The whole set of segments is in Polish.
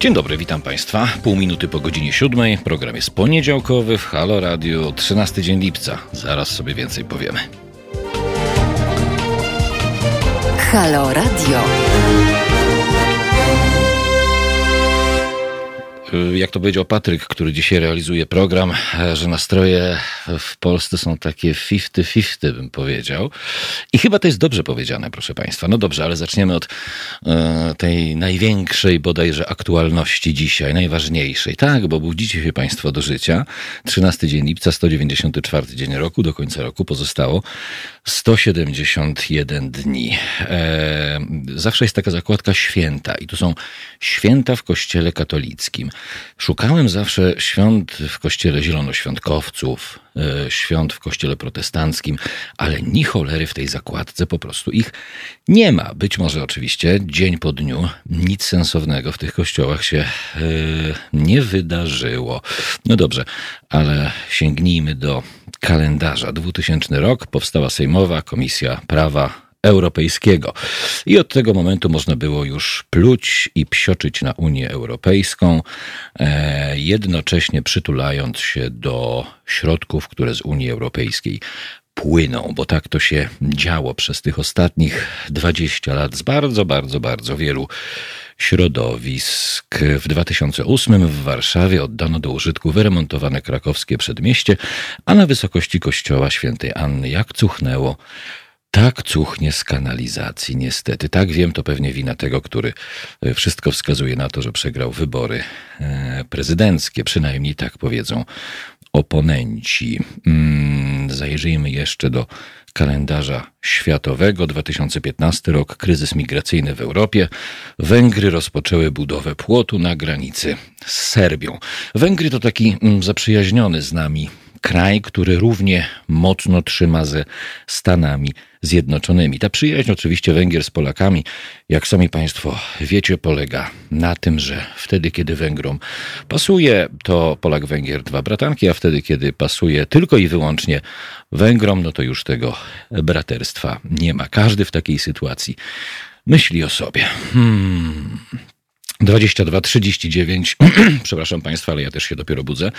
Dzień dobry, witam Państwa. Pół minuty po godzinie siódmej. Program jest poniedziałkowy w Halo Radio, 13 dzień lipca. Zaraz sobie więcej powiemy. Halo Radio. Jak to powiedział Patryk, który dzisiaj realizuje program, e, że nastroje w Polsce są takie 50-50, bym powiedział. I chyba to jest dobrze powiedziane, proszę Państwa. No dobrze, ale zaczniemy od e, tej największej bodajże aktualności dzisiaj, najważniejszej. Tak, bo budzicie się Państwo do życia. 13 dzień lipca, 194 dzień roku, do końca roku pozostało 171 dni. E, zawsze jest taka zakładka święta i tu są święta w Kościele katolickim. Szukałem zawsze świąt w kościele zielonoświątkowców, e, świąt w kościele protestanckim, ale ni cholery w tej zakładce po prostu ich nie ma. Być może oczywiście dzień po dniu nic sensownego w tych kościołach się e, nie wydarzyło. No dobrze, ale sięgnijmy do kalendarza. 2000 rok powstała Sejmowa Komisja Prawa Europejskiego. I od tego momentu można było już pluć i psioczyć na Unię Europejską, e, jednocześnie przytulając się do środków, które z Unii Europejskiej płyną, bo tak to się działo przez tych ostatnich 20 lat z bardzo, bardzo, bardzo wielu środowisk. W 2008 w Warszawie oddano do użytku wyremontowane krakowskie przedmieście, a na wysokości kościoła świętej Anny jak cuchnęło tak cuchnie z kanalizacji, niestety. Tak wiem, to pewnie wina tego, który e, wszystko wskazuje na to, że przegrał wybory e, prezydenckie. Przynajmniej tak powiedzą oponenci. Mm, zajrzyjmy jeszcze do kalendarza światowego. 2015 rok, kryzys migracyjny w Europie. Węgry rozpoczęły budowę płotu na granicy z Serbią. Węgry to taki mm, zaprzyjaźniony z nami kraj, który równie mocno trzyma ze Stanami Zjednoczonymi. Ta przyjaźń oczywiście Węgier z Polakami, jak sami Państwo wiecie, polega na tym, że wtedy, kiedy Węgrom pasuje, to Polak-Węgier dwa bratanki, a wtedy, kiedy pasuje tylko i wyłącznie Węgrom, no to już tego braterstwa nie ma. Każdy w takiej sytuacji myśli o sobie. Hmm. 22 39, przepraszam Państwa, ale ja też się dopiero budzę.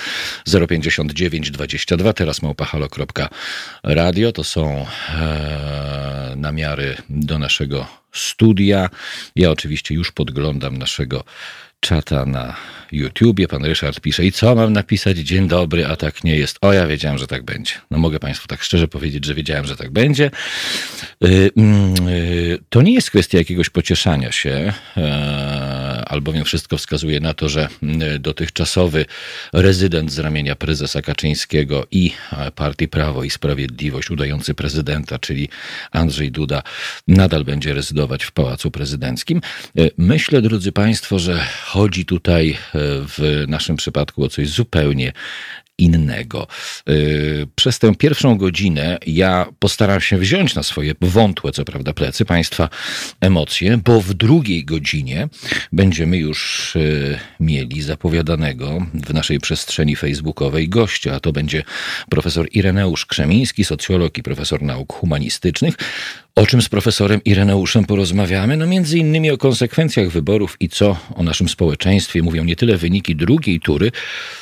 059 22, teraz małpahalo.radio. To są e, namiary do naszego studia. Ja oczywiście już podglądam naszego czata na YouTubie. Pan Ryszard pisze, i co mam napisać? Dzień dobry, a tak nie jest. O, ja wiedziałem, że tak będzie. No mogę Państwu tak szczerze powiedzieć, że wiedziałem, że tak będzie. Y, mm, y, to nie jest kwestia jakiegoś pocieszania się, e, albowiem wszystko wskazuje na to, że y, dotychczasowy rezydent z ramienia prezesa Kaczyńskiego i partii Prawo i Sprawiedliwość, udający prezydenta, czyli Andrzej Duda, nadal będzie rezydować w Pałacu Prezydenckim. Myślę, drodzy Państwo, że chodzi tutaj e, w naszym przypadku o coś zupełnie innego. Y, przez tę pierwszą godzinę ja postaram się wziąć na swoje wątłe, co prawda, plecy Państwa emocje, bo w drugiej godzinie będziemy już y, mieli zapowiadanego w naszej przestrzeni facebookowej gościa, a to będzie profesor Ireneusz Krzemiński, socjolog i profesor nauk humanistycznych. O czym z profesorem Ireneuszem porozmawiamy? No między innymi o konsekwencjach wyborów i co o naszym społeczeństwie mówią nie tyle wyniki drugiej tury,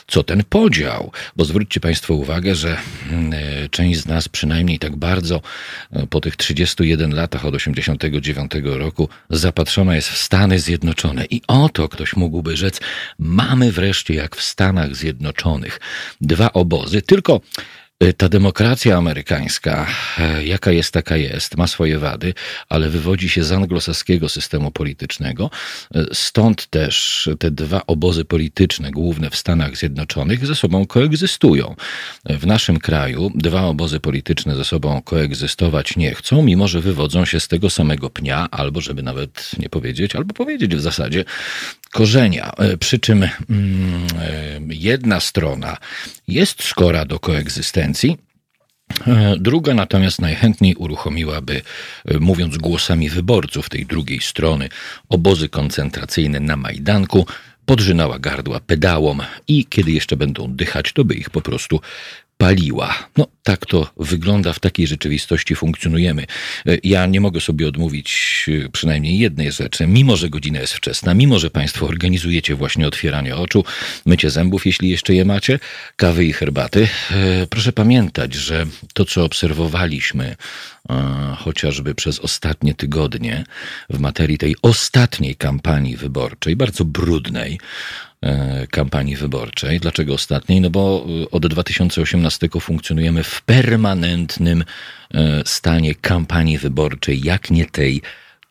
co ten podział. Bo zwróćcie Państwo uwagę, że mm, e, część z nas przynajmniej tak bardzo e, po tych 31 latach od 89 roku zapatrzona jest w Stany Zjednoczone. I oto ktoś mógłby rzec, mamy wreszcie jak w Stanach Zjednoczonych dwa obozy, tylko ta demokracja amerykańska, e, jaka jest, taka jest, ma swoje wady, ale wywodzi się z anglosaskiego systemu politycznego. E, stąd też te dwa obozy polityczne, główne w Stanach Zjednoczonych, ze sobą koegzystują. W naszym kraju dwa obozy polityczne ze sobą koegzystować nie chcą, mimo że wywodzą się z tego samego pnia, albo żeby nawet nie powiedzieć, albo powiedzieć w zasadzie korzenia. E, przy czym mm, jedna strona jest skora do koegzystencji, e, Druga natomiast najchętniej uruchomiłaby, e, mówiąc głosami wyborców tej drugiej strony, obozy koncentracyjne na Majdanku, podrzynała gardła pedałom i kiedy jeszcze będą dychać, to by ich po prostu paliła. No, tak to wygląda, w takiej rzeczywistości funkcjonujemy. E, ja nie mogę sobie odmówić e, przynajmniej jednej rzeczy. Mimo, że godzina jest wczesna, mimo, że Państwo organizujecie właśnie otwieranie oczu, mycie zębów, jeśli jeszcze je macie, kawy i herbaty, e, proszę pamiętać, że to, co obserwowaliśmy chociażby przez ostatnie tygodnie w materii tej ostatniej kampanii wyborczej, bardzo brudnej, kampanii wyborczej. Dlaczego ostatniej? No bo e, od 2018 funkcjonujemy w permanentnym e, stanie kampanii wyborczej, jak nie tej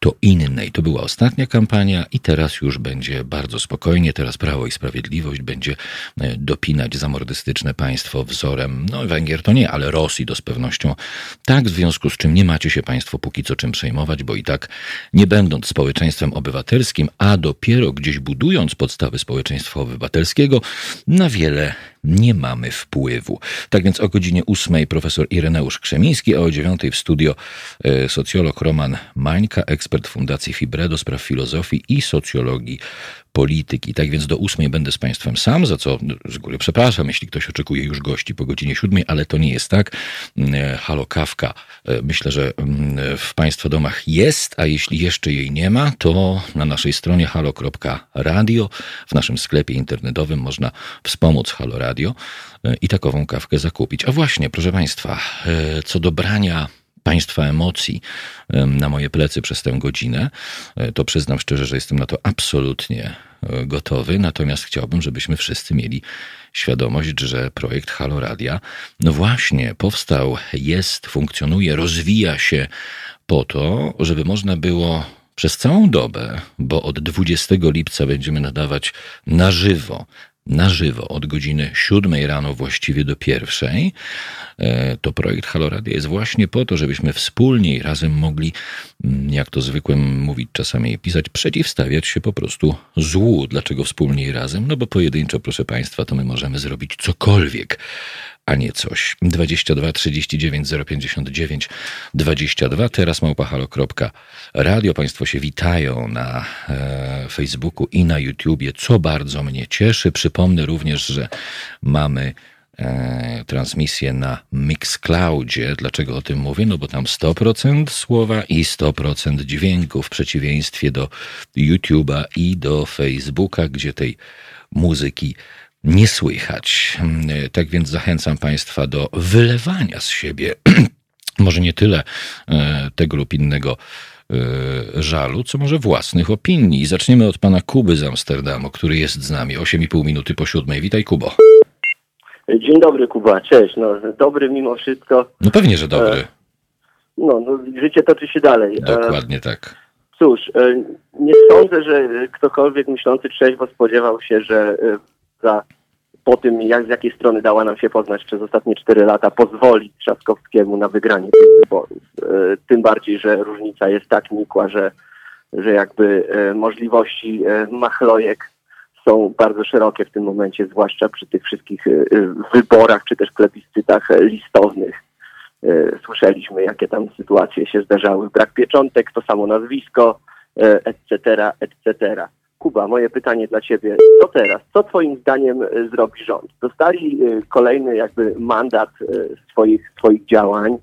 to innej. To była ostatnia kampania i teraz już będzie bardzo spokojnie. Teraz Prawo i Sprawiedliwość będzie e, dopinać zamordystyczne państwo wzorem, no Węgier to nie, ale Rosji to z pewnością tak, w związku z czym nie macie się państwo póki co czym przejmować, bo i tak nie będąc społeczeństwem obywatelskim, a dopiero gdzieś budując podstawy społeczeństwa obywatelskiego, na wiele nie mamy wpływu. Tak więc o godzinie ósmej profesor Ireneusz Krzemiński, a o dziewiątej w studio e, socjolog Roman Mańka, ekspert Fundacji Fibre do spraw filozofii i socjologii polityki. Tak więc do ósmej będę z Państwem sam, za co z góry przepraszam, jeśli ktoś oczekuje już gości po godzinie siódmej, ale to nie jest tak. E, halo Kawka, e, myślę, że mm, w Państwa domach jest, a jeśli jeszcze jej nie ma, to na naszej stronie halo.radio, w naszym sklepie internetowym można wspomóc Halo Radio e, i takową kawkę zakupić. A właśnie, proszę Państwa, co do brania Państwa emocji na moje plecy przez tę godzinę, e, to przyznam szczerze, że jestem na to absolutnie e, gotowy. Natomiast chciałbym, żebyśmy wszyscy mieli świadomość, że projekt Halo Radia no właśnie powstał, jest, funkcjonuje, rozwija się po to, żeby można było przez całą dobę, bo od 20 lipca będziemy nadawać na żywo na żywo od godziny 7 rano właściwie do pierwszej, e, to projekt Haloradia jest właśnie po to, żebyśmy wspólnie i razem mogli, mm, jak to zwykłem mówić czasami pisać, przeciwstawiać się po prostu złu. Dlaczego wspólnie i razem? No bo pojedynczo, proszę Państwa, to my możemy zrobić cokolwiek a nie coś. 22 39 059 22. Teraz małpahalo.radio. Państwo się witają na e, Facebooku i na YouTubie, co bardzo mnie cieszy. Przypomnę również, że mamy e, transmisję na Mixcloudzie. Dlaczego o tym mówię? No bo tam 100% słowa i 100% dźwięku w przeciwieństwie do YouTube'a i do Facebooka, gdzie tej muzyki nie słychać. Tak więc zachęcam Państwa do wylewania z siebie może nie tyle e, tego lub innego e, żalu, co może własnych opinii. Zaczniemy od pana Kuby z Amsterdamu, który jest z nami 8,5 minuty po siódmej. Witaj, Kubo. Dzień dobry, Kuba. Cześć. No, dobry mimo wszystko. No pewnie, że dobry. E, no, no życie toczy się dalej. Dokładnie tak. Cóż, nie sądzę, że ktokolwiek myślący trzeźwo spodziewał się, że za po tym, jak z jakiej strony dała nam się poznać przez ostatnie cztery lata, pozwoli Trzaskowskiemu na wygranie tych wyborów. E, tym bardziej, że różnica jest tak nikła, że, że jakby e, możliwości e, machlojek są bardzo szerokie w tym momencie, zwłaszcza przy tych wszystkich wyborach czy też plebiscytach listownych. Słyszeliśmy, jakie tam sytuacje się zdarzały. Brak pieczątek, to samo nazwisko, etc., etc. Kuba, moje pytanie dla Ciebie. Co teraz? Co Twoim zdaniem e, zrobi rząd? Dostali e, kolejny jakby mandat e, swoich, swoich działań,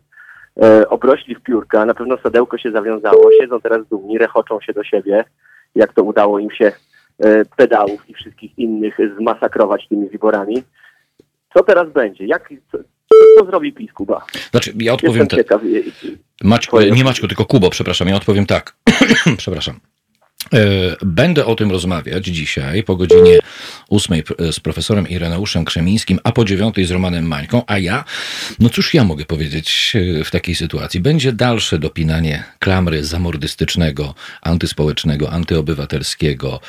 obrośli w piórka, na pewno sadełko się zawiązało, siedzą teraz dumni, rechoczą się do siebie, jak to udało im się pedałów i wszystkich innych zmasakrować tymi wyborami. Co teraz będzie? Jak, co, co zrobi PiS, Kuba? Znaczy, ja odpowiem tak. Maćku, nie Maćku, tylko Kubo, przepraszam, ja odpowiem tak. przepraszam. E, będę o tym rozmawiać dzisiaj po godzinie ósmej z profesorem Ireneuszem Krzemińskim, a po dziewiątej z Romanem Mańką, a ja, no cóż ja mogę powiedzieć e, w takiej sytuacji? Będzie dalsze dopinanie klamry zamordystycznego, antyspołecznego, antyobywatelskiego,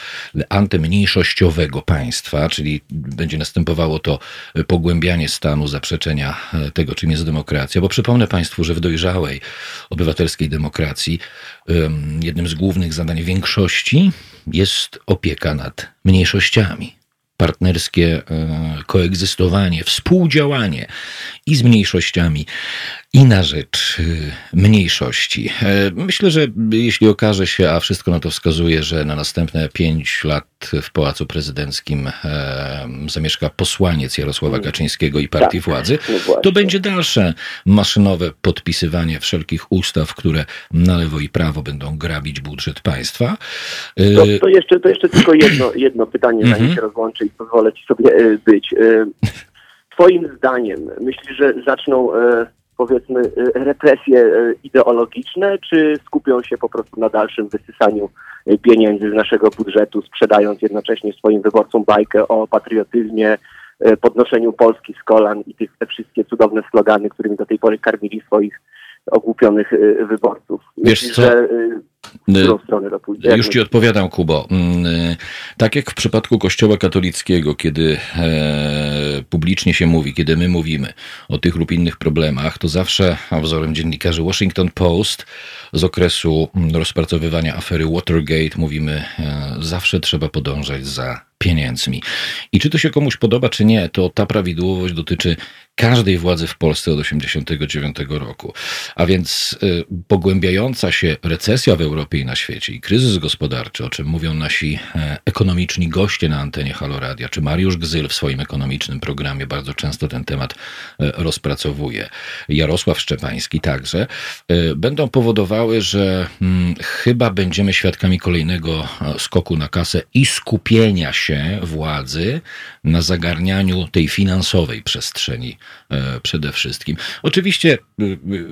antymniejszościowego państwa, czyli będzie następowało to pogłębianie stanu zaprzeczenia e, tego, czym jest demokracja, bo przypomnę Państwu, że w dojrzałej obywatelskiej demokracji jednym z głównych zadań większości jest opieka nad mniejszościami. Partnerskie e, koegzystowanie, współdziałanie i z mniejszościami, i na rzecz y, mniejszości. E, myślę, że jeśli okaże się, a wszystko na to wskazuje, że na następne pięć lat w Pałacu Prezydenckim e, zamieszka posłaniec Jarosława mm. Kaczyńskiego i partii tak, władzy, to będzie dalsze maszynowe podpisywanie wszelkich ustaw, które na lewo i prawo będą grabić budżet państwa. E, to, to jeszcze, to jeszcze tylko jedno, jedno pytanie, zanim mhm. się rozłączę i pozwolę ci sobie być. Twoim zdaniem, myślisz, że zaczną powiedzmy e, represje e, ideologiczne, czy skupią się po prostu na dalszym wysysaniu e, pieniędzy z naszego budżetu, sprzedając jednocześnie swoim wyborcom bajkę o patriotyzmie, podnoszeniu Polski z kolan i tych te wszystkie cudowne slogany, którymi do tej pory karmili swoich ogłupionych wyborców. Wiesz Myślisz, co? Że, to pójdzie. Już ci odpowiadam, Kubo. Mm, y, tak jak w przypadku Kościoła katolickiego, kiedy e, publicznie się mówi, kiedy my mówimy o tych lub innych problemach, to zawsze wzorem dziennikarzy Washington Post z okresu mm, rozpracowywania afery Watergate mówimy, e, zawsze trzeba podążać za pieniędzmi. I czy to się komuś podoba, czy nie, to ta prawidłowość dotyczy każdej władzy w Polsce od 1989 roku. A więc y, pogłębiająca się recesja w Europie i na świecie i kryzys gospodarczy, o czym mówią nasi e, ekonomiczni goście na antenie Haloradia, czy Mariusz Gzyl w swoim ekonomicznym programie bardzo często ten temat e, rozpracowuje, Jarosław Szczepański także, e, będą powodowały, że hmm, chyba będziemy świadkami kolejnego skoku na kasę i skupienia się władzy na zagarnianiu tej finansowej przestrzeni przede wszystkim. Oczywiście, e,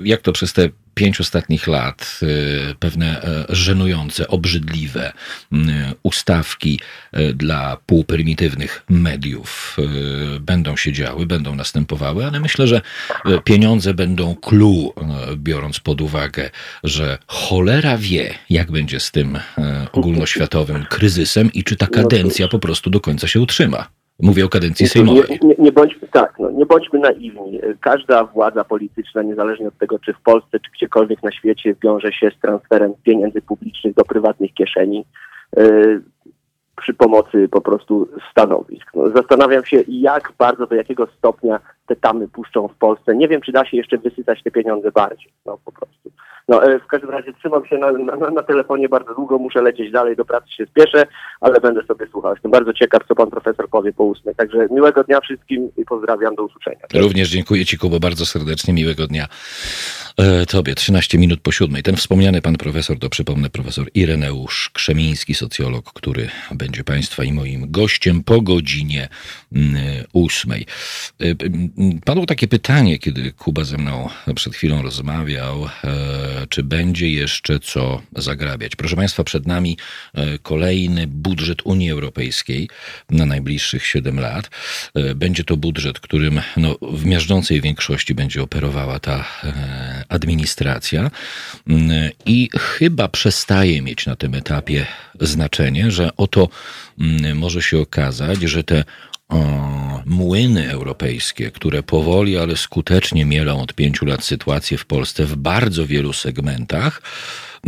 jak to przez te pięć ostatnich lat e, pewne żenujące, obrzydliwe ustawki dla półprymitywnych mediów będą się działy, będą następowały, ale myślę, że pieniądze będą clue, biorąc pod uwagę, że cholera wie, jak będzie z tym ogólnoświatowym kryzysem i czy ta kadencja po prostu do końca się utrzyma. Mówię o kadencji sejmowej. Nie, nie, nie, bądźmy, tak, no, nie bądźmy naiwni. Każda władza polityczna, niezależnie od tego, czy w Polsce, czy gdziekolwiek na świecie, wiąże się z transferem pieniędzy publicznych do prywatnych kieszeni yy, przy pomocy po prostu stanowisk. No, zastanawiam się, jak bardzo, do jakiego stopnia te tamy puszczą w Polsce. Nie wiem, czy da się jeszcze wysycać te pieniądze bardziej. No po prostu. No, e, w każdym razie trzymam się na, na, na, telefonie bardzo długo, muszę lecieć dalej, do pracy się spieszę, ale będę sobie słuchał. Jestem bardzo ciekaw, co pan profesor powie po ósmej. Także miłego dnia wszystkim i pozdrawiam, do usłyszenia. Również dziękuję ci, Kubo, bardzo serdecznie, miłego dnia. E, tobie 13 minut po siódmej. Ten wspomniany pan profesor, to przypomnę profesor Ireneusz Krzemiński, socjolog, który będzie państwa i moim gościem po godzinie mm, ósmej. E, padło takie pytanie, kiedy Kuba ze mną przed chwilą rozmawiał, e, czy będzie jeszcze co zagrabiać. Proszę państwa, przed nami kolejny budżet Unii Europejskiej na najbliższych 7 lat. Będzie to budżet, którym no, w miażdżącej większości będzie operowała ta administracja mm, i chyba przestaje mieć na tym etapie znaczenie, że oto może się okazać, że te o, młyny europejskie, które powoli, ale skutecznie mielą od pięciu lat sytuację w Polsce w bardzo wielu segmentach,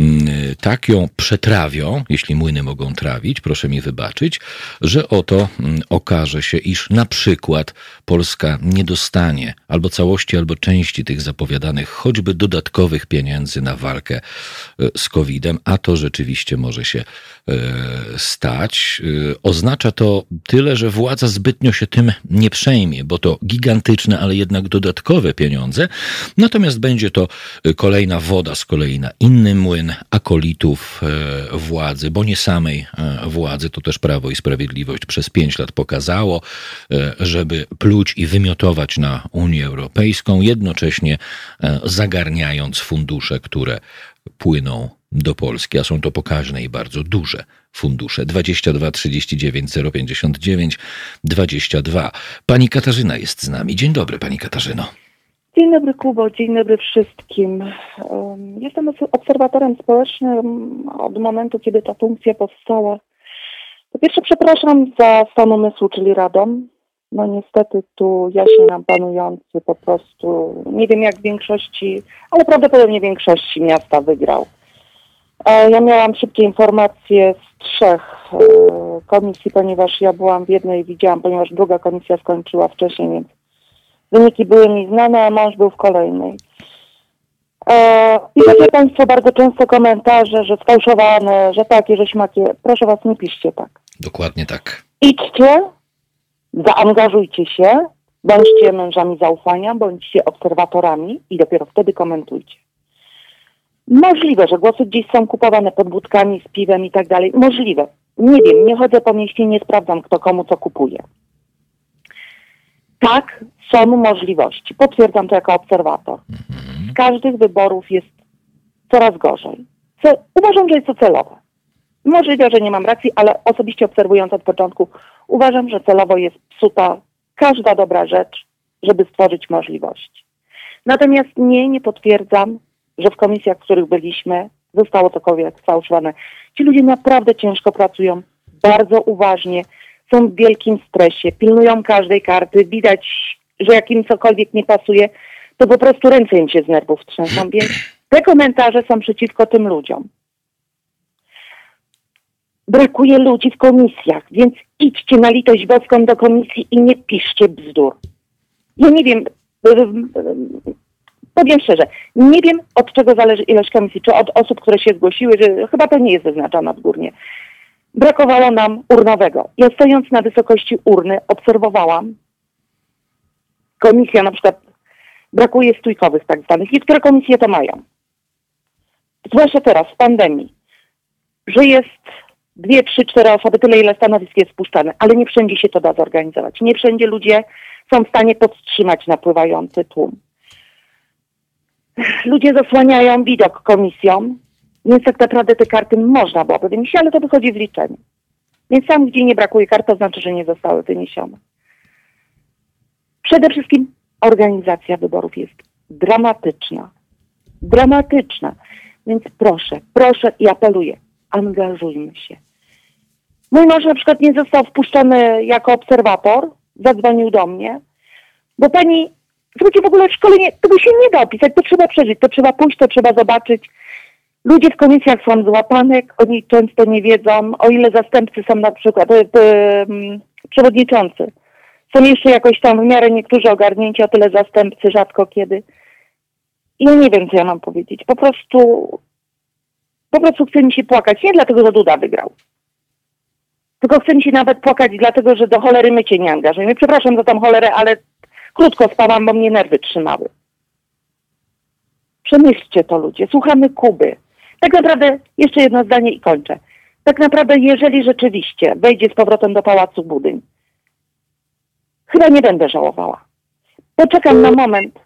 Mm, tak ją przetrawią, jeśli młyny mogą trawić, proszę mi wybaczyć, że oto mm, okaże się, iż na przykład Polska nie dostanie albo całości, albo części tych zapowiadanych choćby dodatkowych pieniędzy na walkę e, z COVID-em, a to rzeczywiście może się stać. E, oznacza to tyle, że władza zbytnio się tym nie przejmie, bo to gigantyczne, ale jednak dodatkowe pieniądze. Natomiast będzie to kolejna woda z kolei na inny młyn, akolitów e, władzy, bo nie samej e, władzy, to też Prawo i Sprawiedliwość przez pięć lat pokazało, e, żeby pluć i wymiotować na Unię Europejską, jednocześnie zagarniając fundusze, które płyną do Polski, a są to pokaźne i bardzo duże fundusze. 22 39 059 22. Pani Katarzyna jest z nami. Dzień dobry, pani Katarzyno. Dzień dobry Kubo, dzień dobry wszystkim. Jestem obserwatorem społecznym od momentu, kiedy ta funkcja powstała. Po pierwsze przepraszam za stan umysłu, czyli Radom. No niestety tu jaśnie nam panujący po prostu, nie wiem jak w większości, ale prawdopodobnie w większości miasta wygrał. E, ja miałam szybkie informacje z trzech e, komisji, ponieważ ja byłam w jednej i widziałam, ponieważ druga komisja skończyła wcześniej, więc Wyniki były mi znane, a mąż był w kolejnej. Piszecie Państwo bardzo często komentarze, że sfałszowane, że takie, że śmakie. Proszę Was, nie piszcie tak. Dokładnie tak. Idźcie, zaangażujcie się, bądźcie mężami zaufania, bądźcie obserwatorami i dopiero wtedy komentujcie. Możliwe, że głosy gdzieś są kupowane pod budkami z piwem i tak dalej. Możliwe. Nie wiem, nie chodzę po mieście, nie sprawdzam, kto komu co kupuje. Tak, są możliwości. Potwierdzam to jako obserwator. Z każdych wyborów jest coraz gorzej. Co, uważam, że jest to celowe. Możliwe, że nie mam racji, ale osobiście obserwując od początku, uważam, że celowo jest psuta każda dobra rzecz, żeby stworzyć możliwości. Natomiast nie, nie potwierdzam, że w komisjach, w których byliśmy, zostało cokolwiek sfałszowane. Ci ludzie naprawdę ciężko pracują, bardzo uważnie, są w wielkim stresie, pilnują każdej karty, widać, że jak im cokolwiek nie pasuje, to po prostu ręce im się z nerwów trzęsą, więc te komentarze są przeciwko tym ludziom. Brakuje ludzi w komisjach, więc idźcie na litość boską do komisji i nie piszcie bzdur. Ja nie wiem, powiem szczerze, nie wiem od czego zależy ilość komisji, czy od osób, które się zgłosiły, że chyba to nie jest wyznaczone odgórnie. Brakowało nam urnowego. Ja stojąc na wysokości urny obserwowałam, komisja na przykład brakuje stójkowych tak zwanych. Niektóre komisje to mają. Zwłaszcza teraz, w pandemii, że jest dwie, trzy, cztery osoby, tyle ile stanowisk jest spuszczane, ale nie wszędzie się to da zorganizować. Nie wszędzie ludzie są w stanie podtrzymać napływający tłum. Ludzie zasłaniają widok komisjom, więc tak naprawdę te karty można byłoby wynieść, ale to wychodzi w liczeniu. Więc tam, gdzie nie brakuje kart, to znaczy, że nie zostały wyniesione. Przede wszystkim organizacja wyborów jest dramatyczna. Dramatyczna. Więc proszę, proszę i apeluję, angażujmy się. Mój mąż na przykład nie został wpuszczony jako obserwator, zadzwonił do mnie, bo pani, słuchajcie, w ogóle szkolenie, tego się nie da opisać, to trzeba przeżyć, to trzeba pójść, to trzeba zobaczyć. Ludzie w komisjach są złapane, oni często nie wiedzą, o ile zastępcy są na przykład, y, y, przewodniczący są jeszcze jakoś tam w miarę niektórzy ogarnięci, a tyle zastępcy rzadko kiedy. I ja nie wiem, co ja mam powiedzieć. Po prostu, po prostu chce mi się płakać. Nie dlatego, że Duda wygrał. Tylko chce mi się nawet płakać dlatego, że do cholery my cię nie angażujemy. Przepraszam za tą cholerę, ale krótko spałam, bo mnie nerwy trzymały. Przemyślcie to ludzie. Słuchamy Kuby. Tak naprawdę, jeszcze jedno zdanie i kończę. Tak naprawdę, jeżeli rzeczywiście wejdzie z powrotem do Pałacu Budyń, chyba nie będę żałowała. Poczekam na moment,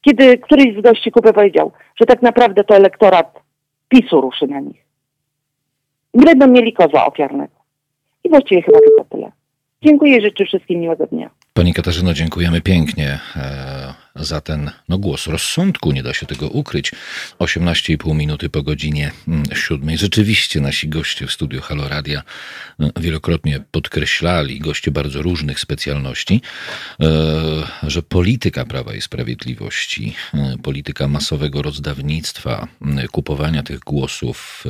kiedy któryś z gości kupy powiedział, że tak naprawdę to elektorat PiSu ruszy na nich. Będą mieli koza ofiarnego. I właściwie chyba tylko tyle. Dziękuję, życzę wszystkim miłego dnia. Pani Katarzyno, dziękujemy pięknie e, za ten no, głos rozsądku, nie da się tego ukryć. 18,5 minuty po godzinie mm, siódmej. Rzeczywiście nasi goście w studiu Halo Radia e, wielokrotnie podkreślali, goście bardzo różnych specjalności, e, że polityka Prawa i Sprawiedliwości, polityka masowego rozdawnictwa, kupowania tych głosów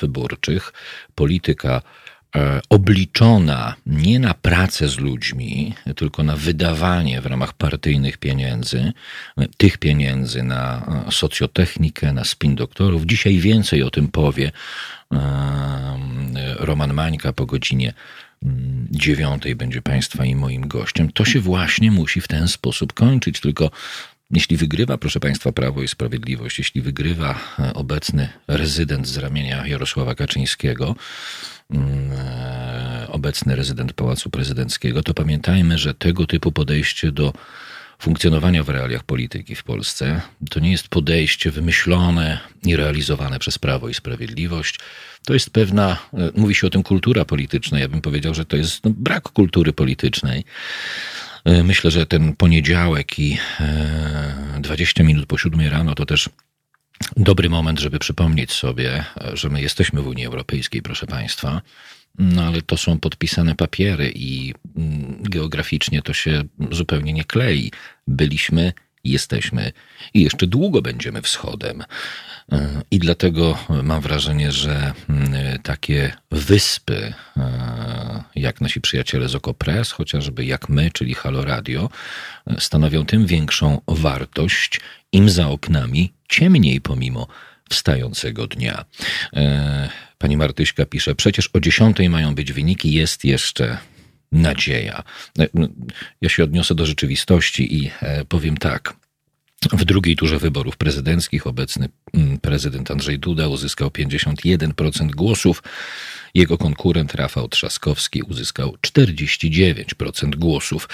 wyborczych, polityka E, obliczona nie na pracę z ludźmi, tylko na wydawanie w ramach partyjnych pieniędzy, tych pieniędzy na e, socjotechnikę, na spin doktorów. Dzisiaj więcej o tym powie e, Roman Mańka po godzinie mm, dziewiątej będzie Państwa i moim gościem. To się właśnie musi w ten sposób kończyć, tylko jeśli wygrywa, proszę Państwa, Prawo i Sprawiedliwość, jeśli wygrywa obecny rezydent z ramienia Jarosława Kaczyńskiego, Mm, e, obecny rezydent Pałacu Prezydenckiego, to pamiętajmy, że tego typu podejście do funkcjonowania w realiach polityki w Polsce to nie jest podejście wymyślone i realizowane przez Prawo i Sprawiedliwość. To jest pewna, e, mówi się o tym kultura polityczna. Ja bym powiedział, że to jest no, brak kultury politycznej. E, myślę, że ten poniedziałek i 20 minut po siódmej rano to też dobry moment, żeby przypomnieć sobie, że my jesteśmy w Unii Europejskiej, proszę Państwa. No ale to są podpisane papiery i mm, geograficznie to się zupełnie nie klei. Byliśmy, jesteśmy i jeszcze długo będziemy wschodem. I dlatego mam wrażenie, że mm, takie wyspy, jak nasi przyjaciele z Okopres, chociażby jak my, czyli Halo Radio, stanowią tym większą wartość im za oknami ciemniej pomimo wstającego dnia. E, pani Martyśka pisze, przecież o 10 mają być wyniki, jest jeszcze nadzieja. E, no, ja się odniosę do rzeczywistości i e, powiem tak. W drugiej turze wyborów prezydenckich obecny mm, prezydent Andrzej Duda uzyskał 51% głosów. Jego konkurent Rafał Trzaskowski uzyskał 49% głosów.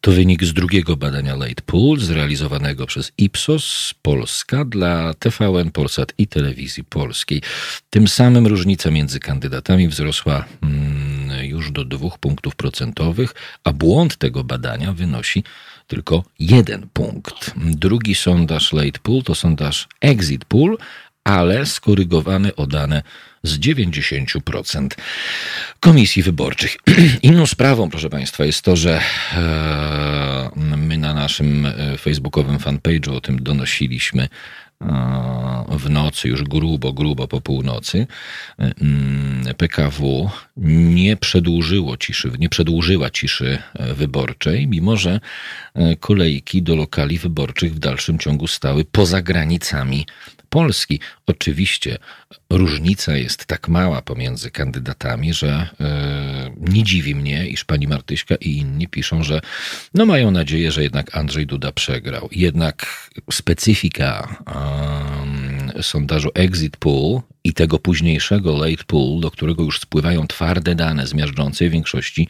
To wynik z drugiego badania Late Pool zrealizowanego przez Ipsos Polska dla TVN Polsat i Telewizji Polskiej. Tym samym różnica między kandydatami wzrosła mm, już do dwóch punktów procentowych, a błąd tego badania wynosi tylko jeden punkt. Drugi sondaż Late Pool to sondaż Exit Pool, ale skorygowany o dane z 90% komisji wyborczych. Inną sprawą, proszę Państwa, jest to, że e, my na naszym e, facebookowym fanpage'u o tym donosiliśmy w nocy, już grubo, grubo po północy, mm, PKW nie przedłużyło ciszy, nie przedłużyła ciszy e, wyborczej, mimo że e, kolejki do lokali wyborczych w dalszym ciągu stały poza granicami Polski. Oczywiście różnica jest tak mała pomiędzy kandydatami, że yy, nie dziwi mnie, iż pani Martyśka i inni piszą, że no mają nadzieję, że jednak Andrzej Duda przegrał. Jednak specyfika yy, sondażu Exit Poll i tego późniejszego Late Poll, do którego już spływają twarde dane z miażdżącej większości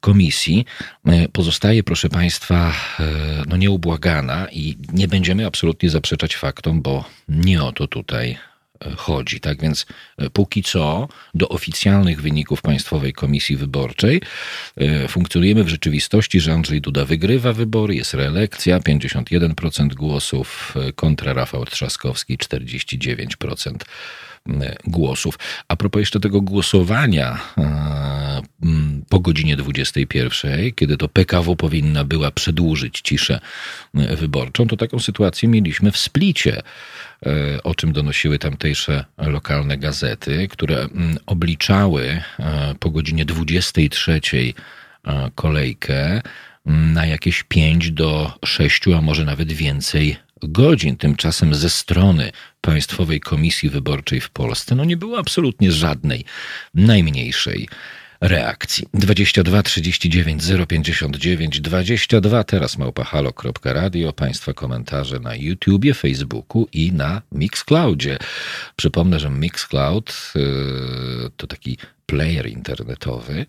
komisji e, pozostaje, proszę Państwa, e, no nieubłagana i nie będziemy absolutnie zaprzeczać faktom, bo nie o to tutaj e, chodzi. Tak więc póki co do oficjalnych wyników Państwowej Komisji Wyborczej funkcjonujemy w rzeczywistości, że Andrzej Duda wygrywa wybory, jest reelekcja, 51% głosów kontra Rafał Trzaskowski 49% głosów. A propos jeszcze tego głosowania po godzinie 21, kiedy to PKW powinna była przedłużyć ciszę wyborczą, to taką sytuację mieliśmy w Splicie, e, o czym donosiły tamtejsze lokalne gazety, które obliczały e, po godzinie 23 e, kolejkę na jakieś 5 do 6, a może nawet więcej godzin. Tymczasem ze strony Państwowej Komisji Wyborczej w Polsce no nie było absolutnie żadnej, najmniejszej reakcji. 22 39 059 22 teraz małpahalo.radio. Państwa komentarze na YouTubie, Facebooku i na Mixcloudzie. Przypomnę, że Mixcloud yy, to taki player internetowy,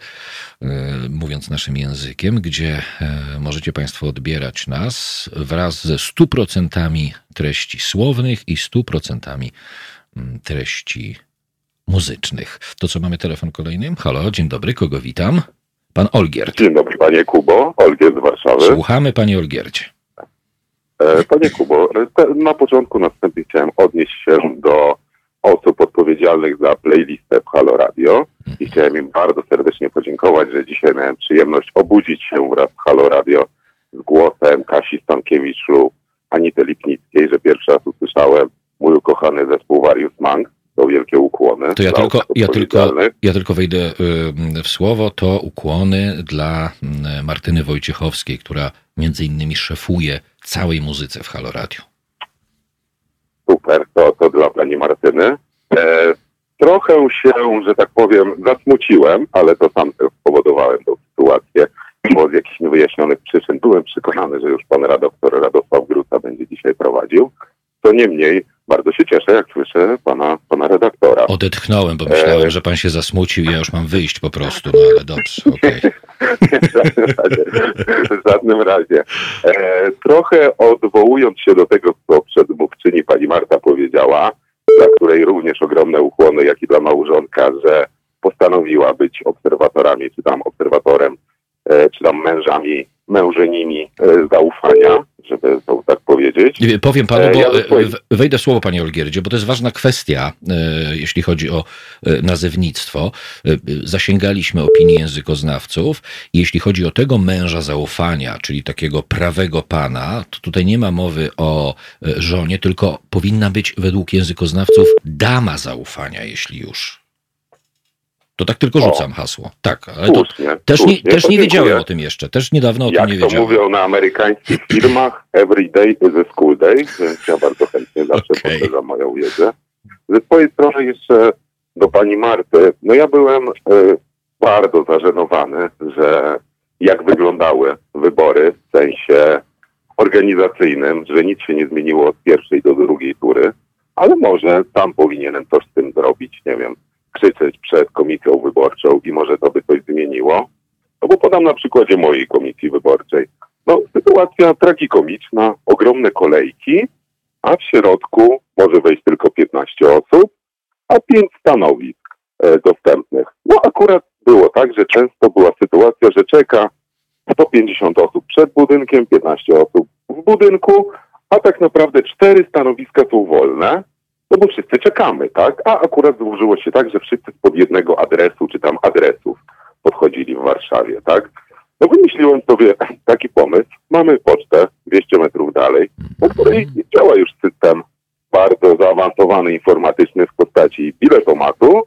yy, mówiąc naszym językiem, gdzie yy, możecie Państwo odbierać nas wraz ze 100% treści słownych i 100% mm, treści muzycznych. To co, mamy telefon kolejny? Halo, dzień dobry, kogo witam? Pan Olgierd. Dzień dobry, panie Kubo. Olgierd z Warszawy. Słuchamy, panie Olgierdzie. E, panie Kubo, na początku następnie chciałem odnieść się do osób odpowiedzialnych za playlistę w Halo Radio i chciałem im bardzo serdecznie podziękować, że dzisiaj miałem przyjemność obudzić się wraz z Halo Radio z głosem Kasi Stankiewicz lub Anity Lipnickiej, że pierwszy raz usłyszałem mój ukochany zespół Various Manx to wielkie ukłony. To ja tylko, ja, tylko, ja tylko wejdę w słowo, to ukłony dla Martyny Wojciechowskiej, która między innymi szefuje całej muzyce w Halo Radio. Super, to, to dla pani Martyny. E, trochę się, że tak powiem, zasmuciłem, ale to sam spowodowałem tą sytuację, bo z jakichś niewyjaśnionych przyczyn byłem przekonany, że już pan redaktor Radosław Gruca będzie dzisiaj prowadził. To niemniej bardzo się cieszę, jak słyszę pana, pana redaktora. Odetchnąłem, bo myślałem, e... że pan się zasmucił i ja już mam wyjść po prostu, no ale dobrze, okej. Okay. w żadnym razie. W żadnym razie. E, trochę odwołując się do tego, co przedmówczyni pani Marta powiedziała, dla której również ogromne ukłony, jak i dla małżonka, że postanowiła być obserwatorami, czy tam obserwatorem, e, czy tam mężami, mężenimi e, zaufania żeby to tak powiedzieć. Powiem panu, bo ja wejdę słowo panie Olgierdzie, bo to jest ważna kwestia, e, jeśli chodzi o e, nazewnictwo. E, zasięgaliśmy opinii językoznawców jeśli chodzi o tego męża zaufania, czyli takiego prawego pana, to tutaj nie ma mowy o żonie, tylko powinna być według językoznawców dama zaufania, jeśli już. To tak tylko O. rzucam hasło. Tak, ale to Słusznie. też nie, też To nie wiedziałem o tym jeszcze. Też niedawno o tym Jak nie to wiedziałem. mówią na amerykańskich firmach, every day is a school day, więc ja bardzo chętnie zawsze Okej. powtarzam moją wiedzę. Ze swojej strony jeszcze do pani Marty, no ja byłem e, bardzo zażenowany, że jak wyglądały wybory w sensie organizacyjnym, że nic się nie zmieniło od pierwszej do drugiej tury, ale może sam powinienem coś z tym zrobić, nie wiem, krzyczeć przed komisją wyborczą i może to by coś zmieniło. No bo podam na przykładzie mojej komisji wyborczej. No, sytuacja tragikomiczna, ogromne kolejki, a w środku może wejść tylko 15 osób, a 5 stanowisk e, dostępnych. No akurat było tak, że często była sytuacja, że czeka 150 osób przed budynkiem, 15 osób w budynku, a tak naprawdę cztery stanowiska są wolne, no bo wszyscy czekamy, tak? A akurat złożyło się tak, że wszyscy spod jednego adresu, czy tam adresów podchodzili w Warszawie, tak? No wymyśliłem sobie taki pomysł. Mamy pocztę 200 metrów dalej, na której działa już system bardzo zaawansowany informatyczny w postaci biletomatu,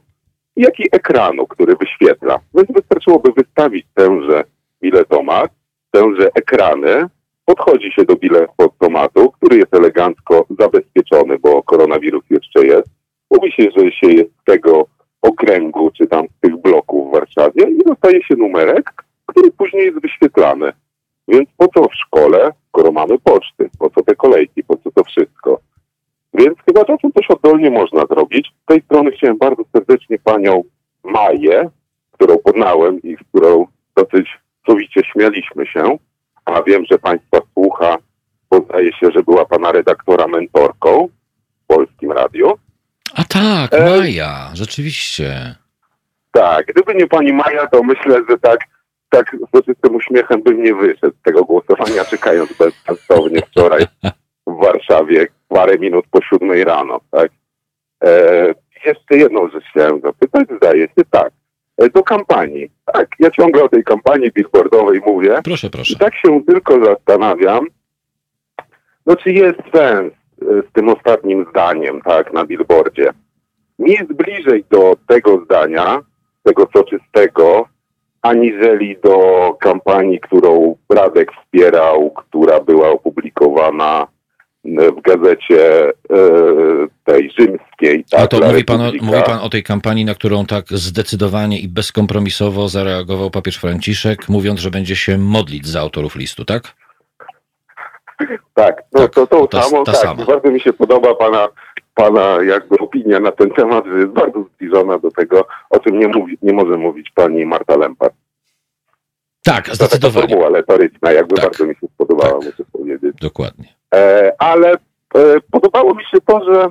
jak i ekranu, który wyświetla. Więc wystarczyłoby wystawić tenże biletomat, tenże ekrany, podchodzi się do biletomatu, który jest elegancko zabezpieczony, bo koronawirus jeszcze jest. Mówi się, że się jest z tego okręgu, czy tam z tych bloków w Warszawie i dostaje się numerek, który później jest wyświetlany. Więc po co w szkole, skoro mamy poczty? Po co te kolejki? Po co to wszystko? Więc chyba czasem coś oddolnie można zrobić. Z tej strony chciałem bardzo serdecznie panią Maję, którą poznałem i z którą dosyć sowicie śmialiśmy się, a wiem, że państwa słucha, bo zdaje się, że była pana redaktora mentorką w Polskim Radiu. A tak, E, Maja, rzeczywiście. Tak, gdyby nie pani Maja, to myślę, że tak, tak z oczywistym uśmiechem bym nie wyszedł z tego głosowania, czekając bezsensownie wczoraj w Warszawie parę minut po siódmej rano, tak? E, jeszcze jedną rzecz chciałem zapytać, zdaje się tak. E, do kampanii. Tak, ja ciągle o tej kampanii billboardowej mówię. Proszę, I proszę. tak się tylko zastanawiam, no czy jest sens e, z tym ostatnim zdaniem, tak, na billboardzie. Nie jest bliżej do tego zdania, tego soczystego, aniżeli do kampanii, którą Radek wspierał, która była opublikowana w gazecie e, tej rzymskiej. A tak, to La mówi pan, o, mówi pan o tej kampanii, na którą tak zdecydowanie i bezkompromisowo zareagował papież Franciszek, mówiąc, że będzie się modlić za autorów listu, tak? Tak, no Tak, to tą ta- samą, ta tak. sama. Bardzo mi się podoba pana, pana jakby opinia na ten temat, że jest bardzo zbliżona do tego, o czym nie, mówi, nie może mówić pani Marta Lempart. Tak, To taka zdecydowanie. formuła retoryczna, jakby Tak. bardzo mi się spodobała, Tak. muszę powiedzieć. Dokładnie. E, ale e, podobało mi się to, że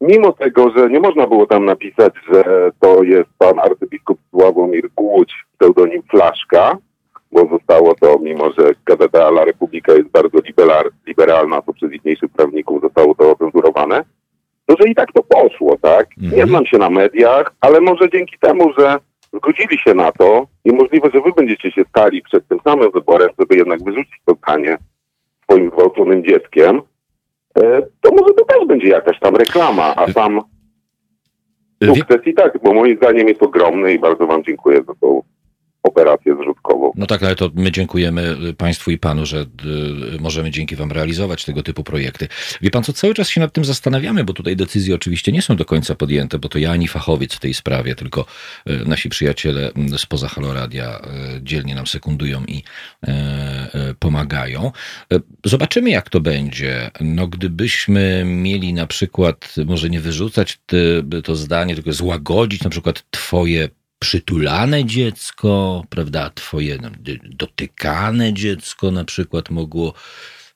mimo tego, że nie można było tam napisać, że to jest pan arcybiskup Sławomir Głódź, pseudonim Flaszka, bo zostało to, mimo że Gazeta La Republika jest bardzo liberal, liberalna, to przez ichniejszych prawników zostało to ocenzurowane, to że i tak to poszło, tak? Mhm. Nie znam się na mediach, ale może dzięki temu, że zgodzili się na to i możliwe, że wy będziecie się stali przed tym samym wyborem, żeby jednak wyrzucić to zdanie swoim gwałconym dzieckiem, e, to może to też będzie jakaś tam reklama, a sam Wie, sukces i tak, bo moim zdaniem jest ogromny i bardzo wam dziękuję za tą operację zrzutkową. no tak, ale to my dziękujemy Państwu i Panu, że y, możemy dzięki Wam realizować tego typu projekty. Wie Pan co, cały czas się nad tym zastanawiamy, bo tutaj decyzje oczywiście nie są do końca podjęte, bo to ja ani fachowiec w tej sprawie, tylko y, nasi przyjaciele spoza Haloradia y, dzielnie nam sekundują i y, y, pomagają. Y, Zobaczymy, jak to będzie. No, gdybyśmy mieli na przykład, może nie wyrzucać to zdanie, tylko złagodzić na przykład Twoje przytulane dziecko, prawda, twoje no, dotykane dziecko na przykład mogło,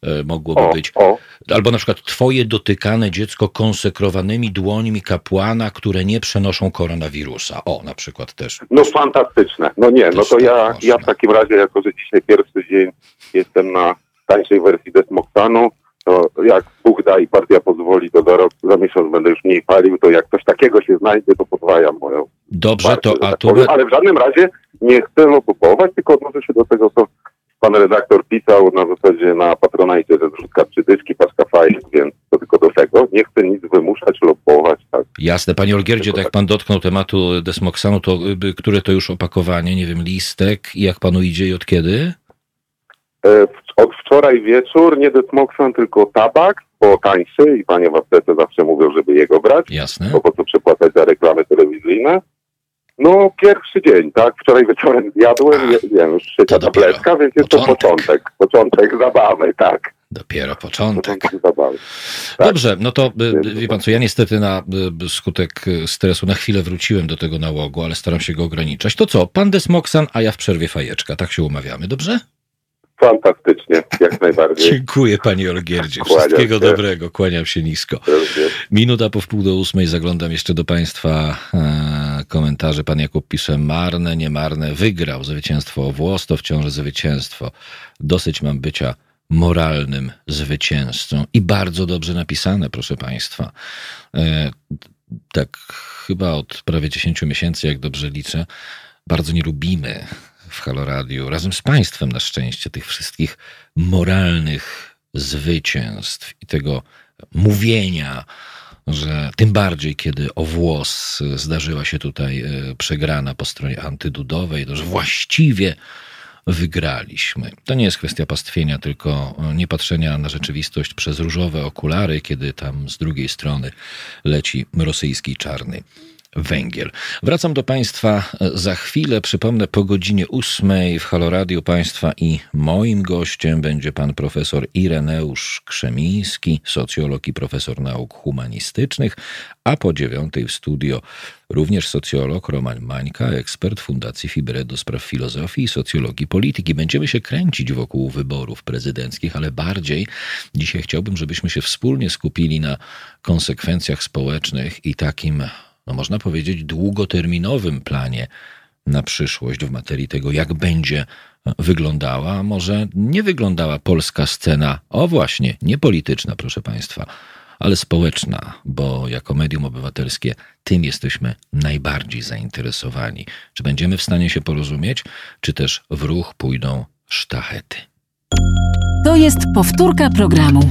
e, mogłoby O, być, o, albo na przykład twoje dotykane dziecko konsekrowanymi dłońmi kapłana, które nie przenoszą koronawirusa. O, na przykład też. no fantastyczne. No nie, no to tak ja, można. ja w takim razie, jako że dzisiaj pierwszy dzień jestem na tańszej wersji Desmoxanu, to jak Bóg da i partia pozwoli, to za rok, za miesiąc będę już mniej palił, to jak coś takiego się znajdzie, to podwajam moją Dobrze, partię, to że a tak tu powiem. Ale w żadnym razie nie chcę lokupować, tylko odnoszę się do tego, co pan redaktor pisał na zasadzie na Patronajcie, że zrzutka trzy dyszki, paczka fajek, więc to tylko do tego. Nie chcę nic wymuszać, lobować. Tak. Jasne. Panie Olgierdzie, tak jak pan dotknął tematu desmoksanu, to y, które to już opakowanie, nie wiem, listek i jak panu idzie i od kiedy? E, Od wczoraj wieczór nie desmoksan, tylko tabak, bo tańszy i panie w aptece zawsze mówią, żeby jego brać, Jasne. bo po co przepłacać za reklamy telewizyjne. No, pierwszy dzień, tak? Wczoraj wieczorem zjadłem, nie, nie wiem, już trzecia tabletka, więc jest to początek. początek. Początek zabawy, tak. Dopiero początek. Początek. Tak. Dobrze, no to y, y, wie pan co, ja niestety na y, skutek stresu na chwilę wróciłem do tego nałogu, ale staram się go ograniczać. To co, pan desmoksan, a ja w przerwie fajeczka, tak się umawiamy, dobrze? Fantastycznie, jak najbardziej. Dziękuję panie Olgierdzie, wszystkiego się. dobrego, kłaniam się nisko. Minuta po wpół do ósmej zaglądam jeszcze do Państwa e, komentarzy. Pan Jakub pisze, marne, niemarne, wygrał zwycięstwo o włos, to wciąż zwycięstwo. Dosyć mam bycia moralnym zwycięzcą. I bardzo dobrze napisane, proszę Państwa. E, tak chyba od prawie 10 miesięcy, jak dobrze liczę, bardzo nie lubimy w Halo Radio, razem z Państwem na szczęście, tych wszystkich moralnych zwycięstw i tego mówienia, że tym bardziej, kiedy o włos zdarzyła się tutaj e, przegrana po stronie antydudowej, to że właściwie wygraliśmy. To nie jest kwestia pastwienia, tylko e, nie patrzenia na rzeczywistość przez różowe okulary, kiedy tam z drugiej strony leci rosyjski czarny węgiel. Wracam do Państwa za chwilę. Przypomnę, po godzinie ósmej w Halo Radio Państwa i moim gościem będzie pan profesor Ireneusz Krzemiński, socjolog i profesor nauk humanistycznych, a po dziewiątej w studio również socjolog Roman Mańka, ekspert Fundacji Fibre do spraw filozofii i socjologii polityki. Będziemy się kręcić wokół wyborów prezydenckich, ale bardziej dzisiaj chciałbym, żebyśmy się wspólnie skupili na konsekwencjach społecznych i takim no można powiedzieć, długoterminowym planie na przyszłość w materii tego, jak będzie wyglądała, a może nie wyglądała polska scena, o właśnie, nie polityczna, proszę Państwa, ale społeczna, bo jako medium obywatelskie tym jesteśmy najbardziej zainteresowani. Czy będziemy w stanie się porozumieć, czy też w ruch pójdą sztachety. To jest powtórka programu.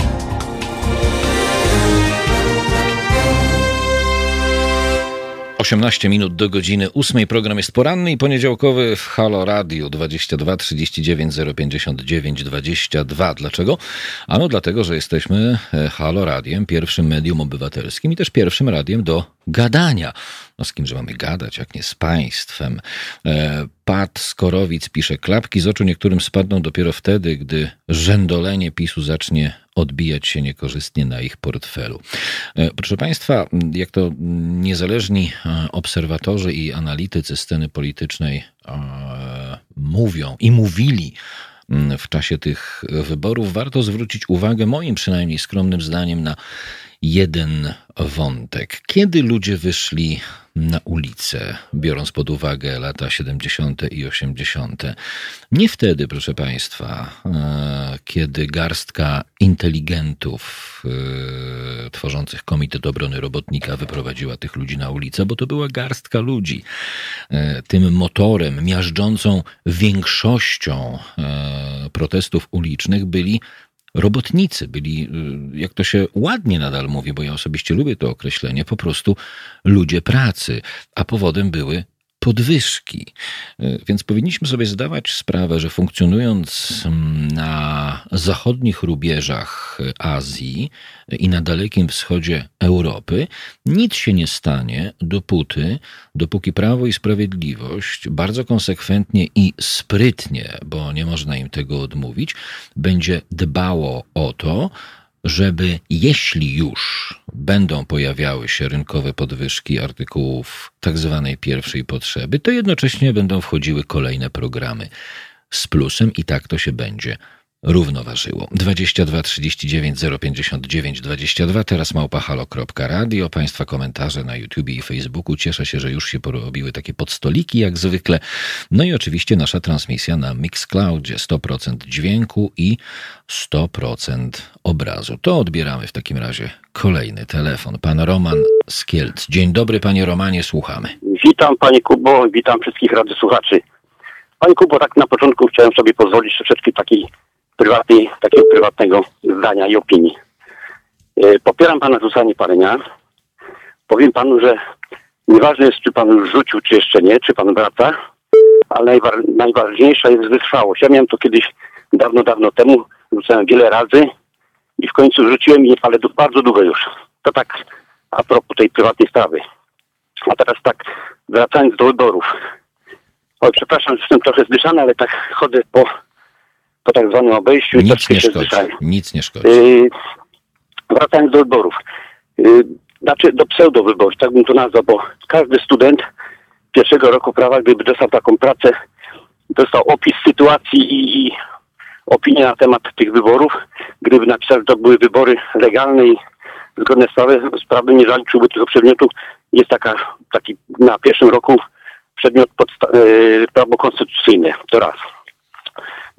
Osiemnaście minut do godziny ósmej. Program jest poranny i poniedziałkowy w Halo Radio 22 39 059 22. Dlaczego? Ano dlatego, że jesteśmy e, Halo Radiem, pierwszym medium obywatelskim i też pierwszym radiem do gadania. No z kimże mamy gadać, jak nie z państwem. E, Pat Skorowic pisze, klapki z oczu niektórym spadną dopiero wtedy, gdy rzędolenie PiSu zacznie odbijać się niekorzystnie na ich portfelu. E, Proszę Państwa, jak to niezależni e, obserwatorzy i analitycy sceny politycznej e, mówią i mówili mm, w czasie tych wyborów, warto zwrócić uwagę, moim przynajmniej skromnym zdaniem, na jeden wątek. Kiedy ludzie wyszli na ulicę, biorąc pod uwagę lata 70. i 80., nie wtedy, proszę Państwa, e, kiedy garstka inteligentów e, tworzących Komitet Obrony Robotnika wyprowadziła tych ludzi na ulicę, bo to była garstka ludzi. E, Tym motorem miażdżącą większością protestów ulicznych byli robotnicy, byli, y, jak to się ładnie nadal mówi, bo ja osobiście lubię to określenie, po prostu ludzie pracy, a powodem były podwyżki. Y, Więc powinniśmy sobie zdawać sprawę, że funkcjonując mm, na zachodnich rubieżach Azji i na Dalekim Wschodzie Europy, nic się nie stanie dopóty, dopóki Prawo i Sprawiedliwość bardzo konsekwentnie i sprytnie, bo nie można im tego odmówić, będzie dbało o to, żeby jeśli już będą pojawiały się rynkowe podwyżki artykułów tak zwanej pierwszej potrzeby, to jednocześnie będą wchodziły kolejne programy z plusem i tak to się będzie równoważyło. 22 39 059 22, teraz małpahalo.radio. Państwa komentarze na YouTube i Facebooku. Cieszę się, że już się porobiły takie podstoliki jak zwykle. No i oczywiście nasza transmisja na Mixcloudzie 100% dźwięku i 100% obrazu. To odbieramy w takim razie kolejny telefon. Pan Roman z Kielc. Dzień dobry panie Romanie, słuchamy. Witam panie Kubo, witam wszystkich radiosłuchaczy. Panie Kubo, tak na początku chciałem sobie pozwolić troszeczkę takiej prywatnej, takiego prywatnego zdania i opinii. E, Popieram pana Zuzanie Parenia. Powiem panu, że nieważne jest, czy pan już rzucił, czy jeszcze nie, czy pan wraca, ale najwa- najważniejsza jest wytrwałość. Ja miałem to kiedyś dawno, dawno temu, rzucałem wiele razy i w końcu rzuciłem, i- ale bardzo długo już. To tak a propos tej prywatnej sprawy. A teraz tak, wracając do wyborów. Oj, przepraszam, że jestem trochę zdyszany, ale tak chodzę po, po tak zwanym obejściu Nic troszkę nie się szkodzi. zdyszałem. Nic nie szkodzi. Yy, wracając do wyborów. Yy, znaczy do pseudowyborów, tak bym to nazwał, bo każdy student pierwszego roku prawa, gdyby dostał taką pracę, dostał opis sytuacji i, i opinię na temat tych wyborów, gdyby napisał, że to były wybory legalne i zgodne z prawem, z prawem nie zaliczyłby tego przedmiotu, jest taka, taki na pierwszym roku przedmiot podsta- yy, prawo konstytucyjne, to raz.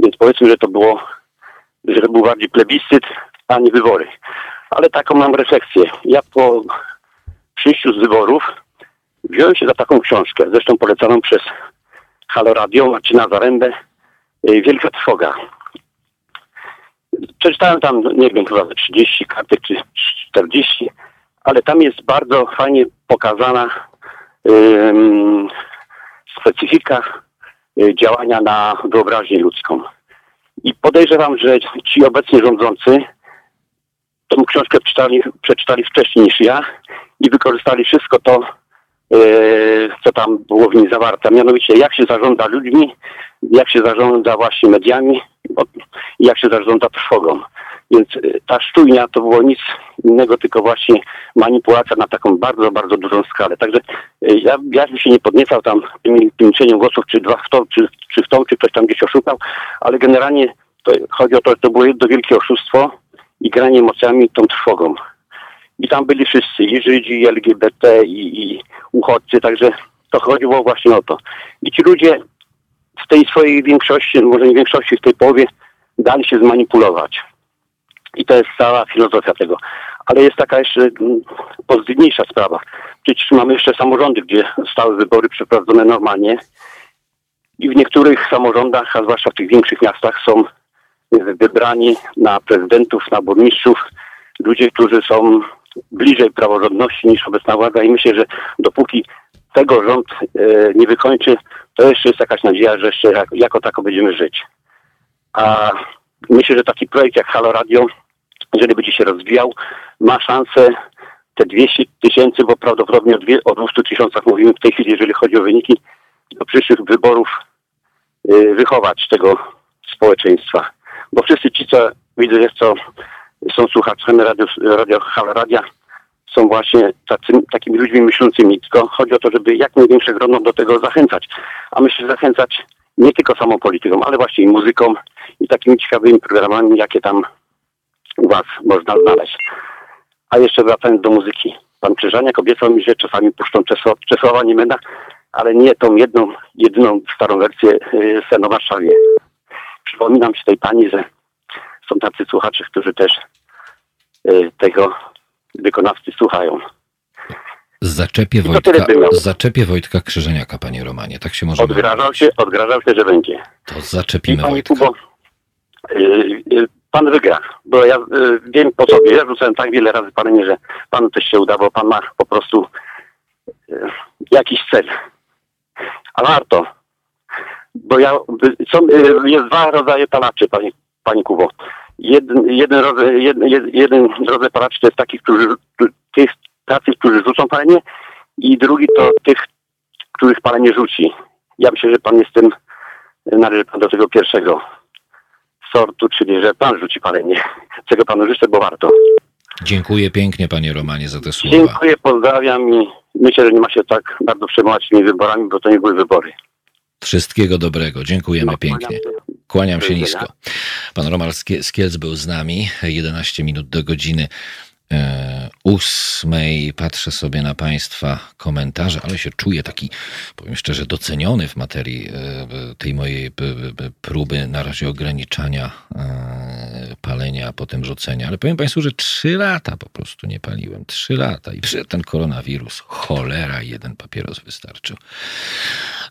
Więc powiedzmy, że to było, że był bardziej plebiscyt, a nie wybory. Ale taką mam refleksję. Ja po przyjściu z wyborów wziąłem się za taką książkę, zresztą polecaną przez Halo Radio, Marcina Zarębę, yy, Wielka Trwoga. Przeczytałem tam, nie wiem, chyba ze 30 kartek czy 40, ale tam jest bardzo fajnie pokazana specyfika y, działania na wyobraźnię ludzką. I podejrzewam, że ci obecnie rządzący tą książkę przeczytali, przeczytali wcześniej niż ja i wykorzystali wszystko to, y, co tam było w niej zawarte. Mianowicie jak się zarządza ludźmi, jak się zarządza właśnie mediami jak się zarządza trwogą. Więc y, ta szczujnia to było nic innego, tylko właśnie manipulacja na taką bardzo, bardzo dużą skalę. Także y, ja, ja bym się nie podniecał tam tym, tym liczeniem głosów, czy dwa w tą, czy, czy w tą, czy ktoś tam gdzieś oszukał, ale generalnie to, chodzi o to, że to było jedno wielkie oszustwo i granie emocjami tą trwogą. I tam byli wszyscy, i Żydzi, i LGBT, i, i uchodźcy, także to chodziło właśnie o to. I ci ludzie w tej swojej większości, może nie większości, w tej połowie dali się zmanipulować. I to jest cała filozofia tego. Ale jest taka jeszcze mm, pozytywniejsza sprawa. Przecież mamy jeszcze samorządy, gdzie zostały wybory przeprowadzone normalnie i w niektórych samorządach, a zwłaszcza w tych większych miastach są wybrani na prezydentów, na burmistrzów ludzie, którzy są bliżej praworządności niż obecna władza i myślę, że dopóki tego rząd e, nie wykończy, to jeszcze jest jakaś nadzieja, że jeszcze jak, jako tako będziemy żyć. A myślę, że taki projekt jak Halo Radio, jeżeli będzie się rozwijał, ma szansę te 200 tysięcy, bo prawdopodobnie o, dwie, o 200 tysiącach mówimy w tej chwili, jeżeli chodzi o wyniki, do przyszłych wyborów y, wychować tego społeczeństwa. Bo wszyscy ci, co widzę, jest co są słuchaczami radio, radio Radia, są właśnie tacy, takimi ludźmi myślącymi. Tylko chodzi o to, żeby jak największe grono do tego zachęcać. A myślę, zachęcać nie tylko samą polityką, ale właśnie i muzyką i takimi ciekawymi programami, jakie tam u Was można znaleźć. A jeszcze wracając do muzyki. Pan Krzyżaniak obiecał mi, że czasami puszczą Czesław, Czesława Niemena, ale nie tą jedną, jedyną starą wersję yy, Sen o Warszawie. Przypominam się tej pani, że są tacy słuchacze, którzy też tego wykonawcy słuchają. Zaczepię Wojtka, zaczepię Wojtka Krzyżeniaka, panie Romanie. Tak się może Odgrażał się, odgrażał się, że będzie. To I zaczepimy panie Wojtka. Kubo, yy, yy, pan wygra, bo ja wiem po sobie, ja rzucałem tak wiele razy panie, że panu też się uda, bo pan ma po prostu jakiś cel. A warto, bo ja, y, są, jest dwa rodzaje palaczy, panie, panie Kubo. Jeden, jeden, rodzaj, jeden, jeden rodzaj palaczy to jest takich, którzy, tych tacy, którzy rzucą palenie i drugi to tych, których palenie rzuci. Ja myślę, że pan jest tym, należy pan do tego pierwszego sortu, czyli że pan rzuci palenie. Czego panu życzę, bo warto. Dziękuję pięknie, panie Romanie, za te słowa. Dziękuję, pozdrawiam i myślę, że nie ma się tak bardzo przejmować tymi wyborami, bo to nie były wybory. Wszystkiego dobrego. Dziękujemy No, pięknie. Kłaniam się. Nisko. Pan Romal Skie- Skielc był z nami. 11 minut do godziny e, ósmej. Patrzę sobie na Państwa komentarze, ale się czuję taki, powiem szczerze, doceniony w materii e, tej mojej próby na razie ograniczania e, palenia, a potem rzucenia. Ale powiem Państwu, że trzy lata po prostu nie paliłem. Trzy lata. I przyszedł ten koronawirus. Cholera, jeden papieros wystarczył.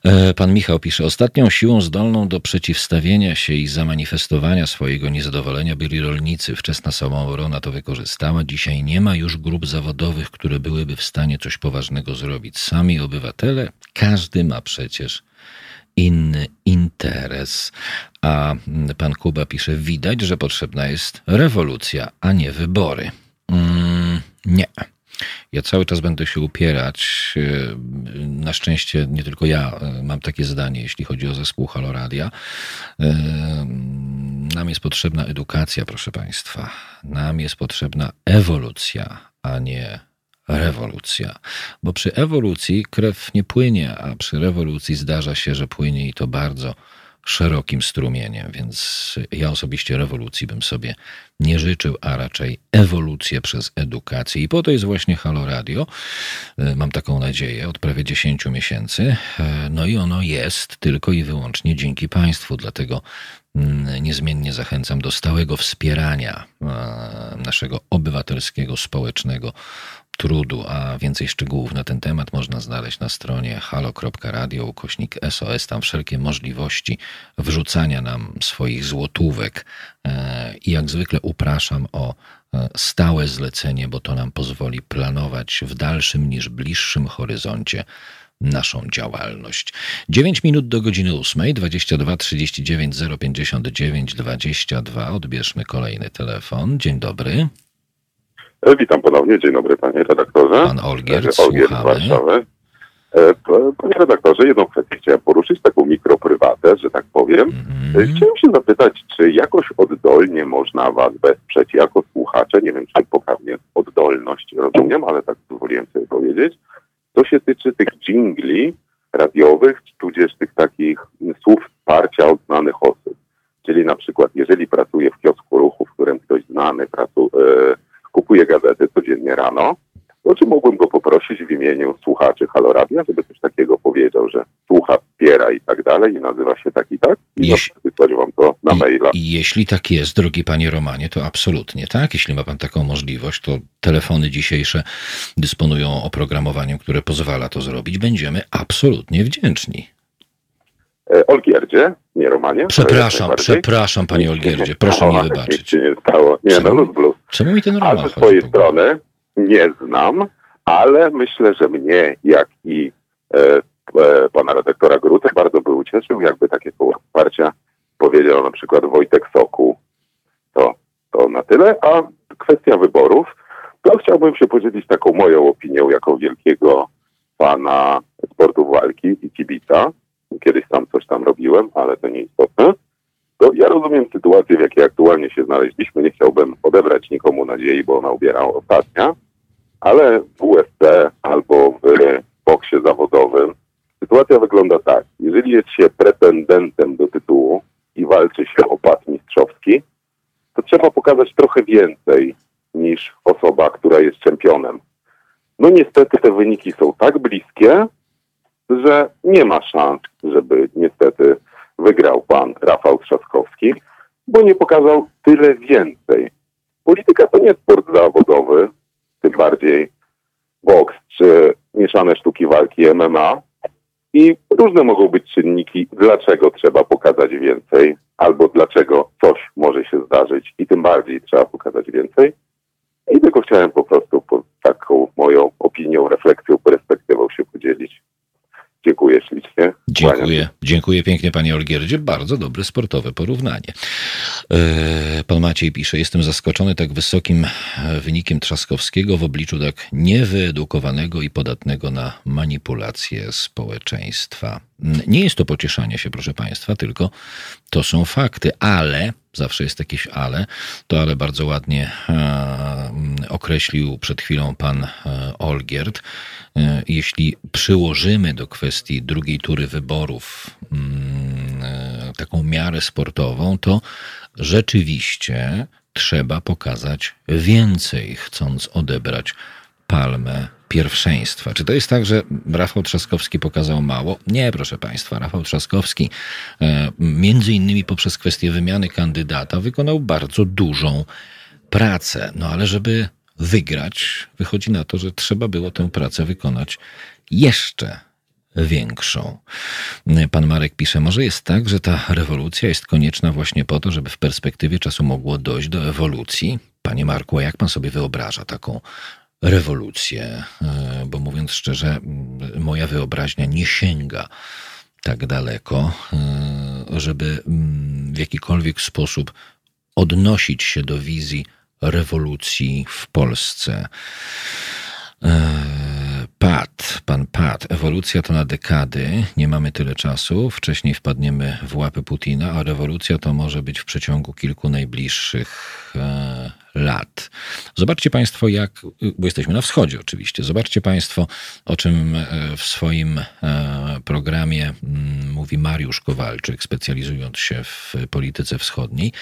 E, Pan Michał pisze, ostatnią siłą zdolną do przeciwstawienia się i zamanifestowania swojego niezadowolenia byli rolnicy. Wczesna samoobrona to wykorzystała. Dzisiaj nie ma już grup zawodowych, które byłyby w stanie coś poważnego zrobić. Sami obywatele, każdy ma przecież inny interes. A mm, pan Kuba pisze, widać, że potrzebna jest rewolucja, a nie wybory. Mm, nie. Ja cały czas będę się upierać. Yy, Na szczęście nie tylko ja yy, mam takie zdanie, jeśli chodzi o zespół Haloradia. Yy, Nam jest potrzebna edukacja, proszę Państwa. Nam jest potrzebna ewolucja, a nie rewolucja. Bo przy ewolucji krew nie płynie, a przy rewolucji zdarza się, że płynie i to bardzo szerokim strumieniem, więc ja osobiście rewolucji bym sobie nie życzył, a raczej ewolucję przez edukację. I po to jest właśnie Halo Radio. E, Mam taką nadzieję od prawie 10 miesięcy. E, No i ono jest tylko i wyłącznie dzięki Państwu, dlatego mm, niezmiennie zachęcam do stałego wspierania e, naszego obywatelskiego, społecznego trudu, a więcej szczegółów na ten temat można znaleźć na stronie halo.radio ukośnik SOS. Tam wszelkie możliwości wrzucania nam swoich złotówek E, i jak zwykle upraszam o e, stałe zlecenie, bo to nam pozwoli planować w dalszym niż bliższym horyzoncie naszą działalność. 9 minut do godziny 8, 22 39 059 22. Odbierzmy kolejny telefon. Dzień dobry. E, Witam ponownie, dzień dobry panie redaktorze. Pan Olgierd, E, Olgierd z. Warszawy. E, Panie redaktorze, jedną kwestię chciałem poruszyć, taką mikroprywatę, że tak powiem. E, Mhm. Chciałem się zapytać, czy jakoś oddolnie można was wesprzeć jako słuchacze, nie wiem, czy poprawnie oddolność rozumiem, ale tak pozwoliłem sobie powiedzieć. To się tyczy tych dżingli radiowych, tudzież tych takich słów wsparcia od znanych osób. Czyli na przykład, jeżeli pracuję w kiosku ruchu, w którym ktoś znany pracu, e, kupuje gazety codziennie rano, to czy mógłbym go poprosić w imieniu słuchaczy Haloradia, żeby coś takiego powiedział, że słucha, wspiera i tak dalej i nazywa się tak i tak? I Jeśli- wysłać wam to na maila. I jeśli tak jest, drogi panie Romanie, to absolutnie tak. Jeśli ma pan taką możliwość, to telefony dzisiejsze dysponują oprogramowaniem, które pozwala to zrobić. Będziemy absolutnie wdzięczni. E, Olgierdzie, nie Romanie. Przepraszam, przepraszam panie Olgierdzie, proszę mi wybaczyć. się nie stało. Nie, no Czemu? luz blues. Czemu mi ten A Roman ze chodzi swojej strony nie znam, ale myślę, że mnie, jak i e, e, pana redaktora Grutę bardzo by ucieszył, jakby takie słowa wsparcia powiedział na przykład Wojtek Soku. To, to na tyle. A kwestia wyborów, to chciałbym się podzielić taką moją opinią jako wielkiego pana sportu walki i kibica. Kiedyś tam coś tam robiłem, ale to nieistotne. To ja rozumiem sytuację, w jakiej aktualnie się znaleźliśmy. Nie chciałbym odebrać nikomu nadziei, bo ona ubiera ostatnia, ale w UFC albo w boksie zawodowym sytuacja wygląda tak. Jeżeli jest się pretendentem do tytułu i walczy się o pas mistrzowski, to trzeba pokazać trochę więcej niż osoba, która jest czempionem. No niestety te wyniki są tak bliskie, że nie ma szans, żeby niestety wygrał pan Rafał Trzaskowski, bo nie pokazał tyle więcej. Polityka to nie sport zawodowy, tym bardziej boks czy mieszane sztuki walki MMA. I różne mogą być czynniki, dlaczego trzeba pokazać więcej, albo dlaczego coś może się zdarzyć i tym bardziej trzeba pokazać więcej. I tylko chciałem po prostu taką moją opinią, refleksją, perspektywą się podzielić. Dziękuję ślicznie. Dziękuję. Dziękuję pięknie, panie Olgierdzie. Bardzo dobre sportowe porównanie. E, Pan Maciej pisze, jestem zaskoczony tak wysokim e, wynikiem Trzaskowskiego w obliczu tak niewyedukowanego i podatnego na manipulacje społeczeństwa. Mm, Nie jest to pocieszanie się, proszę państwa, tylko to są fakty, ale, zawsze jest jakieś ale, to ale bardzo ładnie e, mm, określił przed chwilą pan e, Olgierd. E, jeśli przyłożymy do kwestii drugiej tury wyborów mm, e, taką taką miarę sportową, to rzeczywiście trzeba pokazać więcej, chcąc odebrać palmę pierwszeństwa. Czy to jest tak, że Rafał Trzaskowski pokazał mało? Nie, proszę Państwa. Rafał Trzaskowski, e, między innymi poprzez kwestię wymiany kandydata, wykonał bardzo dużą pracę. No ale żeby wygrać, wychodzi na to, że trzeba było tę pracę wykonać jeszcze większą. Pan Marek pisze, może jest tak, że ta rewolucja jest konieczna właśnie po to, żeby w perspektywie czasu mogło dojść do ewolucji? Panie Marku, a jak pan sobie wyobraża taką rewolucję? E, bo mówiąc szczerze, moja wyobraźnia nie sięga tak daleko, e, żeby w jakikolwiek sposób odnosić się do wizji rewolucji w Polsce. E, Pat, pan Pat, ewolucja to na dekady, nie mamy tyle czasu, wcześniej wpadniemy w łapy Putina, a rewolucja to może być w przeciągu kilku najbliższych lat. Zobaczcie Państwo, jak, bo jesteśmy na wschodzie oczywiście, zobaczcie Państwo, o czym e, w swoim e, programie mm, mówi Mariusz Kowalczyk, specjalizując się w polityce wschodniej,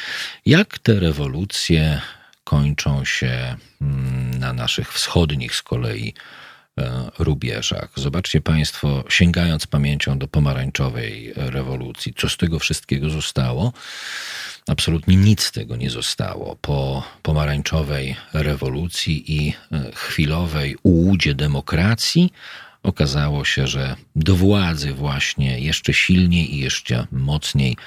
jak te rewolucje kończą się mm, na naszych wschodnich z kolei E, rubieżach. Zobaczcie Państwo, sięgając pamięcią do pomarańczowej rewolucji, co z tego wszystkiego zostało? Absolutnie nic z tego nie zostało. Po pomarańczowej rewolucji i e, chwilowej ułudzie demokracji okazało się, że do władzy właśnie jeszcze silniej i jeszcze mocniej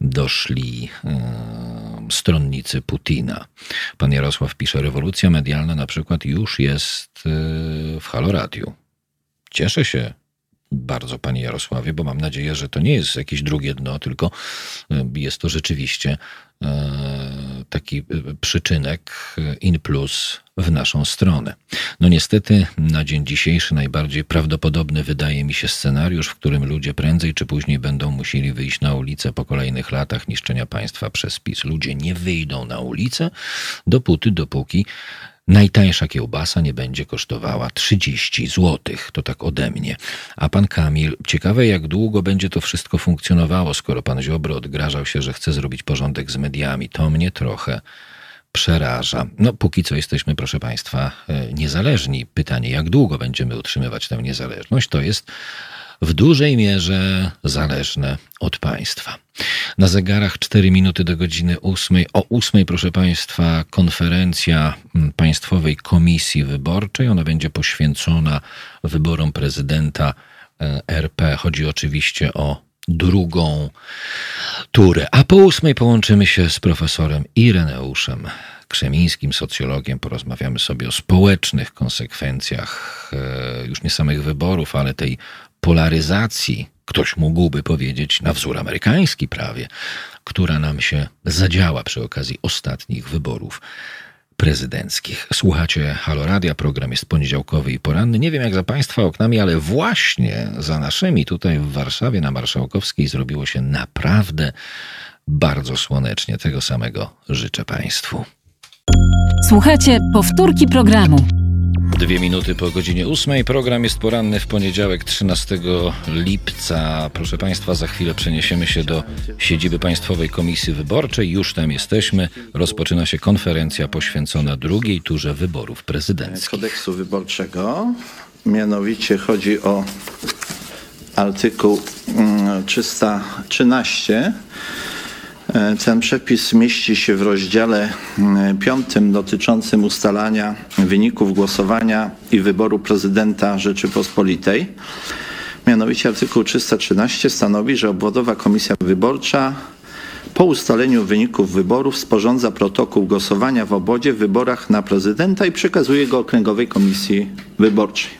doszli e, stronnicy Putina. Pan Jarosław pisze, rewolucja medialna na przykład już jest e, w Haloradiu. Cieszę się bardzo, panie Jarosławie, bo mam nadzieję, że to nie jest jakieś drugie dno, tylko e, jest to rzeczywiście e, taki e, przyczynek in plus w naszą stronę. No niestety na dzień dzisiejszy najbardziej prawdopodobny wydaje mi się scenariusz, w którym ludzie prędzej czy później będą musieli wyjść na ulicę po kolejnych latach niszczenia państwa przez PiS. Ludzie nie wyjdą na ulicę dopóty, dopóki Najtańsza kiełbasa nie będzie kosztowała 30 zł. To tak ode mnie. A pan Kamil, ciekawe jak długo będzie to wszystko funkcjonowało, skoro pan Ziobro odgrażał się, że chce zrobić porządek z mediami. To mnie trochę przeraża. No, póki co jesteśmy, proszę Państwa, e, niezależni. Pytanie, jak długo będziemy utrzymywać tę niezależność, to jest w dużej mierze zależne od państwa. Na zegarach 4 minuty do godziny 8. O 8, proszę Państwa, konferencja mm, Państwowej Komisji Wyborczej. Ona będzie poświęcona wyborom prezydenta e, RP. Chodzi oczywiście o drugą turę. A po 8 połączymy się z profesorem Ireneuszem Krzemińskim, socjologiem. Porozmawiamy sobie o społecznych konsekwencjach e, już nie samych wyborów, ale tej polaryzacji, ktoś mógłby powiedzieć, na wzór amerykański prawie, która nam się zadziała przy okazji ostatnich wyborów prezydenckich. Słuchacie Halo Radia, program jest poniedziałkowy i poranny. Nie wiem jak za Państwa oknami, ale właśnie za naszymi tutaj w Warszawie na Marszałkowskiej zrobiło się naprawdę bardzo słonecznie. Tego samego życzę Państwu. Słuchacie powtórki programu. Dwie minuty po godzinie ósmej. Program jest poranny w poniedziałek 13 lipca. Proszę Państwa, za chwilę przeniesiemy się do siedziby Państwowej Komisji Wyborczej. Już tam jesteśmy. Rozpoczyna się konferencja poświęcona drugiej turze wyborów prezydenckich. Kodeksu wyborczego. Mianowicie chodzi o artykuł 313 mm, ten przepis mieści się w rozdziale mm, piątym dotyczącym ustalania wyników głosowania i wyboru prezydenta Rzeczypospolitej. Mianowicie artykuł 313 stanowi, że obwodowa komisja wyborcza po ustaleniu wyników wyborów sporządza protokół głosowania w obwodzie w wyborach na prezydenta i przekazuje go Okręgowej Komisji Wyborczej.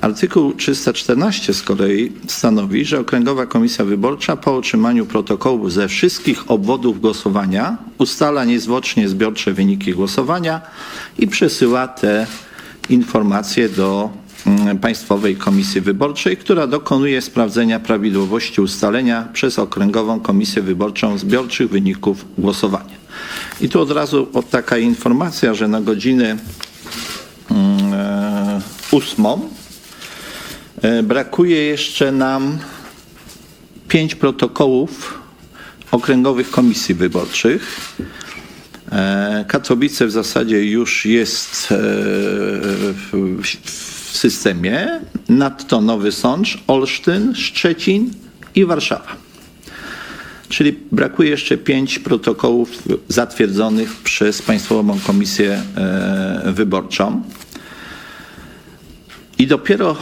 Artykuł 314 z kolei stanowi, że Okręgowa Komisja Wyborcza po otrzymaniu protokołu ze wszystkich obwodów głosowania ustala niezwłocznie zbiorcze wyniki głosowania i przesyła te informacje do mm, Państwowej Komisji Wyborczej, która dokonuje sprawdzenia prawidłowości ustalenia przez Okręgową Komisję Wyborczą zbiorczych wyników głosowania. I tu od razu od taka informacja, że na godzinę mm, e, ósmą brakuje jeszcze nam pięć protokołów okręgowych komisji wyborczych. E, Katowice w zasadzie już jest e, w systemie. Nadto Nowy Sącz, Olsztyn, Szczecin i Warszawa. Czyli brakuje jeszcze pięć protokołów zatwierdzonych przez Państwową Komisję e, Wyborczą. I dopiero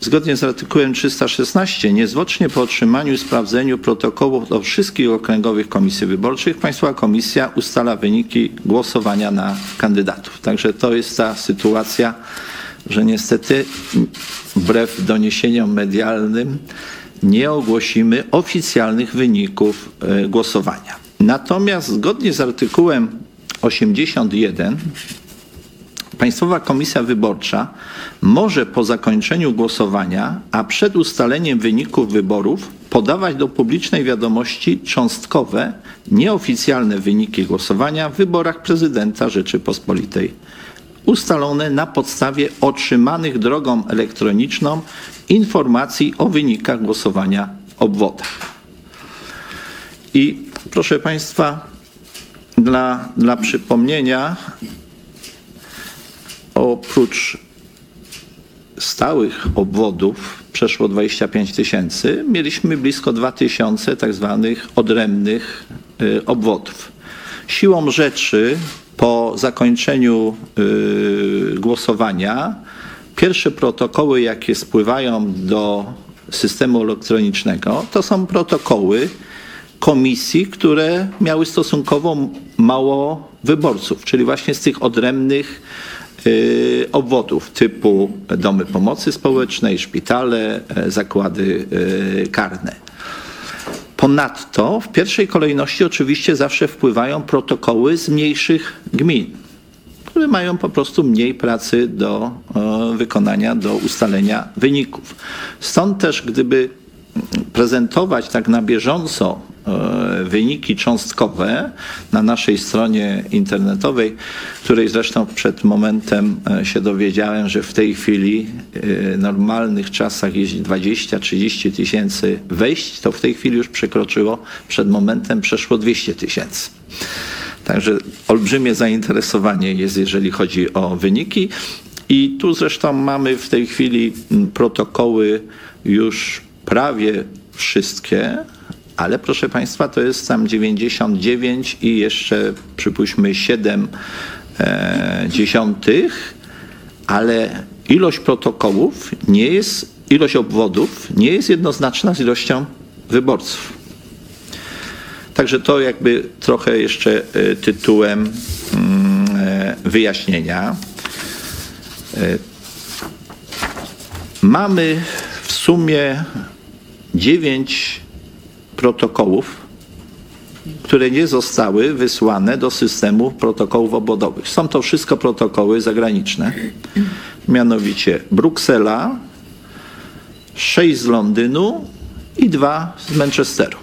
zgodnie z artykułem 316, niezwłocznie po otrzymaniu sprawdzeniu protokołów do wszystkich okręgowych komisji wyborczych, Państwowa Komisja ustala wyniki głosowania na kandydatów. Także to jest ta sytuacja, że niestety wbrew doniesieniom medialnym nie ogłosimy oficjalnych wyników e, głosowania. Natomiast zgodnie z artykułem 81 Państwowa Komisja Wyborcza może po zakończeniu głosowania, a przed ustaleniem wyników wyborów podawać do publicznej wiadomości cząstkowe, nieoficjalne wyniki głosowania w wyborach prezydenta Rzeczypospolitej ustalone na podstawie otrzymanych drogą elektroniczną informacji o wynikach głosowania obwodach. I proszę Państwa, dla, dla przypomnienia, oprócz stałych obwodów przeszło 25 tysięcy, mieliśmy blisko 2 tysiące tak zwanych odrębnych y, obwodów. Siłą rzeczy po zakończeniu y, głosowania pierwsze protokoły, jakie spływają do systemu elektronicznego, to są protokoły komisji, które miały stosunkowo mało wyborców, czyli właśnie z tych odrębnych obwodów typu domy pomocy społecznej, szpitale, e, zakłady y, karne. Ponadto w pierwszej kolejności oczywiście zawsze wpływają protokoły z mniejszych gmin, które mają po prostu mniej pracy do e, wykonania, do ustalenia wyników. Stąd też, gdyby prezentować tak na bieżąco e, wyniki cząstkowe na naszej stronie internetowej, której zresztą przed momentem e, się dowiedziałem, że w tej chwili w normalnych czasach jest 20-30 tysięcy wejść, to w tej chwili już przekroczyło, przed momentem przeszło 200 tysięcy. Także olbrzymie zainteresowanie jest, jeżeli chodzi o wyniki. I tu zresztą mamy w tej chwili protokoły już prawie wszystkie, ale proszę Państwa, to jest tam 99 i jeszcze przypuśćmy 7 e, dziesiątych, ale ilość protokołów nie jest, ilość obwodów nie jest jednoznaczna z ilością wyborców. Także to jakby trochę jeszcze e, tytułem mm, e, wyjaśnienia. E, mamy w sumie dziewięć protokołów, które nie zostały wysłane do systemu protokołów obwodowych. Są to wszystko protokoły zagraniczne, mianowicie Bruksela, sześć z Londynu i dwa z Manchesteru.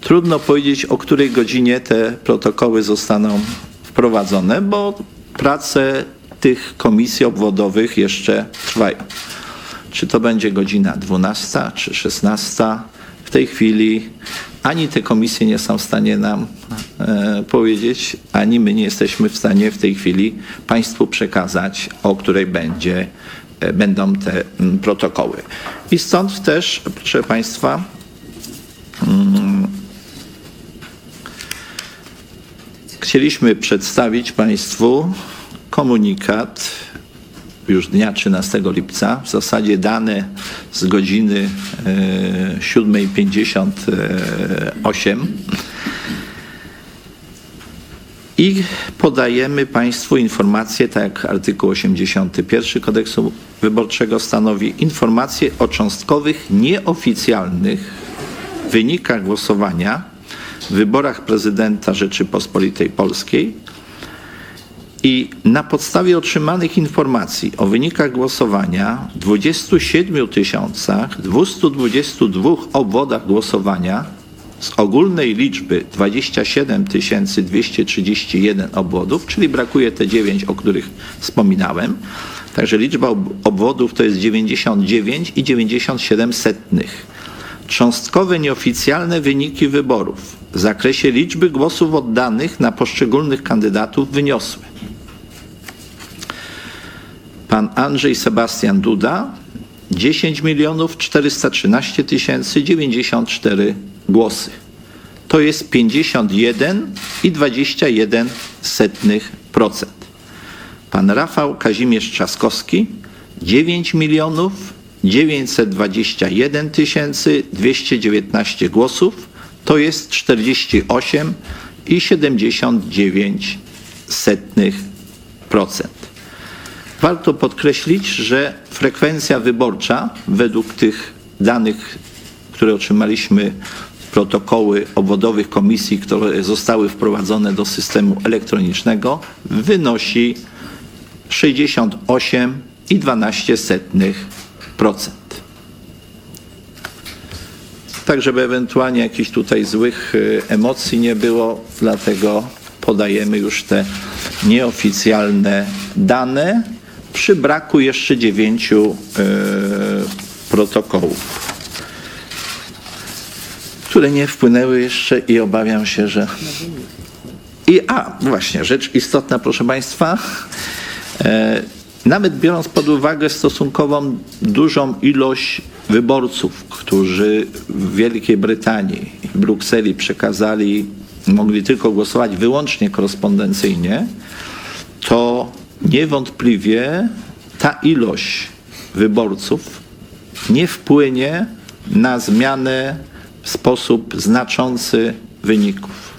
Trudno powiedzieć, o której godzinie te protokoły zostaną wprowadzone, bo prace tych komisji obwodowych jeszcze trwają. Czy to będzie godzina 12 czy 16? W tej chwili ani te komisje nie są w stanie nam e, powiedzieć, ani my nie jesteśmy w stanie w tej chwili Państwu przekazać, o której będzie, e, będą te m, protokoły. I stąd też, proszę Państwa, mm, chcieliśmy przedstawić Państwu komunikat już dnia 13 lipca. W zasadzie dane z godziny 7.58 i podajemy Państwu informacje, tak jak artykuł 81 kodeksu wyborczego stanowi, informacje o cząstkowych, nieoficjalnych wynikach głosowania w wyborach prezydenta Rzeczypospolitej Polskiej i na podstawie otrzymanych informacji o wynikach głosowania w 27 222 obwodach głosowania z ogólnej liczby 27 231 obwodów, czyli brakuje te 9, o których wspominałem. Także liczba obwodów to jest 99 i 97 setnych. cząstkowe nieoficjalne wyniki wyborów w zakresie liczby głosów oddanych na poszczególnych kandydatów wyniosły pan Andrzej Sebastian Duda 10 milionów 413 tysięcy 94 głosy. To jest 51,21%. Pan Rafał Kazimierz Trzaskowski 9 milionów 921 tysięcy 219 głosów. To jest 48,79%. Warto podkreślić, że frekwencja wyborcza według tych danych, które otrzymaliśmy protokoły obwodowych komisji, które zostały wprowadzone do systemu elektronicznego, wynosi 68,12%. Tak, żeby ewentualnie jakichś tutaj złych y, emocji nie było, dlatego podajemy już te nieoficjalne dane przy braku jeszcze dziewięciu e, protokołów, które nie wpłynęły jeszcze i obawiam się, że. I a, właśnie, rzecz istotna, proszę Państwa. E, nawet biorąc pod uwagę stosunkową dużą ilość wyborców, którzy w Wielkiej Brytanii i Brukseli przekazali, mogli tylko głosować wyłącznie korespondencyjnie, to niewątpliwie ta ilość wyborców nie wpłynie na zmianę w sposób znaczący wyników.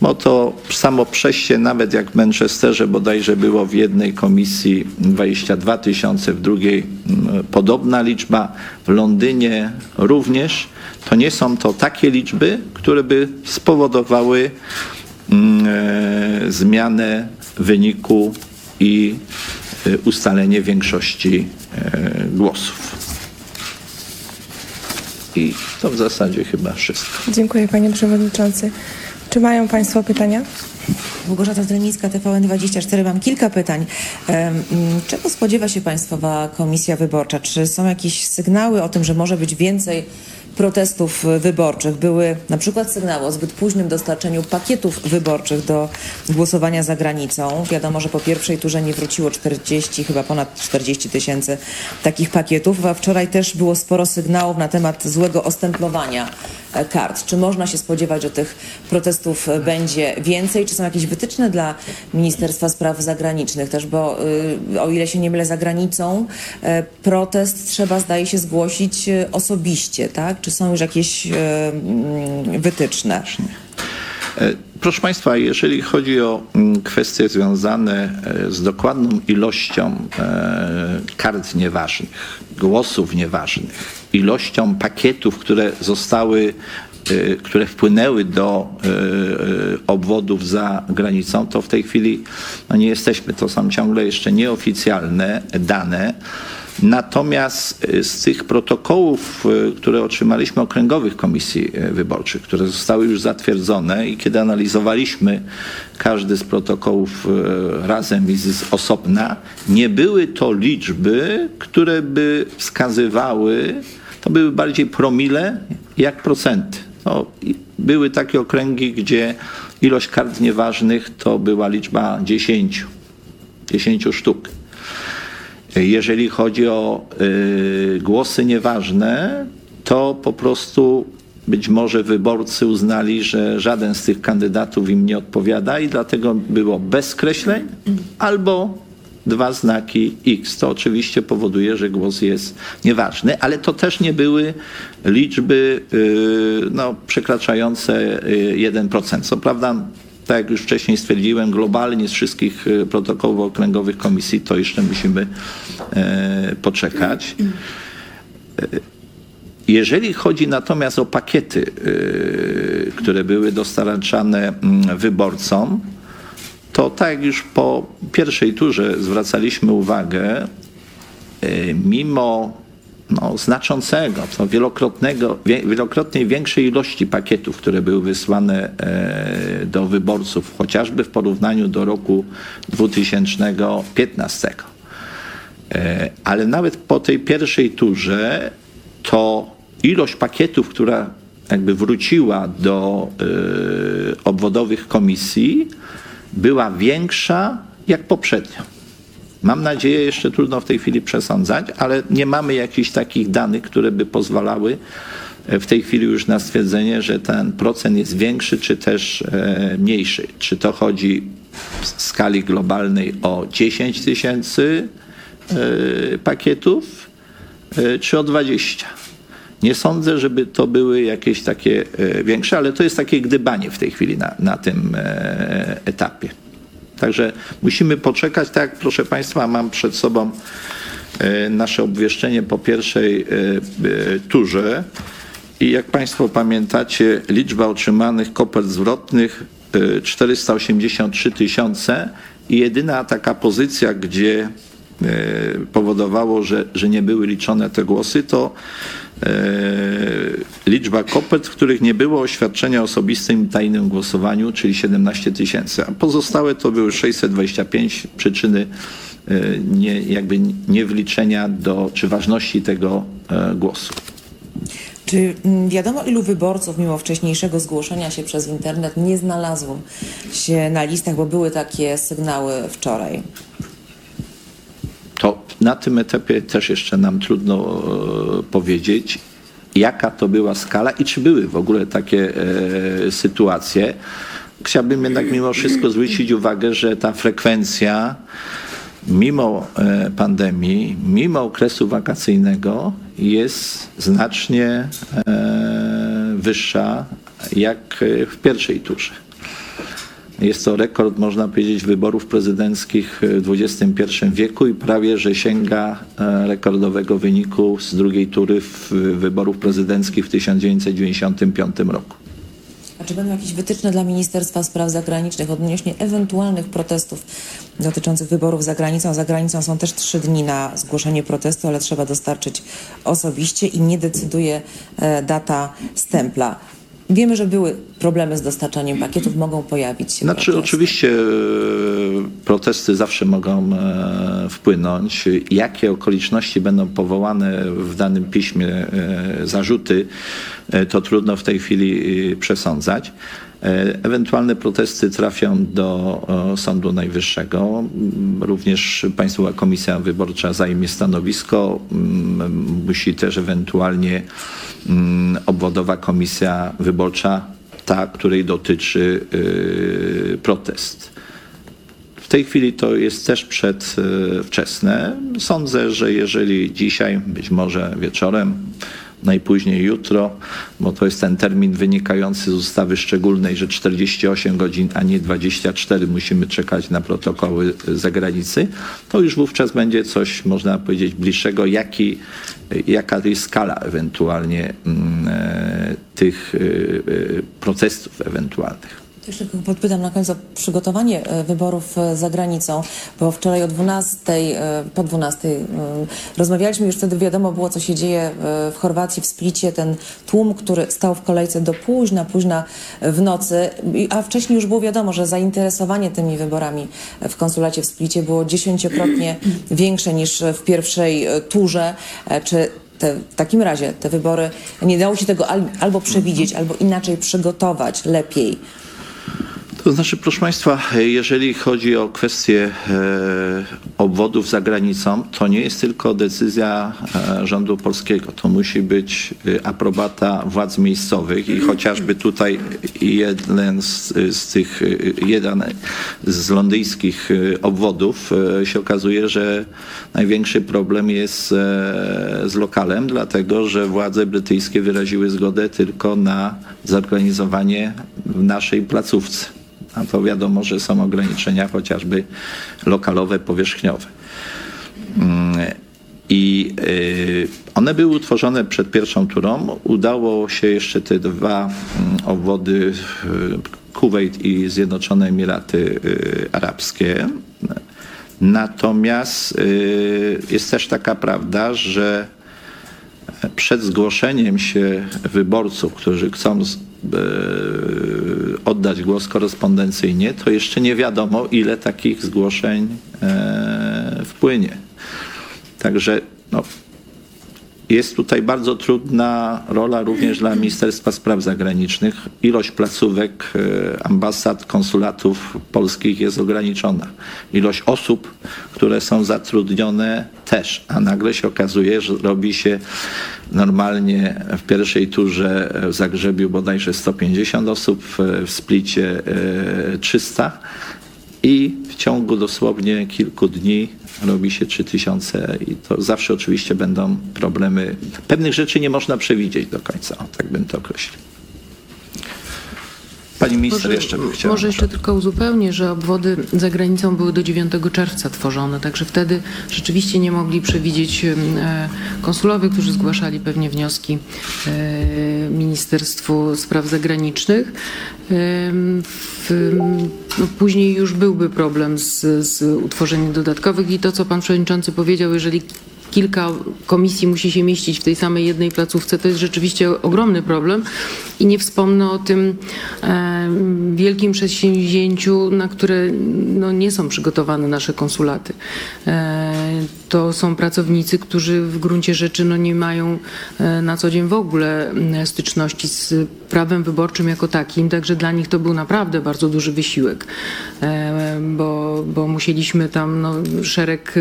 Bo to samo przejście, nawet jak w Manchesterze bodajże było w jednej komisji 22 tysiące, w drugiej mm, podobna liczba, w Londynie również, to nie są to takie liczby, które by spowodowały mm, e, zmianę wyniku i y, ustalenie większości e, głosów. I to w zasadzie chyba wszystko. Dziękuję panie przewodniczący. Czy mają państwo pytania? Małgorzata Zdremińska, TVN24. Mam kilka pytań. Czego spodziewa się Państwowa Komisja Wyborcza? Czy są jakieś sygnały o tym, że może być więcej protestów wyborczych były na przykład sygnały o zbyt późnym dostarczeniu pakietów wyborczych do głosowania za granicą. Wiadomo, że po pierwszej turze nie wróciło 40, chyba ponad 40 tysięcy takich pakietów, a wczoraj też było sporo sygnałów na temat złego ostemplowania kart. Czy można się spodziewać, że tych protestów będzie więcej? Czy są jakieś wytyczne dla Ministerstwa Spraw Zagranicznych też, bo y, o ile się nie mylę za granicą, protest trzeba zdaje się zgłosić osobiście, tak? Czy są już jakieś e, mm, wytyczne? E, proszę Państwa, jeżeli chodzi o mm, kwestie związane e, z dokładną ilością kart nieważnych, głosów nieważnych, ilością pakietów, które zostały, które wpłynęły do obwodów za granicą, to w tej chwili no nie jesteśmy, to są ciągle jeszcze nieoficjalne dane. Natomiast z tych protokołów, które otrzymaliśmy okręgowych komisji wyborczych, które zostały już zatwierdzone i kiedy analizowaliśmy każdy z protokołów razem i z osobna, nie były to liczby, które by wskazywały, to były bardziej promile jak procenty. No, były takie okręgi, gdzie ilość kart nieważnych to była liczba 10, 10 sztuk. Jeżeli chodzi o y, głosy nieważne, to po prostu być może wyborcy uznali, że żaden z tych kandydatów im nie odpowiada i dlatego było bez skreśleń albo dwa znaki X. To oczywiście powoduje, że głos jest nieważny, ale to też nie były liczby y, no, przekraczające 1%. Y, Co prawda tak jak już wcześniej stwierdziłem, globalnie z wszystkich e, protokołów okręgowych komisji, to jeszcze musimy poczekać. Jeżeli chodzi natomiast o pakiety, które były dostarczane mm, wyborcom, to tak jak już po pierwszej turze zwracaliśmy uwagę, mimo no, znaczącego, to wielokrotnego, wielokrotnie większej ilości pakietów, które były wysłane e, do wyborców, chociażby w porównaniu do roku 2015. E, ale nawet po tej pierwszej turze to ilość pakietów, która jakby wróciła do obwodowych komisji, była większa jak poprzednio. Mam nadzieję, jeszcze trudno w tej chwili przesądzać, ale nie mamy jakichś takich danych, które by pozwalały e, w tej chwili już na stwierdzenie, że ten procent jest większy czy też e, mniejszy. Czy to chodzi w skali globalnej o 10 tysięcy e, pakietów, czy o 20. Nie sądzę, żeby to były jakieś takie większe, ale to jest takie gdybanie w tej chwili na, na tym etapie. Także musimy poczekać. Tak, proszę Państwa, mam przed sobą e, nasze obwieszczenie po pierwszej e, e, turze. I jak Państwo pamiętacie, liczba otrzymanych kopert zwrotnych 483 tysiące i jedyna taka pozycja, gdzie powodowało, że, że nie były liczone te głosy, to E, liczba kopert, w których nie było oświadczenia osobistym tajnym głosowaniu, czyli 17 tysięcy, a pozostałe to były 625 przyczyny e, nie, jakby niewliczenia do, czy ważności tego e, głosu. Czy mm, wiadomo, ilu wyborców, mimo wcześniejszego zgłoszenia się przez internet, nie znalazło się na listach, bo były takie sygnały wczoraj? Na tym etapie też jeszcze nam trudno e, powiedzieć, jaka to była skala i czy były w ogóle takie e, sytuacje. Chciałbym jednak mimo wszystko zwrócić uwagę, że ta frekwencja mimo e, pandemii, mimo okresu wakacyjnego jest znacznie wyższa jak w pierwszej turze. Jest to rekord, można powiedzieć, wyborów prezydenckich w XXI wieku i prawie, że sięga e, rekordowego wyniku z drugiej tury wyborów prezydenckich w 1995 roku. A czy będą jakieś wytyczne dla Ministerstwa Spraw Zagranicznych odnośnie ewentualnych protestów dotyczących wyborów za granicą? Za granicą są też trzy dni na zgłoszenie protestu, ale trzeba dostarczyć osobiście i nie decyduje e, data stempla. Wiemy, że były problemy z dostarczaniem pakietów, mogą pojawić się. Znaczy, protesty. oczywiście e, protesty zawsze mogą e, wpłynąć. Jakie okoliczności będą powołane w danym piśmie, e, zarzuty, to trudno w tej chwili przesądzać. Ewentualne protesty trafią do Sądu Najwyższego. Również Państwowa Komisja Wyborcza zajmie stanowisko. Musi też ewentualnie Mm, obwodowa komisja wyborcza, ta, której dotyczy y, protest. W tej chwili to jest też przedwczesne. Sądzę, że jeżeli dzisiaj, być może wieczorem, najpóźniej jutro, bo to jest ten termin wynikający z ustawy szczególnej, że 48 godzin, a nie 24 musimy czekać na protokoły z zagranicy, to już wówczas będzie coś, można powiedzieć, bliższego, jaki, jaka jest skala ewentualnie mm, e, tych e, protestów ewentualnych. Jeszcze podpytam na o przygotowanie e, wyborów e, za granicą, bo wczoraj o 12, e, po 12 rozmawialiśmy, już wtedy wiadomo było, co się dzieje w Chorwacji, w Splicie, ten tłum, który stał w kolejce do późna, późna w nocy, a wcześniej już było wiadomo, że zainteresowanie tymi wyborami w konsulacie w Splicie było dziesięciokrotnie większe niż w pierwszej turze. Czy te, w takim razie te wybory nie dało się tego albo przewidzieć, albo inaczej przygotować lepiej? To znaczy, proszę Państwa, jeżeli chodzi o kwestię e, obwodów za granicą, to nie jest tylko decyzja e, rządu polskiego. To musi być e, aprobata władz miejscowych i chociażby tutaj jeden z, z tych, jeden z londyńskich obwodów się okazuje, że największy problem jest z lokalem, dlatego że władze brytyjskie wyraziły zgodę tylko na zorganizowanie w naszej placówce a to wiadomo, że są ograniczenia chociażby lokalowe, powierzchniowe. Mm, I y, one były utworzone przed pierwszą turą. Udało się jeszcze te dwa mm, obwody, y, Kuwait i Zjednoczone Emiraty y, Arabskie. Natomiast jest też taka prawda, że przed zgłoszeniem się wyborców, którzy chcą oddać głos korespondencyjnie, to jeszcze nie wiadomo, ile takich zgłoszeń e, wpłynie. Także no, Jest tutaj bardzo trudna rola również dla Ministerstwa Spraw Zagranicznych. Ilość placówek, e, ambasad, konsulatów polskich jest ograniczona. Ilość osób, które są zatrudnione też, a nagle się okazuje, że robi się normalnie w pierwszej turze w Zagrzebiu bodajże 150 osób, w Splicie 300 i w ciągu dosłownie kilku dni robi się 3000 i to zawsze oczywiście będą problemy. Pewnych rzeczy nie można przewidzieć do końca, tak bym to określił. Pani minister może, jeszcze by chciała. Może jeszcze tylko uzupełnię, że obwody za granicą były do 9 czerwca tworzone, także wtedy rzeczywiście nie mogli przewidzieć e, konsulowie, którzy zgłaszali pewnie wnioski e, Ministerstwu Spraw Zagranicznych. No później już byłby problem z, z utworzeniem dodatkowych i to, co pan przewodniczący powiedział, jeżeli kilka komisji musi się mieścić w tej samej jednej placówce, to jest rzeczywiście ogromny problem. I nie wspomnę o tym e, wielkim przedsięwzięciu, na które no, nie są przygotowane nasze konsulaty. E, to są pracownicy, którzy w gruncie rzeczy no, nie mają e, na co dzień w ogóle styczności z prawem wyborczym jako takim, także dla nich to był naprawdę bardzo duży wysiłek, bo, bo musieliśmy tam no, szereg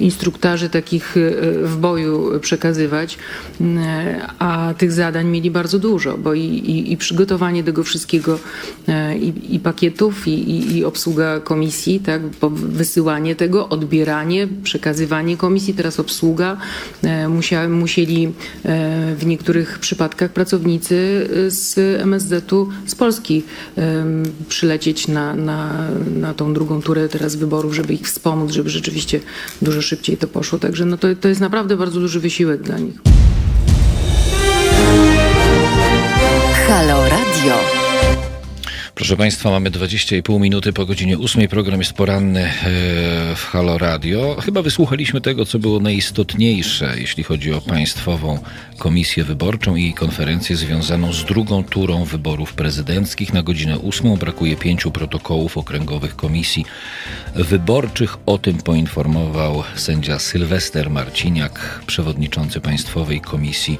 instruktarzy takich w boju przekazywać, a tych zadań mieli bardzo dużo, bo i, i, i przygotowanie tego wszystkiego i, i pakietów, i, i, obsługa komisji, tak, wysyłanie tego, odbieranie, przekazywanie komisji, teraz obsługa. Musia, musieli w niektórych przypadkach pracownicy z MSZ-u z Polski przylecieć na, na, na tą drugą turę teraz wyborów, żeby ich wspomóc, żeby rzeczywiście dużo szybciej to poszło. Także no to, to jest naprawdę bardzo duży wysiłek dla nich. Halo Radio. Proszę Państwa, mamy 20,5 minuty po godzinie 8. Program jest poranny e, w Halo Radio. Chyba wysłuchaliśmy tego, co było najistotniejsze, jeśli chodzi o Państwową Komisję Wyborczą i konferencję związaną z drugą turą wyborów prezydenckich. Na godzinę 8 brakuje pięciu protokołów okręgowych komisji wyborczych. O tym poinformował sędzia Sylwester Marciniak, przewodniczący Państwowej Komisji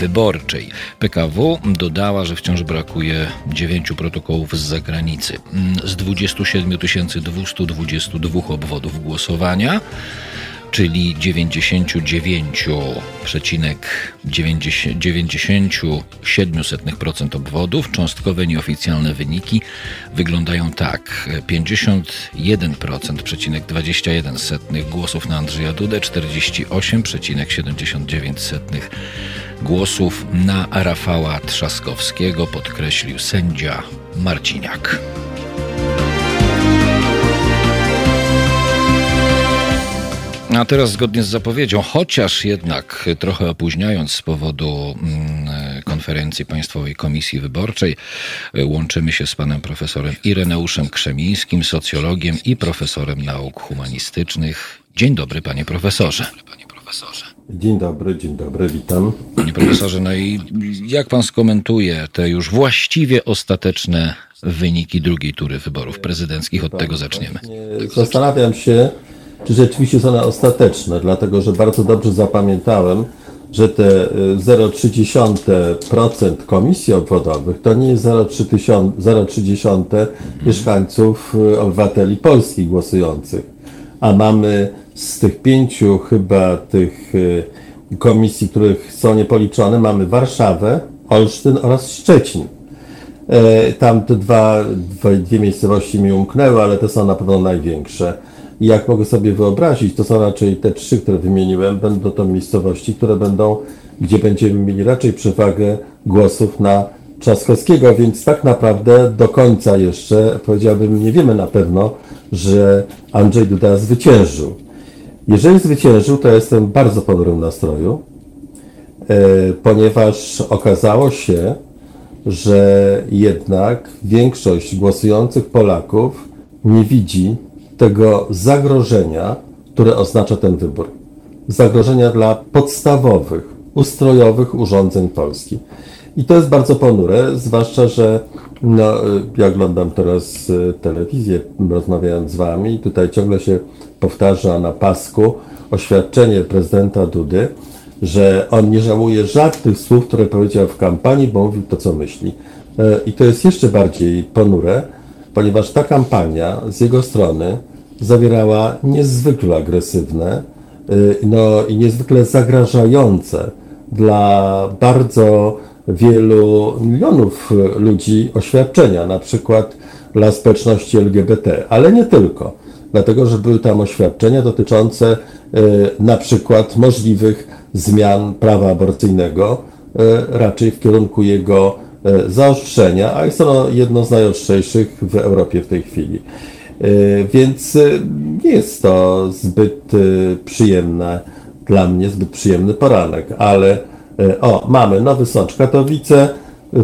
wyborczej. PKW dodała, że wciąż brakuje 9 protokołów z zagranicy. Z 27 222 obwodów głosowania czyli 99,97% obwodów. Cząstkowe nieoficjalne wyniki wyglądają tak. 51,21% głosów na Andrzeja Dudę, 48,79% głosów na Rafała Trzaskowskiego, podkreślił sędzia Marciniak. A teraz zgodnie z zapowiedzią, chociaż jednak trochę opóźniając z powodu mm, konferencji Państwowej Komisji Wyborczej, łączymy się z panem profesorem Ireneuszem Krzemińskim, socjologiem i profesorem nauk humanistycznych. Dzień dobry, panie profesorze. Dzień dobry, dzień dobry, witam. Panie profesorze, no i jak pan skomentuje te już właściwie ostateczne wyniki drugiej tury wyborów prezydenckich? Od tego zaczniemy. Zastanawiam się, czy rzeczywiście są one ostateczne, dlatego że bardzo dobrze zapamiętałem, że te 0,3% komisji obwodowych to nie jest 0,3 mieszkańców y, obywateli polskich głosujących, a mamy z tych pięciu chyba tych y, komisji, których są niepoliczone, mamy Warszawę, Olsztyn oraz Szczecin. E, tam te dwa, dwie miejscowości mi umknęły, ale to są na pewno największe. I jak mogę sobie wyobrazić, to są raczej te trzy, które wymieniłem, będą to miejscowości, które będą, gdzie będziemy mieli raczej przewagę głosów na Trzaskowskiego, więc tak naprawdę do końca jeszcze, powiedziałbym, nie wiemy na pewno, że Andrzej Duda zwyciężył. Jeżeli zwyciężył, to jestem bardzo ponurym nastroju, e, ponieważ okazało się, że jednak większość głosujących Polaków nie widzi tego zagrożenia, które oznacza ten wybór. Zagrożenia dla podstawowych, ustrojowych urządzeń Polski. I to jest bardzo ponure, zwłaszcza, że no, ja oglądam teraz e, telewizję, rozmawiając z Wami, i tutaj ciągle się powtarza na pasku oświadczenie prezydenta Dudy, że on nie żałuje żadnych słów, które powiedział w kampanii, bo mówił to, co myśli. E, I to jest jeszcze bardziej ponure, ponieważ ta kampania z jego strony zawierała niezwykle agresywne e, no, i niezwykle zagrażające dla bardzo wielu milionów ludzi oświadczenia, na przykład dla społeczności LGBT, ale nie tylko, dlatego że były tam oświadczenia dotyczące e, na przykład możliwych zmian prawa aborcyjnego, e, raczej w kierunku jego zaostrzenia, a jest ono jedno z najostrzejszych w Europie w tej chwili. Więc nie jest to zbyt przyjemne dla mnie, zbyt przyjemny poranek, ale o, mamy Nowy Sącz, Katowice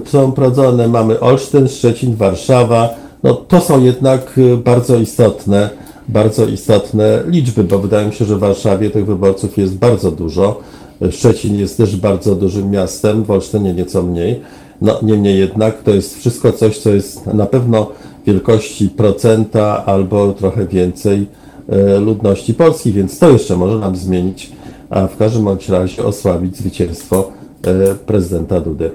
są prowadzone, mamy Olsztyn, Szczecin, Warszawa, no to są jednak bardzo istotne, bardzo istotne liczby, bo wydaje mi się, że w Warszawie tych wyborców jest bardzo dużo. Szczecin jest też bardzo dużym miastem, w Olsztynie nieco mniej. No, niemniej jednak to jest wszystko coś, co jest na pewno wielkości procenta albo trochę więcej e, ludności Polski, więc to jeszcze może nam zmienić, a w każdym bądź razie osłabić zwycięstwo e, prezydenta Dudy.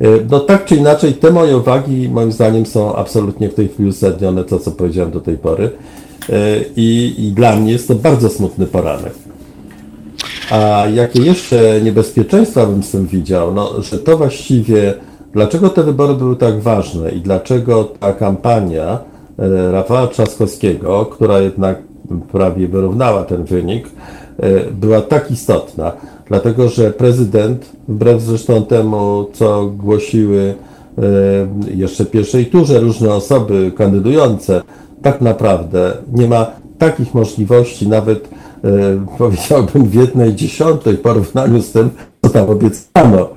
E, no tak czy inaczej, te moje uwagi moim zdaniem są absolutnie w tej chwili uzasadnione, to co powiedziałem do tej pory. I, I dla mnie jest to bardzo smutny poranek. A jakie jeszcze niebezpieczeństwa bym z tym widział? No, że to właściwie, dlaczego te wybory były tak ważne i dlaczego ta kampania e, Rafała Trzaskowskiego, która jednak prawie wyrównała ten wynik, e, była tak istotna, dlatego że prezydent, wbrew zresztą temu, co głosiły e, jeszcze w pierwszej turze różne osoby kandydujące, tak naprawdę nie ma takich możliwości, nawet powiedziałbym w jednej dziesiątej w porównaniu z tym, co tam obiecano.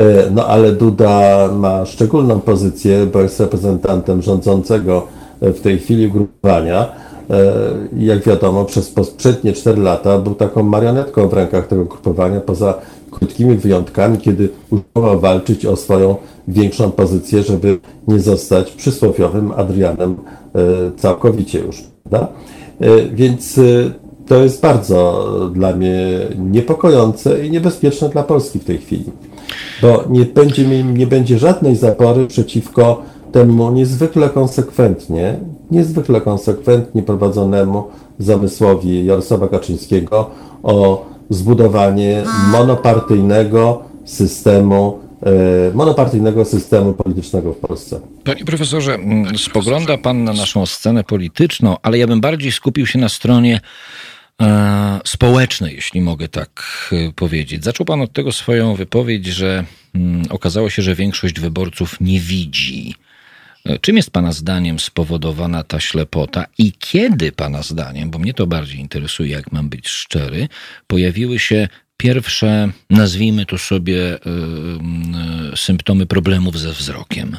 E, no ale Duda ma szczególną pozycję, bo jest reprezentantem rządzącego w tej chwili ugrupowania. E, jak wiadomo, przez poprzednie 4 lata był taką marionetką w rękach tego grupowania, poza krótkimi wyjątkami, kiedy usiłował walczyć o swoją większą pozycję, żeby nie zostać przysłowiowym Adrianem całkowicie już. Prawda? Więc to jest bardzo dla mnie niepokojące i niebezpieczne dla Polski w tej chwili. Bo nie będzie, nie będzie żadnej zapory przeciwko temu niezwykle konsekwentnie, niezwykle konsekwentnie prowadzonemu zamysłowi Jarosława Kaczyńskiego o zbudowanie monopartyjnego systemu e, monopartyjnego systemu politycznego w Polsce. Panie profesorze, spogląda Pan na naszą scenę polityczną, ale ja bym bardziej skupił się na stronie społeczne, jeśli mogę tak e, powiedzieć. Zaczął Pan od tego swoją wypowiedź, że mm, okazało się, że większość wyborców nie widzi. E, czym jest Pana zdaniem spowodowana ta ślepota i kiedy Pana zdaniem, bo mnie to bardziej interesuje, jak mam być szczery, pojawiły się pierwsze, nazwijmy to sobie, symptomy problemów ze wzrokiem?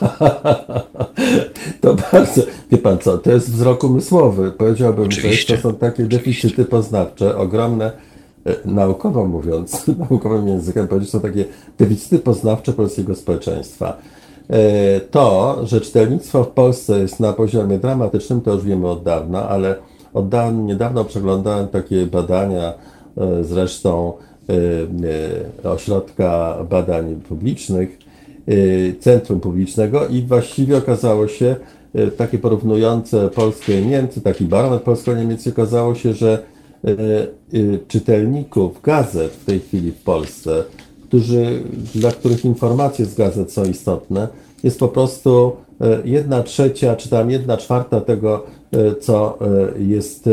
to bardzo, wie pan co, to jest wzrok umysłowy. Powiedziałbym, Oczywiście. że to są takie deficyty poznawcze, ogromne, e, naukowo mówiąc, naukowym językiem powiedzieć, są takie deficyty poznawcze polskiego społeczeństwa. E, to, że czytelnictwo w Polsce jest na poziomie dramatycznym, to już wiemy od dawna, ale od dawna, niedawno przeglądałem takie badania, e, zresztą Ośrodka Badań Publicznych, centrum publicznego i właściwie okazało się, y, takie porównujące Polskę i Niemcy, taki barometr polsko-niemiecki, okazało się, że y, czytelników gazet w tej chwili w Polsce, którzy, dla których informacje z gazet są istotne, jest po prostu jedna trzecia, czy tam jedna czwarta tego, co jest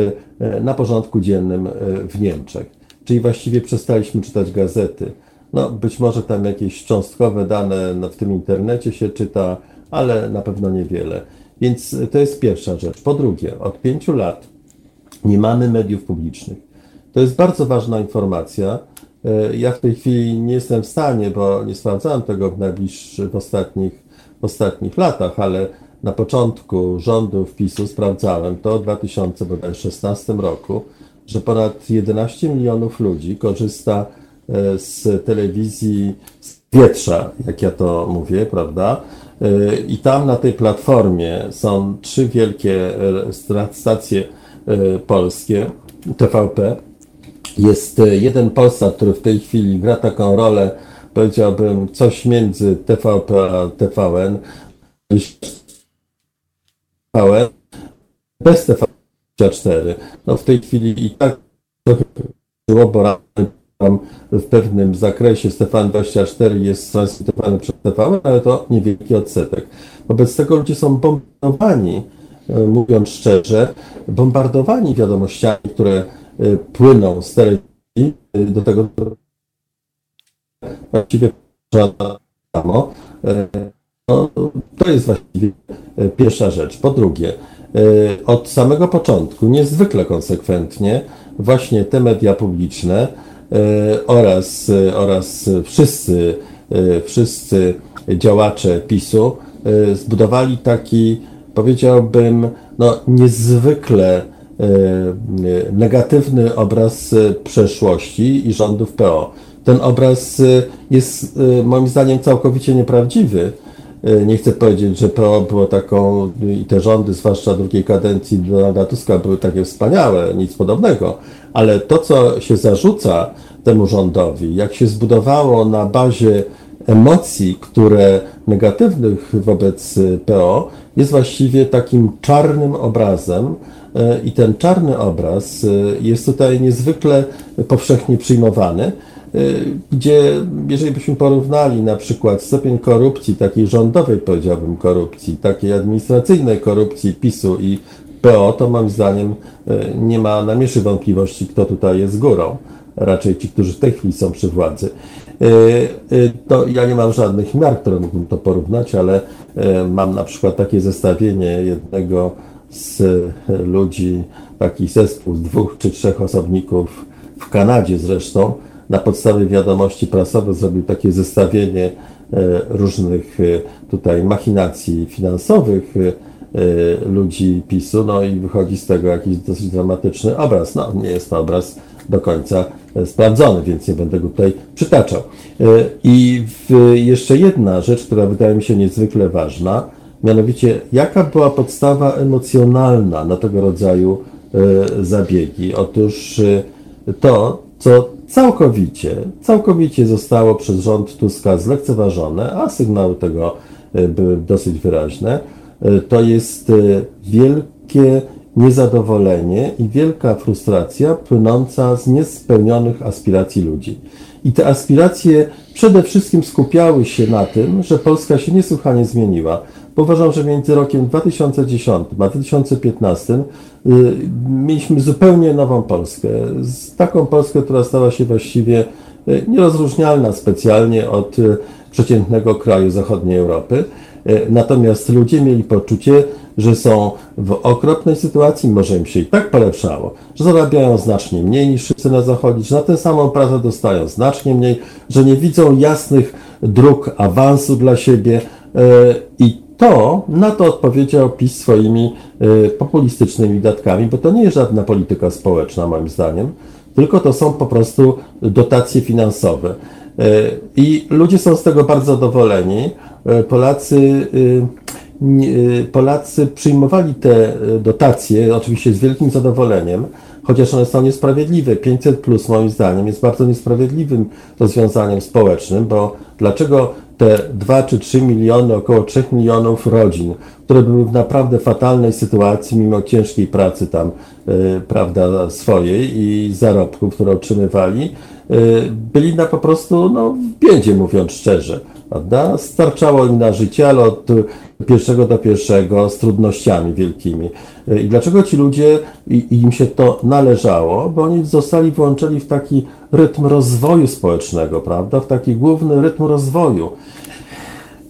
na porządku dziennym w Niemczech. Czyli właściwie przestaliśmy czytać gazety. No, być może tam jakieś cząstkowe dane w tym internecie się czyta, ale na pewno niewiele. Więc to jest pierwsza rzecz. Po drugie, od pięciu lat nie mamy mediów publicznych. To jest bardzo ważna informacja. E, ja w tej chwili nie jestem w stanie, bo nie sprawdzałem tego w najbliższych, w ostatnich, w ostatnich latach, ale na początku rządów PiSu sprawdzałem to w 2016 roku, że ponad 11 milionów ludzi korzysta E, z telewizji z wietrza, jak ja to mówię, prawda? E, I tam na tej platformie są trzy wielkie e, stacje polskie, TVP, jest jeden Polsat, który w tej chwili gra taką rolę, powiedziałbym, coś między TVP a TVN. TVN bez TV24. No w tej chwili i tak trochę było, bo tam w pewnym zakresie Stefan 24 jest transmitowany przez TVN, ale to niewielki odsetek. Wobec tego ludzie są bombardowani, e, mówiąc szczerze, bombardowani wiadomościami, które e, płyną z telewizji e, do tego właściwie samo. No, to jest właściwie pierwsza rzecz. Po drugie, od samego początku, niezwykle konsekwentnie, właśnie te media publiczne oraz, oraz wszyscy, wszyscy działacze PiSu zbudowali taki, powiedziałbym, no, niezwykle negatywny obraz przeszłości i rządów PO. Ten obraz jest moim zdaniem całkowicie nieprawdziwy. Nie chcę powiedzieć, że PO było taką i te rządy, zwłaszcza drugiej kadencji Donalda Tuska, były takie wspaniałe, nic podobnego. Ale to, co się zarzuca temu rządowi, jak się zbudowało na bazie emocji, które negatywnych wobec PO, jest właściwie takim czarnym obrazem. I ten czarny obraz jest tutaj niezwykle powszechnie przyjmowany. Y, gdzie jeżeli byśmy porównali na przykład stopień korupcji, takiej rządowej powiedziałbym korupcji, takiej administracyjnej korupcji PiSu i PO, to moim zdaniem y, nie ma na mierzy wątpliwości, kto tutaj jest górą. Raczej ci, którzy w tej chwili są przy władzy. Y, to ja nie mam żadnych miar, które mógłbym to porównać, ale mam na przykład takie zestawienie jednego z ludzi, taki zespół z dwóch czy trzech osobników w Kanadzie zresztą, na podstawie wiadomości prasowych zrobił takie zestawienie e, różnych e, tutaj machinacji finansowych e, ludzi PiSu, no i wychodzi z tego jakiś dosyć dramatyczny obraz. No, nie jest to obraz do końca sprawdzony, więc nie będę go tutaj przytaczał. I jeszcze jedna rzecz, która wydaje mi się niezwykle ważna, mianowicie jaka była podstawa emocjonalna na tego rodzaju zabiegi? Otóż to, co całkowicie, całkowicie zostało przez rząd Tuska zlekceważone, a sygnały tego e, były dosyć wyraźne. E, to jest e, wielkie niezadowolenie i wielka frustracja płynąca z niespełnionych aspiracji ludzi. I te aspiracje przede wszystkim skupiały się na tym, że Polska się niesłychanie zmieniła. Uważam, że między rokiem 2010 a 2015 y, mieliśmy zupełnie nową Polskę. Taką Polskę, która stała się właściwie y, nierozróżnialna specjalnie od y, przeciętnego kraju zachodniej Europy. Natomiast ludzie mieli poczucie, że są w okropnej sytuacji, może im się i tak polepszało, że zarabiają znacznie mniej niż wszyscy na zachodzie, że na tę samą pracę dostają znacznie mniej, że nie widzą jasnych dróg awansu dla siebie i to na to odpowiedział PiS swoimi y, populistycznymi datkami, bo to nie jest żadna polityka społeczna, moim zdaniem, tylko to są po prostu dotacje finansowe. Y, I ludzie są z tego bardzo zadowoleni. Y, Polacy, Polacy przyjmowali te dotacje oczywiście z wielkim zadowoleniem, chociaż one są niesprawiedliwe. 500 plus moim zdaniem jest bardzo niesprawiedliwym rozwiązaniem społecznym, bo dlaczego te 2 czy 3 miliony, około 3 milionów rodzin, które były w naprawdę fatalnej sytuacji, mimo ciężkiej pracy tam, y, prawda, swojej i zarobków, które otrzymywali, y, byli na po prostu, no, w biedzie, mówiąc szczerze, prawda? Starczało im na życie, ale od pierwszego do pierwszego, z trudnościami wielkimi. I dlaczego ci ludzie, i, im się to należało? Bo oni zostali włączeni w taki rytm rozwoju społecznego, prawda? W taki główny rytm rozwoju.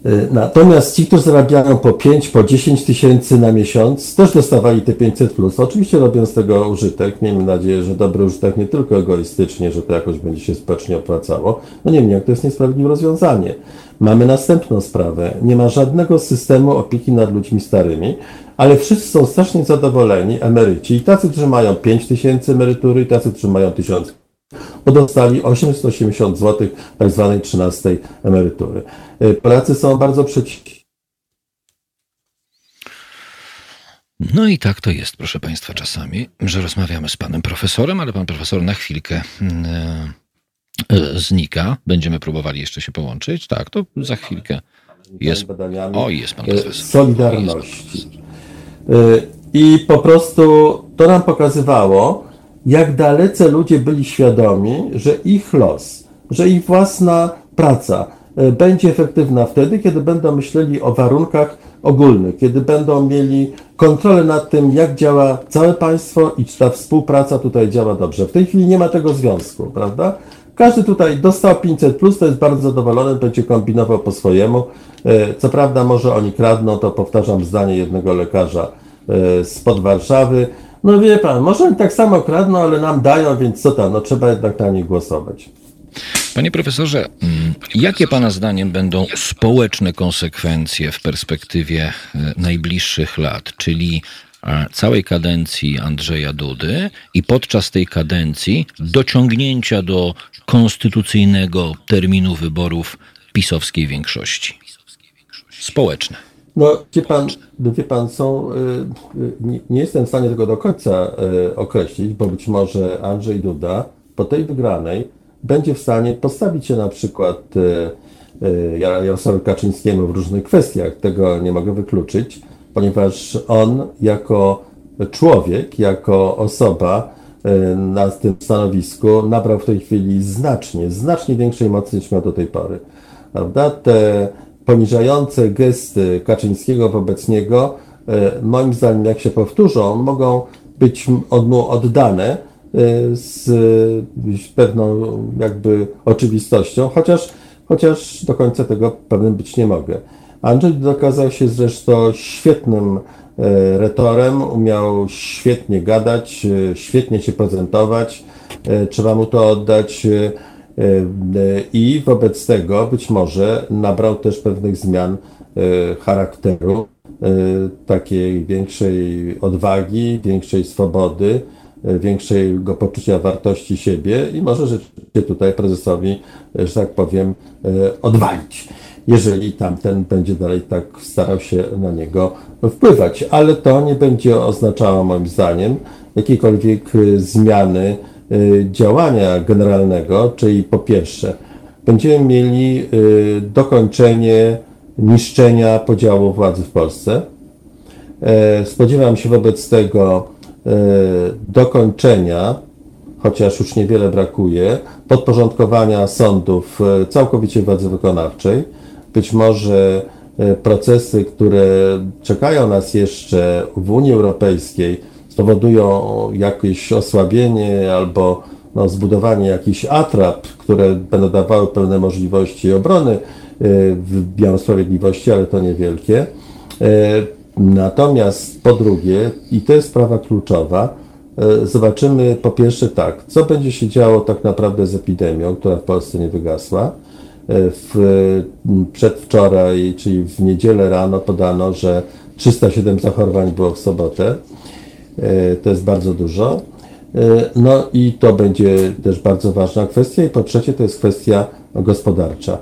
Y, natomiast ci, którzy zarabiają po 5, po 10 tysięcy na miesiąc, też dostawali te 500 plus. Oczywiście robią z tego użytek. Miejmy nadzieję, że dobry użytek nie tylko egoistycznie, że to jakoś będzie się społecznie opłacało. No niemniej, jak to jest niesprawiedliwe rozwiązanie. Mamy następną sprawę. Nie ma żadnego systemu opieki nad ludźmi starymi, ale wszyscy są strasznie zadowoleni, emeryci, i tacy, którzy mają 5 tysięcy emerytury, i tacy, którzy mają 1000 bo dostali 880 zł tak zwanej 13 emerytury. E, Polacy są bardzo przeciwni No i tak to jest, proszę Państwa, czasami, że rozmawiamy z panem profesorem, ale pan profesor na chwilkę mm, e, znika. Będziemy próbowali jeszcze się połączyć. Tak, to za chwilkę jest. O, jest pan profesor. Solidarności. E, I po prostu to nam pokazywało, jak dalece ludzie byli świadomi, że ich los, że ich własna praca e, będzie efektywna wtedy, kiedy będą myśleli o warunkach ogólnych, kiedy będą mieli kontrolę nad tym, jak działa całe państwo i czy ta współpraca tutaj działa dobrze. W tej chwili nie ma tego związku, prawda? Każdy tutaj dostał 500, plus, to jest bardzo zadowolony, będzie kombinował po swojemu. E, co prawda, może oni kradną, to powtarzam zdanie jednego lekarza e, spod Warszawy. No wie pan, może oni tak samo kradną, ale nam dają, więc co tam, no trzeba jednak na nich głosować. Panie profesorze, mm, jakie Pana zdaniem będą społeczne konsekwencje w perspektywie e, najbliższych lat, czyli e, całej kadencji Andrzeja Dudy i podczas tej kadencji dociągnięcia do konstytucyjnego terminu wyborów pisowskiej większości? Społeczne. No, wie pan, wie pan, są, e, nie, nie jestem w stanie tego do końca określić, bo być może Andrzej Duda po tej wygranej będzie w stanie postawić się na przykład Jarosławowi Kaczyńskiemu w różnych kwestiach. Tego nie mogę wykluczyć, ponieważ on jako człowiek, jako osoba na tym stanowisku nabrał w tej chwili znacznie, znacznie większej mocy niż miał do tej pory. Prawda? Te poniżające gesty Kaczyńskiego wobec niego, moim zdaniem, jak się powtórzą, mogą być od mu oddane, Y, z pewną jakby oczywistością, chociaż, chociaż do końca tego pewnym być nie mogę. Andrzej dokazał się zresztą świetnym y, retorem, umiał świetnie gadać, świetnie się prezentować, trzeba mu to oddać i wobec tego być może nabrał też pewnych zmian charakteru, takiej większej odwagi, większej swobody, E, większego poczucia wartości siebie i może rzeczywiście tutaj prezesowi, e, że tak powiem, e, odwalić, jeżeli tamten będzie dalej tak starał się na niego wpływać. Ale to nie będzie oznaczało moim zdaniem jakiejkolwiek zmiany działania generalnego, czyli po pierwsze, będziemy mieli dokończenie niszczenia podziału władzy w Polsce. Spodziewam się wobec tego E, dokończenia, chociaż już niewiele brakuje, podporządkowania sądów e, całkowicie władzy wykonawczej. Być może e, procesy, które czekają nas jeszcze w Unii Europejskiej, spowodują jakieś osłabienie albo no, zbudowanie jakichś atrap, które będą dawały pełne możliwości obrony w Sprawiedliwości, ale to niewielkie. Natomiast po drugie, i to jest sprawa kluczowa, e, zobaczymy po pierwsze tak, co będzie się działo tak naprawdę z epidemią, która w Polsce nie wygasła. W, przedwczoraj, czyli w niedzielę rano podano, że 307 zachorowań było w sobotę. E, to jest bardzo dużo. No i to będzie też bardzo ważna kwestia. I po trzecie, to jest kwestia gospodarcza.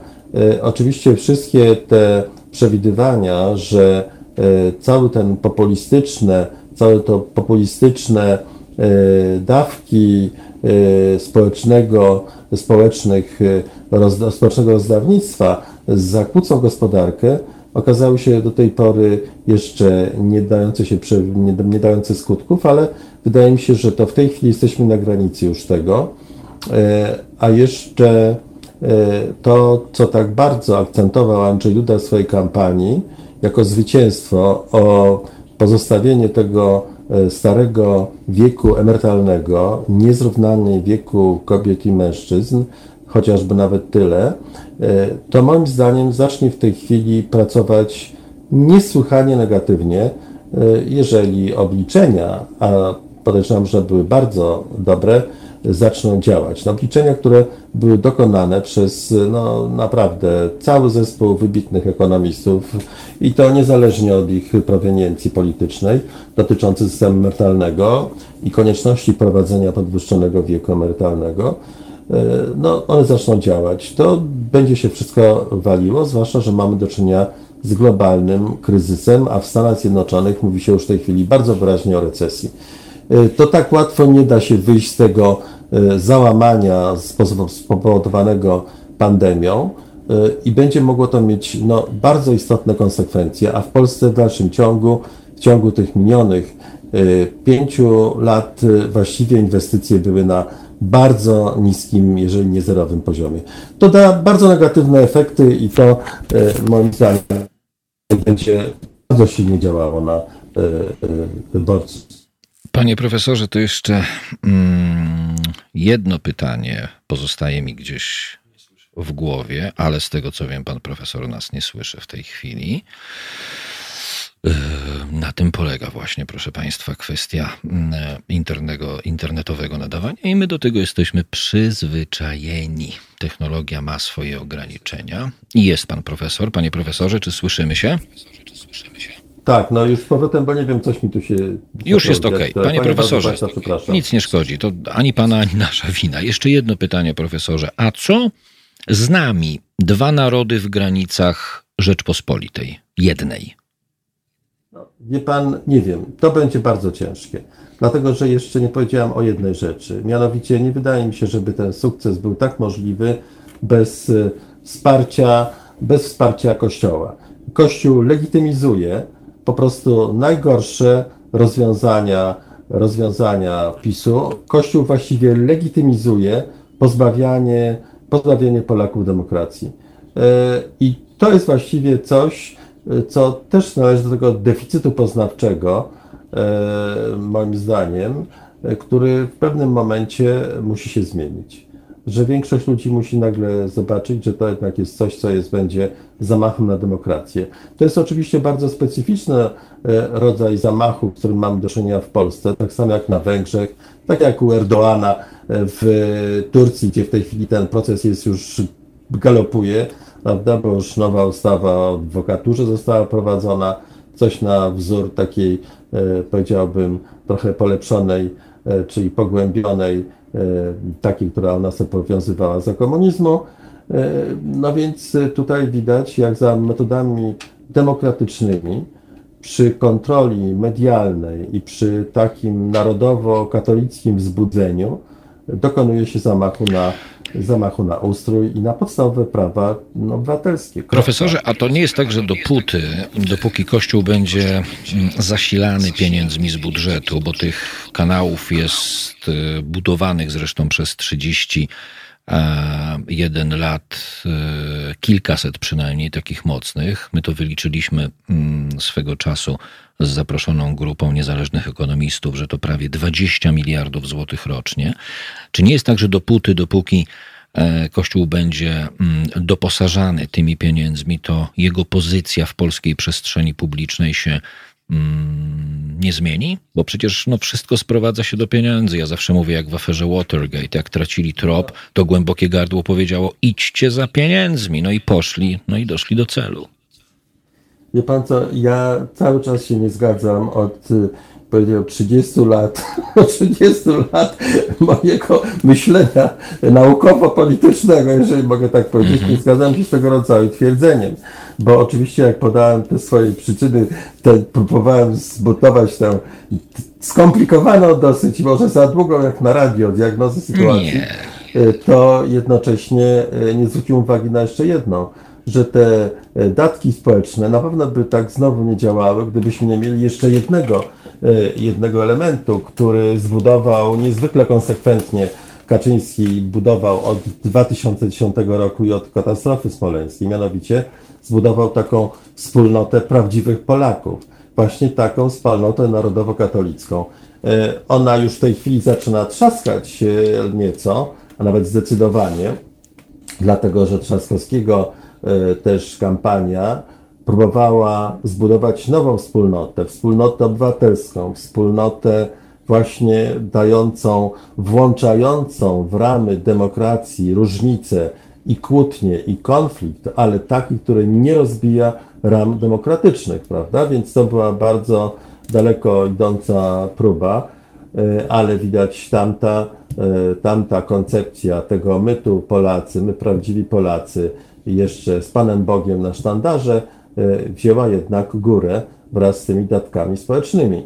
Oczywiście wszystkie te przewidywania, że E, cały ten populistyczne, całe to populistyczne e, dawki e, społecznego, społecznych, społecznego rozdawnictwa zakłócą gospodarkę, okazały się do tej pory jeszcze nie dające, się, nie, nie dające skutków, ale wydaje mi się, że to w tej chwili jesteśmy na granicy już tego. A jeszcze to, co tak bardzo akcentował Andrzej Duda w swojej kampanii, jako zwycięstwo o pozostawienie tego e, starego wieku emerytalnego, niezrównanej wieku kobiet i mężczyzn, chociażby nawet tyle, e, to moim zdaniem zacznie w tej chwili pracować niesłychanie negatywnie, e, jeżeli obliczenia, a podejrzewam, że były bardzo dobre, zaczną działać. No, obliczenia, które były dokonane przez no, naprawdę cały zespół wybitnych ekonomistów i to niezależnie od ich proweniencji politycznej, dotyczące systemu emerytalnego i konieczności prowadzenia podwyższonego wieku emerytalnego, no, one zaczną działać. To będzie się wszystko waliło, zwłaszcza, że mamy do czynienia z globalnym kryzysem, a w Stanach Zjednoczonych mówi się już w tej chwili bardzo wyraźnie o recesji. To tak łatwo nie da się wyjść z tego załamania spowodowanego pandemią i będzie mogło to mieć no, bardzo istotne konsekwencje, a w Polsce w dalszym ciągu, w ciągu tych minionych pięciu lat właściwie inwestycje były na bardzo niskim, jeżeli nie zerowym poziomie. To da bardzo negatywne efekty i to moim zdaniem będzie bardzo silnie działało na wyborców. Panie profesorze, to jeszcze mm, jedno pytanie pozostaje mi gdzieś w głowie, ale z tego co wiem, pan profesor nas nie słyszy w tej chwili. Na tym polega właśnie, proszę Państwa, kwestia internego, internetowego nadawania i my do tego jesteśmy przyzwyczajeni. Technologia ma swoje ograniczenia i jest Pan profesor. Panie profesorze, czy słyszymy się? Tak, no już z powrotem, bo nie wiem, coś mi tu się... Już jest ok. Panie, Panie profesorze, nic nie szkodzi. To ani Pana, ani nasza wina. Jeszcze jedno pytanie, profesorze. A co z nami, dwa narody w granicach Rzeczpospolitej, jednej? Wie pan, nie wiem, to będzie bardzo ciężkie, dlatego że jeszcze nie powiedziałam o jednej rzeczy. Mianowicie nie wydaje mi się, żeby ten sukces był tak możliwy bez wsparcia, bez wsparcia Kościoła. Kościół legitymizuje po prostu najgorsze rozwiązania, rozwiązania PiSu. Kościół właściwie legitymizuje pozbawianie, pozbawienie Polaków demokracji. I to jest właściwie coś, co też należy do tego deficytu poznawczego, moim zdaniem, który w pewnym momencie musi się zmienić. Że większość ludzi musi nagle zobaczyć, że to jednak jest coś, co jest, będzie zamachem na demokrację. To jest oczywiście bardzo specyficzny rodzaj zamachu, z którym mamy do czynienia w Polsce, tak samo jak na Węgrzech, tak jak u Erdoana w Turcji, gdzie w tej chwili ten proces jest już galopuje prawda, bo już nowa ustawa o adwokaturze została prowadzona, coś na wzór takiej, e, powiedziałbym, trochę polepszonej, e, czyli pogłębionej, e, takiej, która u nas obowiązywała za komunizmu. No więc tutaj widać, jak za metodami demokratycznymi, przy kontroli medialnej i przy takim narodowo-katolickim wzbudzeniu dokonuje się zamachu na zamachu na ustrój i na podstawowe prawa obywatelskie. Profesorze, a to nie jest tak, że dopóty, dopóki Kościół będzie mm, zasilany pieniędzmi z budżetu, bo tych kanałów jest y, budowanych zresztą przez 30 jeden lat, y, kilkaset przynajmniej takich mocnych. My to wyliczyliśmy mm, swego czasu z zaproszoną grupą niezależnych ekonomistów, że to prawie 20 miliardów złotych rocznie. Czy nie jest tak, że dopóty, dopóki e, Kościół będzie mm, doposażany tymi pieniędzmi, to jego pozycja w polskiej przestrzeni publicznej się mm, nie zmieni? Bo przecież no, wszystko sprowadza się do pieniędzy. Ja zawsze mówię, jak w aferze Watergate, jak tracili trop, to głębokie gardło powiedziało: idźcie za pieniędzmi. No i poszli, no i doszli do celu. Wie pan co, ja cały czas się nie zgadzam od powiedział 30 lat, 30 lat mojego myślenia naukowo-politycznego, jeżeli mogę tak powiedzieć, nie zgadzam się z tego rodzaju twierdzeniem. Bo oczywiście jak podałem te swoje przyczyny, te, próbowałem zbudować tę skomplikowaną dosyć, może za długą jak na radio, diagnozę sytuacji, nie. to jednocześnie nie zwróciłem uwagi na jeszcze jedno że te e, datki społeczne na pewno by tak znowu nie działały, gdybyśmy nie mieli jeszcze jednego, e, jednego elementu, który zbudował niezwykle konsekwentnie Kaczyński budował od 2010 roku i od katastrofy smoleńskiej, mianowicie zbudował taką wspólnotę prawdziwych Polaków, właśnie taką wspólnotę narodowo-katolicką. E, ona już w tej chwili zaczyna trzaskać nieco, a nawet zdecydowanie, dlatego że Trzaskowskiego E, też kampania próbowała zbudować nową wspólnotę, wspólnotę obywatelską, wspólnotę właśnie dającą, włączającą w ramy demokracji różnice i kłótnie, i konflikt, ale taki, który nie rozbija ram demokratycznych, prawda? Więc to była bardzo daleko idąca próba, e, ale widać tamta, e, tamta koncepcja tego my tu Polacy, my prawdziwi Polacy, jeszcze z Panem Bogiem na sztandarze, wzięła jednak górę wraz z tymi datkami społecznymi.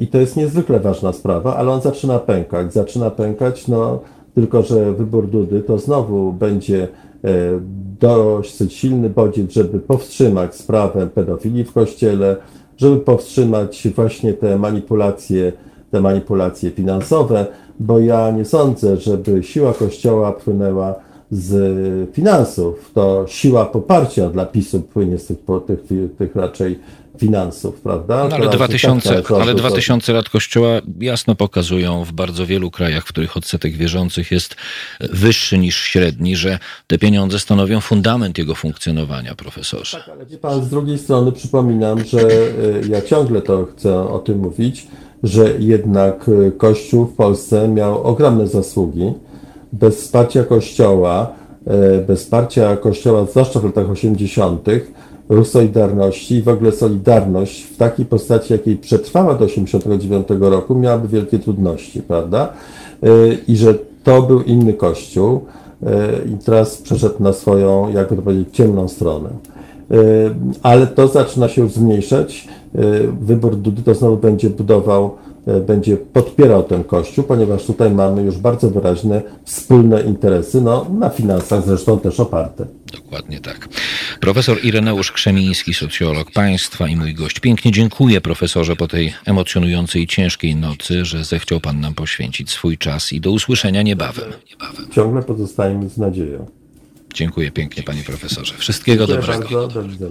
I to jest niezwykle ważna sprawa, ale on zaczyna pękać. Zaczyna pękać, no tylko że wybór Dudy to znowu będzie dość silny bodziec, żeby powstrzymać sprawę pedofilii w kościele, żeby powstrzymać właśnie te manipulacje, te manipulacje finansowe, bo ja nie sądzę, żeby siła Kościoła płynęła z finansów. To siła poparcia dla PiSu płynie z tych, tych, tych raczej finansów, prawda? No, ale, 2000, tak ale 2000 lat Kościoła jasno pokazują w bardzo wielu krajach, w których odsetek wierzących jest wyższy niż średni, że te pieniądze stanowią fundament jego funkcjonowania, profesorze. Tak, ale pan z drugiej strony przypominam, że e, ja ciągle to chcę o tym mówić, że jednak e, Kościół w Polsce miał ogromne zasługi. Bez wsparcia Kościoła, e, bez wsparcia Kościoła, zwłaszcza w latach 80., ruch Solidarności i w ogóle Solidarność w takiej postaci, jakiej przetrwała do 89 roku, miałaby wielkie trudności, prawda? E, I że to był inny Kościół i teraz przeszedł na swoją, jak to powiedzieć, ciemną stronę. Ale to zaczyna się już zmniejszać. Wybór Dudy to znowu będzie budował będzie podpierał ten kościół, ponieważ tutaj mamy już bardzo wyraźne wspólne interesy, no, na finansach zresztą też oparte. Dokładnie tak. Profesor Ireneusz Krzemiński, socjolog państwa i mój gość. Pięknie dziękuję profesorze po tej emocjonującej i ciężkiej nocy, że zechciał pan nam poświęcić swój czas i do usłyszenia niebawem. niebawem. Ciągle pozostajemy z nadzieją. Dziękuję pięknie, panie profesorze. Wszystkiego Dziękuję dobrego. Bardzo.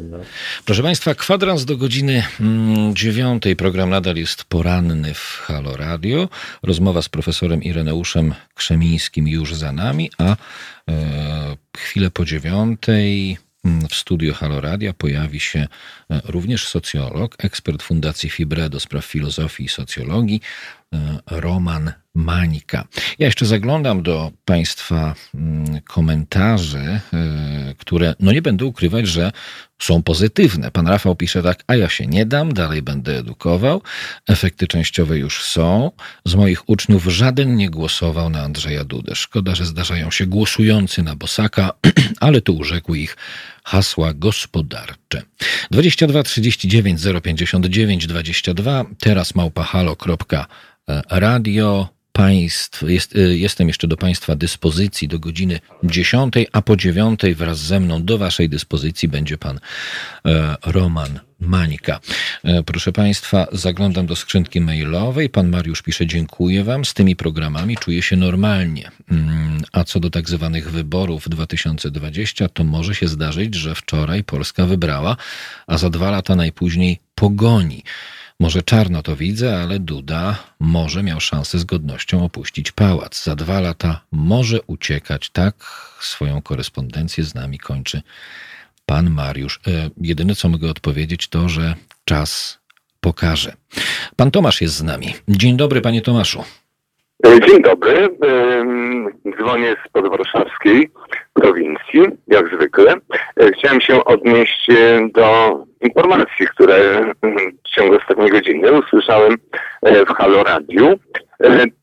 Proszę państwa, kwadrans do godziny mm, dziewiątej. Program nadal jest poranny w Halo Radio. Rozmowa z profesorem Ireneuszem Krzemińskim już za nami, a e, chwilę po dziewiątej mm, w studiu Halo Radia pojawi się e, również socjolog, ekspert Fundacji Fibre do spraw filozofii i socjologii, Roman Manika. Ja jeszcze zaglądam do Państwa mm, komentarzy, e, które, no nie będę ukrywać, że są pozytywne. Pan Rafał pisze tak, a ja się nie dam, dalej będę edukował. Efekty częściowe już są. Z moich uczniów żaden nie głosował na Andrzeja Dudę. Szkoda, że zdarzają się głosujący na Bosaka, ale tu urzekły ich hasła gospodarcze. 22 39 059 22, teraz małpahalo.radio państw, jest, y, jestem jeszcze do Państwa dyspozycji do godziny 10, a po 9 wraz ze mną do Waszej dyspozycji będzie Pan e, Roman Mańka. E, proszę Państwa, zaglądam do skrzynki mailowej. Pan Mariusz pisze: Dziękuję Wam. Z tymi programami czuję się normalnie. Mm, a co do tak zwanych wyborów 2020, to może się zdarzyć, że wczoraj Polska wybrała, a za dwa lata najpóźniej pogoni. Może czarno to widzę, ale Duda może miał szansę z godnością opuścić pałac. Za dwa lata może uciekać. Tak swoją korespondencję z nami kończy pan Mariusz. E, jedyne, co mogę odpowiedzieć, to, że czas pokaże. Pan Tomasz jest z nami. Dzień dobry, panie Tomaszu. E, dzień dobry. Dzwonię z podwarszawskiej prowincji, jak zwykle. E, chciałem się odnieść e, do informacji, które w ciągu ostatniej godziny usłyszałem w Halo Radiu.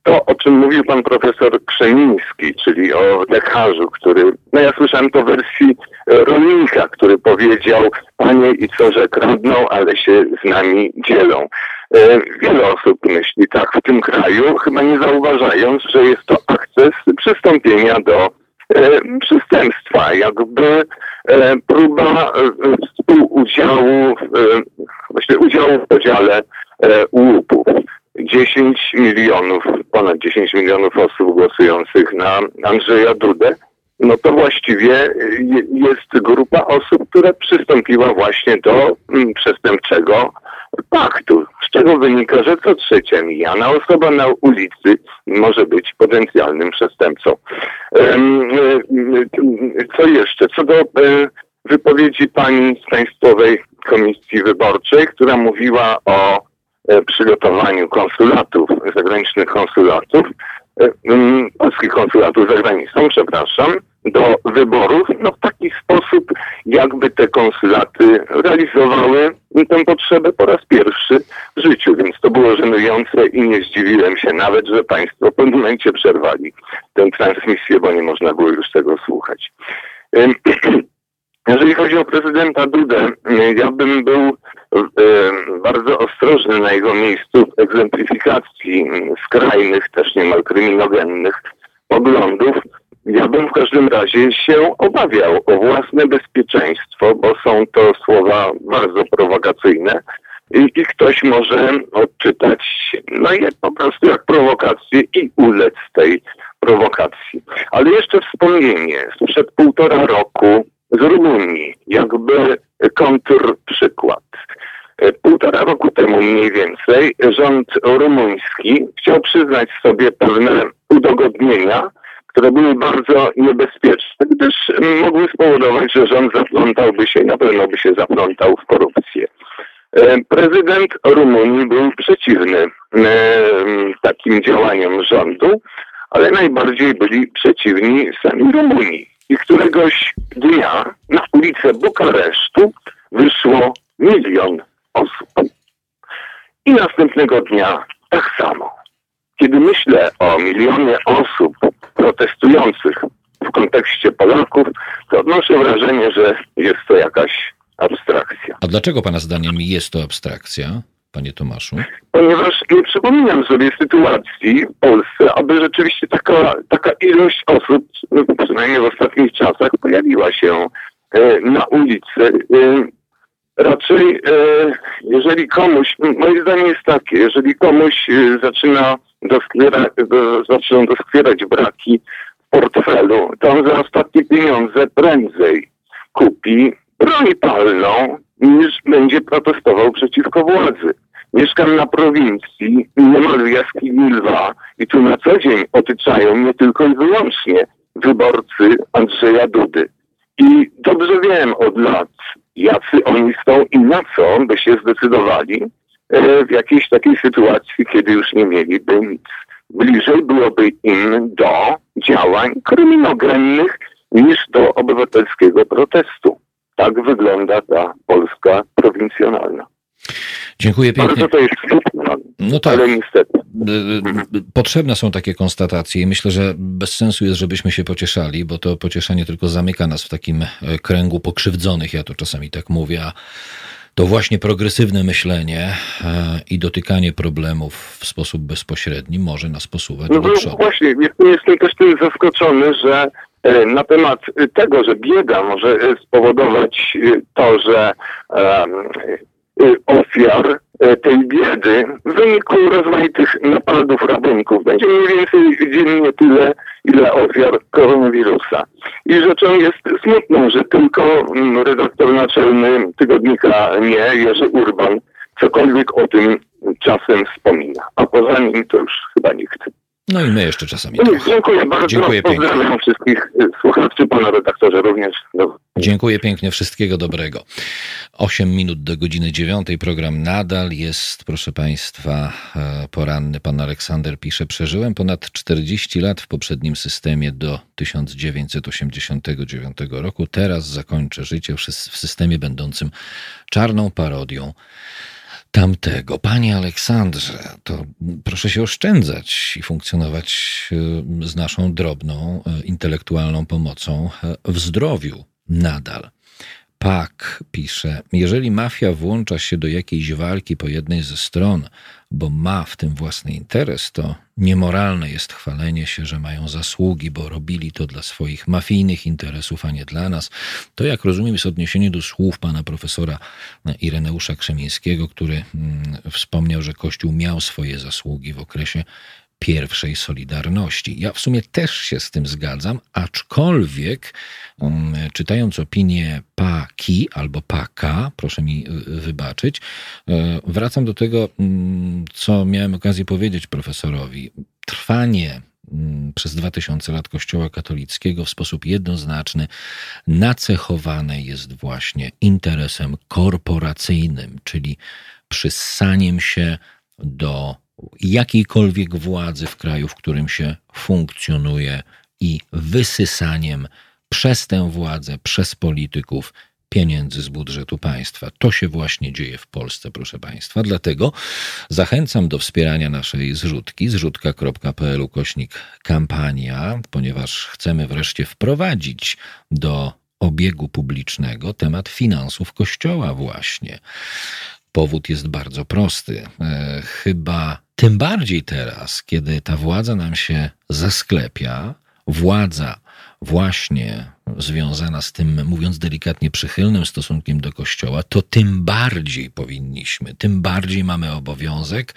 To, o czym mówił pan profesor Krzemiński, czyli o lekarzu, który, no ja słyszałem to w wersji rolnika, który powiedział, panie i co, że kradną, ale się z nami dzielą. E, wiele osób myśli tak w tym kraju, chyba nie zauważając, że jest to akces przystąpienia do e, przestępstwa, jakby e, próba współudziału, właśnie udziału w podziale łupów. 10 milionów, ponad 10 milionów osób głosujących na Andrzeja Dudę, no to właściwie jest grupa osób, która przystąpiła właśnie do mm, przestępczego paktu, z czego wynika, że co trzecia mijana osoba na ulicy może być potencjalnym przestępcą. E, co jeszcze? Co do e, wypowiedzi pani z Państwowej Komisji Wyborczej, która mówiła o e, przygotowaniu konsulatów, zagranicznych konsulatów, polskich konsulatów za granicą, przepraszam, do wyborów, no w taki sposób, jakby te konsulaty realizowały tę potrzebę po raz pierwszy w życiu, więc to było żenujące i nie zdziwiłem się nawet, że Państwo w pewnym momencie przerwali tę transmisję, bo nie można było już tego słuchać. Jeżeli chodzi o prezydenta Dudę, ja bym był bardzo ostrożny na jego miejscu w egzemplifikacji skrajnych, też niemal kryminogennych poglądów. Ja bym w każdym razie się obawiał o własne bezpieczeństwo, bo są to słowa bardzo prowokacyjne i, i ktoś może odczytać no je po prostu jak prowokację i ulec tej prowokacji. Ale jeszcze wspomnienie, sprzed półtora roku z Rumunii, jakby kontrprzykład. Półtora roku temu mniej więcej rząd rumuński chciał przyznać sobie pewne udogodnienia, które były bardzo niebezpieczne, gdyż mogły spowodować, że rząd zaplątałby się, na pewno by się zaplątał w korupcję. Prezydent Rumunii był przeciwny takim działaniom rządu, ale najbardziej byli przeciwni sami Rumunii. I któregoś dnia na ulicę Bukaresztu wyszło milion osób. I następnego dnia tak samo. Kiedy myślę o milionie osób protestujących w kontekście Polaków, to odnoszę wrażenie, że jest to jakaś abstrakcja. A dlaczego Pana zdaniem jest to abstrakcja? Panie Tomaszu? Ponieważ nie przypominam sobie sytuacji w Polsce, aby rzeczywiście taka, taka ilość osób, no, przynajmniej w ostatnich czasach, pojawiła się e, na ulicy. E, raczej, e, jeżeli komuś, moje zdanie jest takie, jeżeli komuś zaczyna doskwiera, do, zaczną doskwierać braki w portfelu, to on za ostatnie pieniądze prędzej kupi broń palną, niż będzie protestował przeciwko władzy. Mieszkam na prowincji, niemal w jaskini lwa i tu na co dzień otyczają mnie tylko i wyłącznie wyborcy Andrzeja Dudy. I dobrze wiem od lat, jacy oni są i na co by się zdecydowali w jakiejś takiej sytuacji, kiedy już nie mieliby nic. Bliżej byłoby im do działań kryminogennych niż do obywatelskiego protestu. Tak wygląda ta Polska prowincjonalna. Dziękuję pięknie. Bardzo to jest smutne, no tak. ale niestety. Potrzebne są takie konstatacje i myślę, że bez sensu jest, żebyśmy się pocieszali, bo to pocieszanie tylko zamyka nas w takim e, kręgu pokrzywdzonych, ja to czasami tak mówię, a to właśnie progresywne myślenie e, i dotykanie problemów w sposób bezpośredni może nas posuwać no do przodu. Właśnie, jestem, też tym zaskoczony, że E, na temat tego, że bieda może spowodować e, to, że e, ofiar tej biedy w wyniku rozmaitych napadów rabunków będzie mniej więcej dziennie tyle, ile ofiar koronawirusa. I rzeczą jest smutną, że tylko mm, redaktor naczelny tygodnika Nie, Jerzy Urban, cokolwiek o tym czasem wspomina. A poza nim to już chyba nikt. No i my jeszcze czasami. No, dziękuję bardzo. Dziękuję Pozdrawiam pięknie. wszystkich y, słuchaczy, pana redaktorze również. No. Dziękuję pięknie, wszystkiego dobrego. 8 minut do godziny 9. Program nadal jest, proszę Państwa, e, poranny. Pan Aleksander pisze, przeżyłem ponad 40 lat w poprzednim systemie do 1989 roku. Teraz zakończę życie w systemie będącym czarną parodią tamtego. Panie Aleksandrze, to proszę się oszczędzać i funkcjonować e, z naszą drobną e, intelektualną pomocą e, w zdrowiu nadal. Pak pisze, jeżeli mafia włącza się do jakiejś walki po jednej ze stron, bo ma w tym własny interes, to niemoralne jest chwalenie się, że mają zasługi, bo robili to dla swoich mafijnych interesów, a nie dla nas. To, jak rozumiem, jest odniesienie do słów pana profesora Ireneusza Krzemińskiego, który mm, wspomniał, że Kościół miał swoje zasługi w okresie pierwszej Solidarności. Ja w sumie też się z tym zgadzam, aczkolwiek um, czytając opinię Paki albo Paka, proszę mi y, wybaczyć, y, wracam do tego, um, co miałem okazję powiedzieć profesorowi. Trwanie um, przez 2000 lat Kościoła katolickiego w sposób jednoznaczny nacechowane jest właśnie interesem korporacyjnym, czyli przyssaniem się do jakiejkolwiek władzy w kraju, w którym się funkcjonuje i wysysaniem przez tę władzę, przez polityków pieniędzy z budżetu państwa. To się właśnie dzieje w Polsce, proszę Państwa. Dlatego zachęcam do wspierania naszej zrzutki, zrzutka.pl kośnik kampania, ponieważ chcemy wreszcie wprowadzić do obiegu publicznego temat finansów Kościoła, właśnie. Powód jest bardzo prosty. E, chyba tym bardziej teraz, kiedy ta władza nam się zasklepia, władza właśnie związana z tym, mówiąc delikatnie, przychylnym stosunkiem do Kościoła, to tym bardziej powinniśmy, tym bardziej mamy obowiązek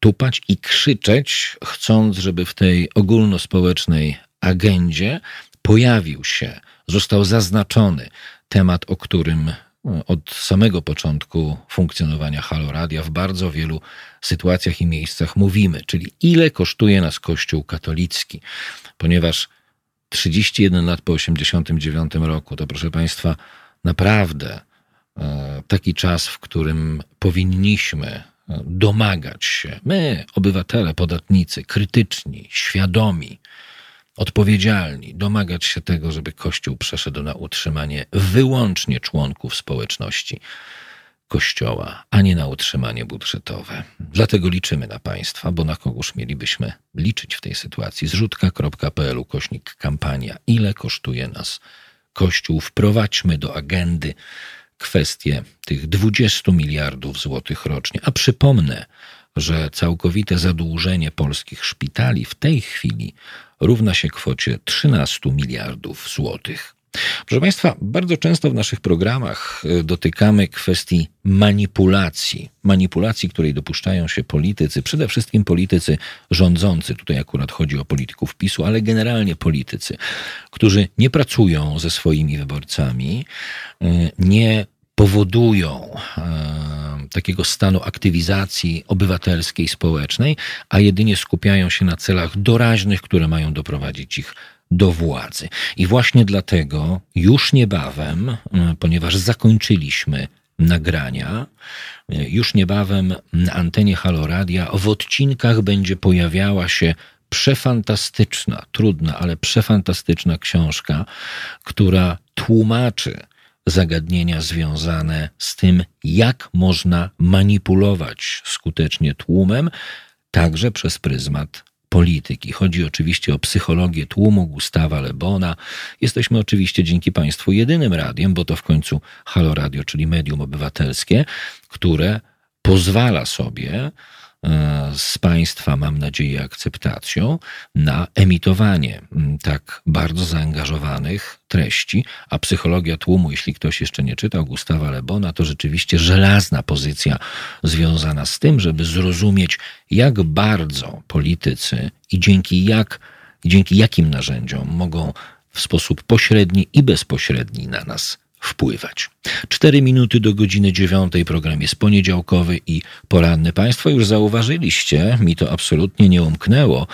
tupać i krzyczeć, chcąc, żeby w tej ogólnospołecznej agendzie pojawił się, został zaznaczony temat, o którym od samego początku funkcjonowania Halo Radia w bardzo wielu sytuacjach i miejscach mówimy, czyli ile kosztuje nas Kościół katolicki, ponieważ 31 lat po 89 roku to proszę Państwa naprawdę e, taki czas, w którym powinniśmy e, domagać się, my, obywatele, podatnicy, krytyczni, świadomi, odpowiedzialni, domagać się tego, żeby Kościół przeszedł na utrzymanie wyłącznie członków społeczności Kościoła, a nie na utrzymanie budżetowe. Dlatego liczymy na Państwa, bo na kogóż mielibyśmy liczyć w tej sytuacji? Zrzutka.pl ukośnik kampania. Ile kosztuje nas Kościół? Wprowadźmy do agendy kwestię tych 20 miliardów złotych rocznie. A przypomnę, że całkowite zadłużenie polskich szpitali w tej chwili równa się kwocie 13 miliardów złotych. Proszę Państwa, bardzo często w naszych programach e, dotykamy kwestii manipulacji. Manipulacji, której dopuszczają się politycy, przede wszystkim politycy rządzący, tutaj akurat chodzi o polityków PiSu, ale generalnie politycy, którzy nie pracują ze swoimi wyborcami, e, nie powodują e, takiego stanu aktywizacji obywatelskiej, społecznej, a jedynie skupiają się na celach doraźnych, które mają doprowadzić ich do władzy. I właśnie dlatego już niebawem, e, ponieważ zakończyliśmy nagrania, e, już niebawem na antenie Haloradia w odcinkach będzie pojawiała się przefantastyczna, trudna, ale przefantastyczna książka, która tłumaczy zagadnienia związane z tym, jak można manipulować skutecznie tłumem, także przez pryzmat polityki. Chodzi oczywiście o psychologię tłumu Gustawa Lebona. Jesteśmy oczywiście dzięki Państwu jedynym radiem, bo to w końcu Halo Radio, czyli medium obywatelskie, które pozwala sobie z Państwa, mam nadzieję, akceptacją na emitowanie tak bardzo zaangażowanych treści, a psychologia tłumu, jeśli ktoś jeszcze nie czytał Gustawa Lebona, to rzeczywiście żelazna pozycja związana z tym, żeby zrozumieć, jak bardzo politycy i dzięki jak, dzięki jakim narzędziom mogą w sposób pośredni i bezpośredni na nas wpływać. Cztery minuty do godziny dziewiątej. Program jest poniedziałkowy i poranny. Państwo już zauważyliście, mi to absolutnie nie umknęło,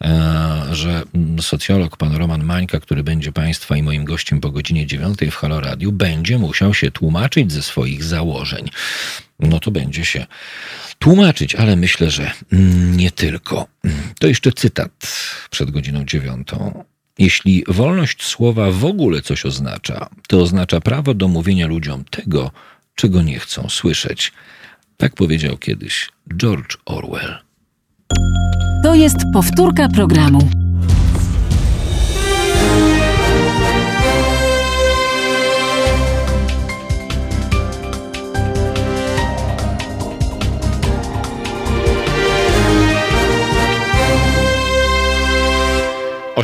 e, że socjolog pan Roman Mańka, który będzie Państwa i moim gościem po godzinie dziewiątej w Halo Radio, będzie musiał się tłumaczyć ze swoich założeń. No to będzie się tłumaczyć, ale myślę, że nie tylko. To jeszcze cytat przed godziną dziewiątą. Jeśli wolność słowa w ogóle coś oznacza, to oznacza prawo do mówienia ludziom tego, czego nie chcą słyszeć. Tak powiedział kiedyś George Orwell. To jest powtórka programu.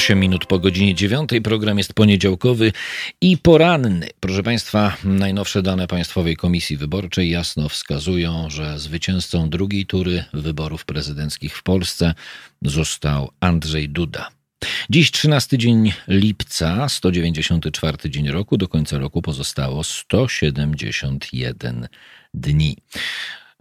8 minut po godzinie 9. Program jest poniedziałkowy i poranny. Proszę Państwa, najnowsze dane Państwowej Komisji Wyborczej jasno wskazują, że zwycięzcą drugiej tury wyborów prezydenckich w Polsce został Andrzej Duda. Dziś 13 dzień lipca, 194 dzień roku, do końca roku pozostało 171 dni.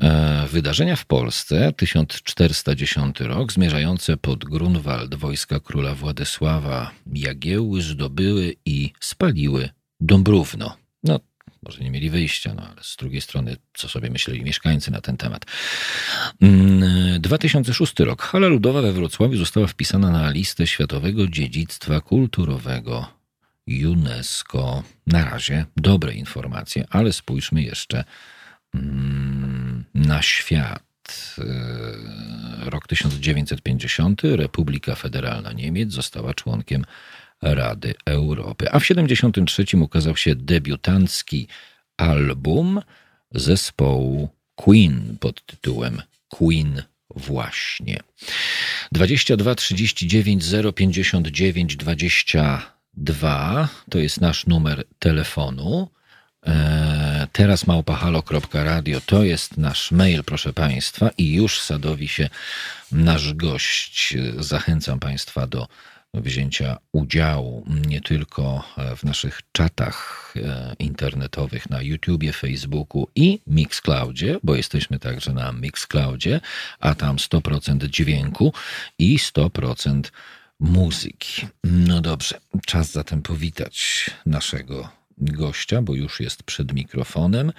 E, wydarzenia w Polsce, 1410 rok, zmierzające pod Grunwald wojska króla Władysława Jagiełły zdobyły i spaliły Dąbrówno. No, może nie mieli wyjścia, no ale z drugiej strony, co sobie myśleli mieszkańcy na ten temat. 2006 mm, rok. Hala Ludowa we Wrocławiu została wpisana na listę Światowego Dziedzictwa Kulturowego UNESCO. Na razie dobre informacje, ale spójrzmy jeszcze na świat. E, rok 1950 Republika Federalna Niemiec została członkiem Rady Europy. A w 73 ukazał się debiutancki album zespołu Queen pod tytułem Queen właśnie. 22 39 059 22 to jest nasz numer telefonu. E, teraz małpahalo.radio to jest nasz mail, proszę Państwa, i już sadowi się nasz gość. Zachęcam Państwa do wzięcia udziału nie tylko w naszych czatach e, internetowych na YouTubie, Facebooku i Mixcloudzie, bo jesteśmy także na Mixcloudzie, a tam 100% dźwięku i 100% muzyki. No dobrze, czas zatem powitać naszego gościa, bo już jest przed mikrofonem.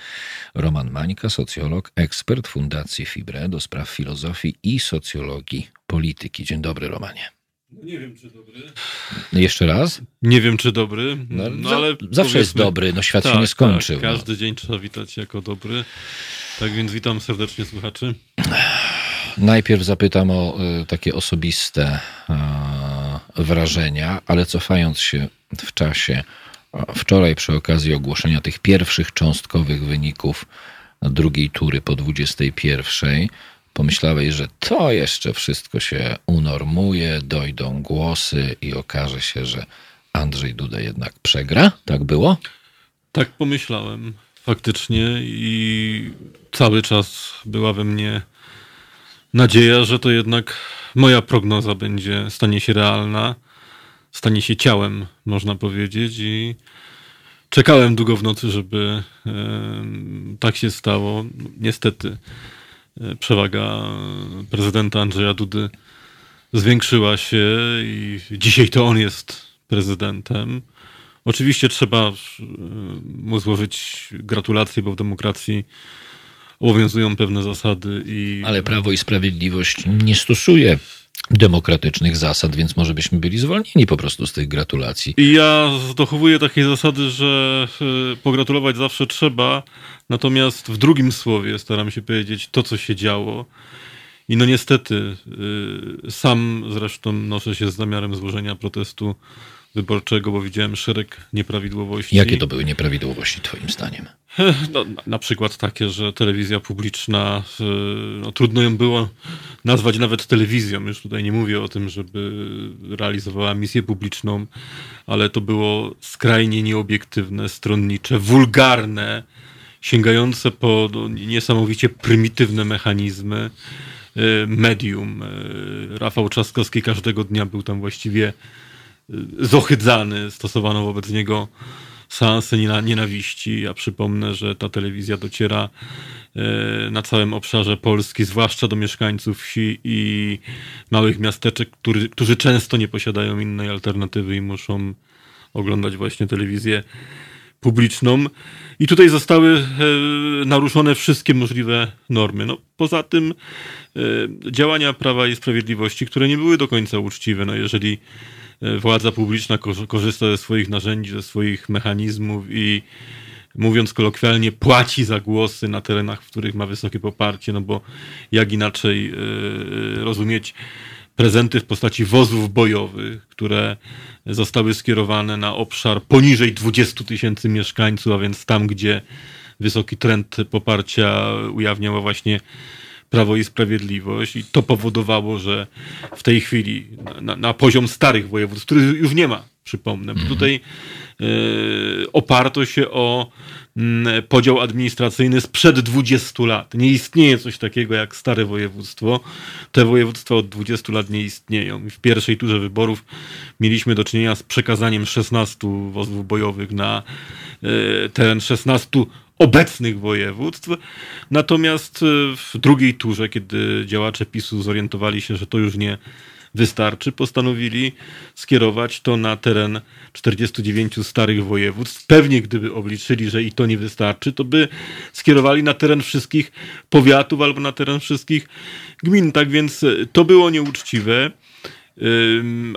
Roman Mańka, socjolog, ekspert Fundacji Fibre do spraw filozofii i socjologii polityki. Dzień dobry, Romanie. No nie wiem, czy dobry. Jeszcze raz? Nie wiem, czy dobry. No, no ale zawsze jest dobry, no świat tak, się nie skończył. Tak, każdy no. dzień trzeba witać jako dobry. Tak więc witam serdecznie słuchaczy. Najpierw zapytam o y, takie osobiste y, wrażenia, ale cofając się w czasie, wczoraj przy okazji ogłoszenia tych pierwszych cząstkowych wyników drugiej tury po 21 pomyślałeś, że to jeszcze wszystko się unormuje, dojdą głosy i okaże się, że Andrzej Duda jednak przegra? Tak było? Tak pomyślałem faktycznie i cały czas była we mnie nadzieja, że to jednak moja prognoza będzie, stanie się realna, stanie się ciałem, można powiedzieć i czekałem długo w nocy, żeby tak się stało. Niestety E, przewaga prezydenta Andrzeja Dudy zwiększyła się i dzisiaj to on jest prezydentem. Oczywiście trzeba e, mu złożyć gratulacje, bo w demokracji obowiązują pewne zasady i... Ale Prawo i Sprawiedliwość nie stosuje demokratycznych zasad, więc może byśmy byli zwolnieni po prostu z tych gratulacji. Ja dochowuję takiej zasady, że e, pogratulować zawsze trzeba, natomiast w drugim słowie staram się powiedzieć to, co się działo. I no niestety, e, sam zresztą noszę się z zamiarem złożenia protestu wyborczego, bo widziałem szereg nieprawidłowości. Jakie to były nieprawidłowości, Twoim zdaniem? No, na przykład takie, że telewizja publiczna, no, trudno ją było nazwać nawet telewizją. Już tutaj nie mówię o tym, żeby realizowała misję publiczną, ale to było skrajnie nieobiektywne, stronnicze, wulgarne, sięgające po no, niesamowicie prymitywne mechanizmy e, medium. E, Rafał Trzaskowski każdego dnia był tam właściwie e, zohydzany, stosowano wobec niego seanse nienawiści. Ja przypomnę, że ta telewizja dociera e, na całym obszarze Polski, zwłaszcza do mieszkańców wsi i małych miasteczek, który, którzy często nie posiadają innej alternatywy i muszą oglądać właśnie telewizję publiczną. I tutaj zostały e, naruszone wszystkie możliwe normy. No, poza tym działania Prawa i Sprawiedliwości, które nie były do końca uczciwe. No, jeżeli władza publiczna korzysta ze swoich narzędzi, ze swoich mechanizmów i mówiąc kolokwialnie, płaci za głosy na terenach, w których ma wysokie poparcie, no bo jak inaczej e, rozumieć prezenty w postaci wozów bojowych, które zostały skierowane na obszar poniżej 20 tysięcy mieszkańców, a więc tam, gdzie wysoki trend poparcia ujawniała właśnie Prawo i Sprawiedliwość i to powodowało, że w tej chwili na, na poziom starych województw, których już nie ma, przypomnę, mhm. tutaj y, oparto się o y, podział administracyjny sprzed 20 lat. Nie istnieje coś takiego jak stare województwo. Te województwa od 20 lat nie istnieją. W pierwszej turze wyborów mieliśmy do czynienia z przekazaniem 16 wozów bojowych na y, teren 16 obecnych województw. Natomiast e, w drugiej turze, kiedy działacze PiSu zorientowali się, że to już nie wystarczy, postanowili skierować to na teren 49 starych województw. Pewnie gdyby obliczyli, że i to nie wystarczy, to by skierowali na teren wszystkich powiatów albo na teren wszystkich gmin. Tak więc e, to było nieuczciwe.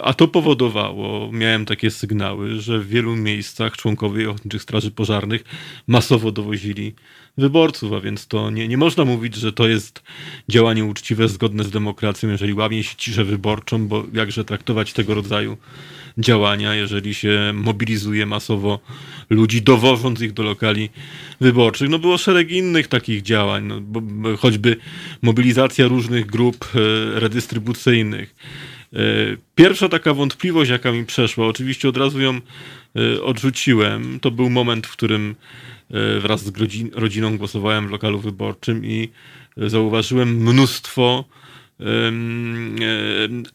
A to powodowało, miałem takie sygnały, że w wielu miejscach członkowie ochotniczych straży pożarnych masowo dowozili wyborców, a więc to nie, nie można mówić, że to jest działanie uczciwe, zgodne z demokracją, jeżeli łamie się ciszę wyborczą, bo jakże traktować tego rodzaju działania, jeżeli się mobilizuje masowo ludzi, dowożąc ich do lokali wyborczych. No było szereg innych takich działań, no, choćby mobilizacja różnych grup e, redystrybucyjnych. E, pierwsza taka wątpliwość, jaka mi przeszła, oczywiście od razu ją e, odrzuciłem, to był moment, w którym wraz z rodziną głosowałem w lokalu wyborczym i zauważyłem mnóstwo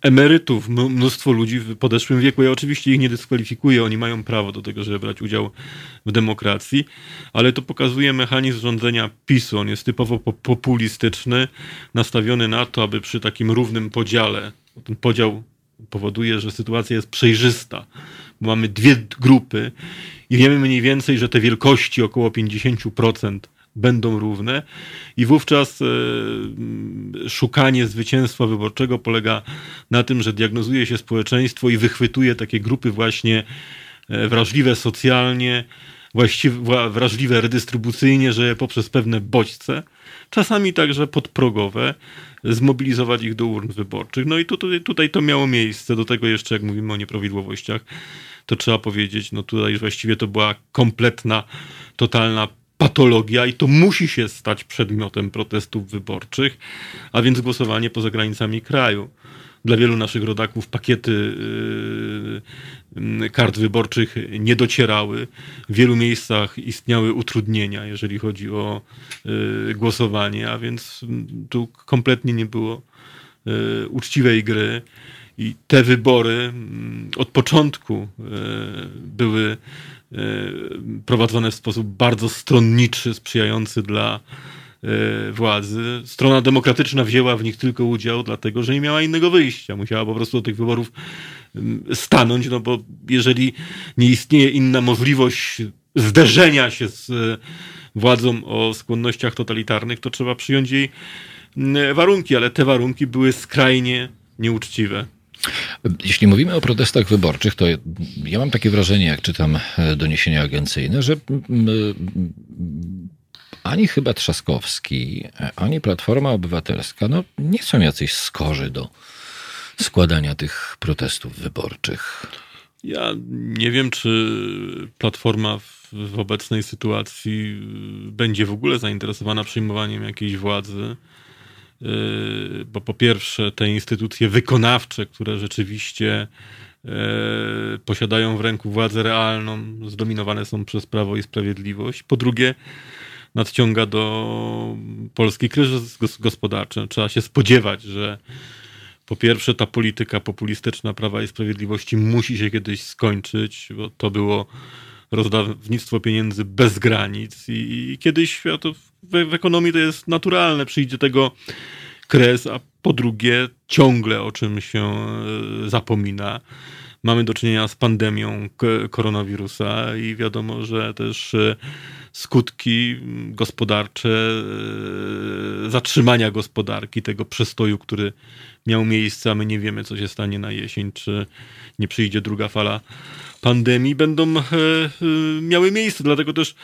emerytów, mnóstwo ludzi w podeszłym wieku. Ja oczywiście ich nie dyskwalifikuję, oni mają prawo do tego, żeby brać udział w demokracji, ale to pokazuje mechanizm rządzenia PiSu. On jest typowo populistyczny, nastawiony na to, aby przy takim równym podziale, ten podział powoduje, że sytuacja jest przejrzysta. Mamy dwie grupy i wiemy mniej więcej, że te wielkości około 50% będą równe i wówczas e, szukanie zwycięstwa wyborczego polega na tym, że diagnozuje się społeczeństwo i wychwytuje takie grupy właśnie e, wrażliwe socjalnie, właściwie wrażliwe redystrybucyjnie, że poprzez pewne bodźce, czasami także podprogowe, zmobilizować ich do urn wyborczych. No i tutaj, tutaj to miało miejsce. Do tego jeszcze, jak mówimy o nieprawidłowościach, to trzeba powiedzieć, no tutaj właściwie to była kompletna, totalna patologia i to musi się stać przedmiotem protestów wyborczych, a więc głosowanie poza granicami kraju. Dla wielu naszych rodaków pakiety yy, kart wyborczych nie docierały. W wielu miejscach istniały utrudnienia, jeżeli chodzi o yy, głosowanie, a więc tu kompletnie nie było yy, uczciwej gry. I te wybory mm, od początku były prowadzone w sposób bardzo stronniczy, sprzyjający dla władzy. Strona demokratyczna wzięła w nich tylko udział, dlatego że nie miała innego wyjścia. Musiała po prostu do tych wyborów stanąć, no bo jeżeli nie istnieje inna możliwość zderzenia się z e, władzą o skłonnościach totalitarnych, to trzeba przyjąć jej warunki, ale te warunki były skrajnie nieuczciwe. Jeśli mówimy o protestach wyborczych, to ja mam takie wrażenie, jak czytam e, doniesienia agencyjne, że ani chyba Trzaskowski, ani Platforma Obywatelska no, nie są jacyś skorzy do składania tych protestów wyborczych. Ja nie wiem, czy Platforma w, w obecnej sytuacji będzie w ogóle zainteresowana przyjmowaniem jakiejś władzy. Y, bo po pierwsze te instytucje wykonawcze, które rzeczywiście y, posiadają w ręku władzę realną, zdominowane są przez Prawo i Sprawiedliwość. Po drugie, nadciąga do Polski kryzys gospodarczy. Trzeba się spodziewać, że po pierwsze ta polityka populistyczna Prawa i Sprawiedliwości musi się kiedyś skończyć, bo to było rozdawnictwo pieniędzy bez granic i, i kiedyś to w, w, ekonomii to jest naturalne, przyjdzie tego kres, a po drugie ciągle o czym się e, zapomina. Mamy do czynienia z pandemią koronawirusa i wiadomo, że też e, skutki gospodarcze, e, zatrzymania gospodarki, tego przestoju, który miał miejsce, a my nie wiemy, co się stanie na jesień, czy nie przyjdzie druga fala pandemii, będą e, e, miały miejsce. Dlatego też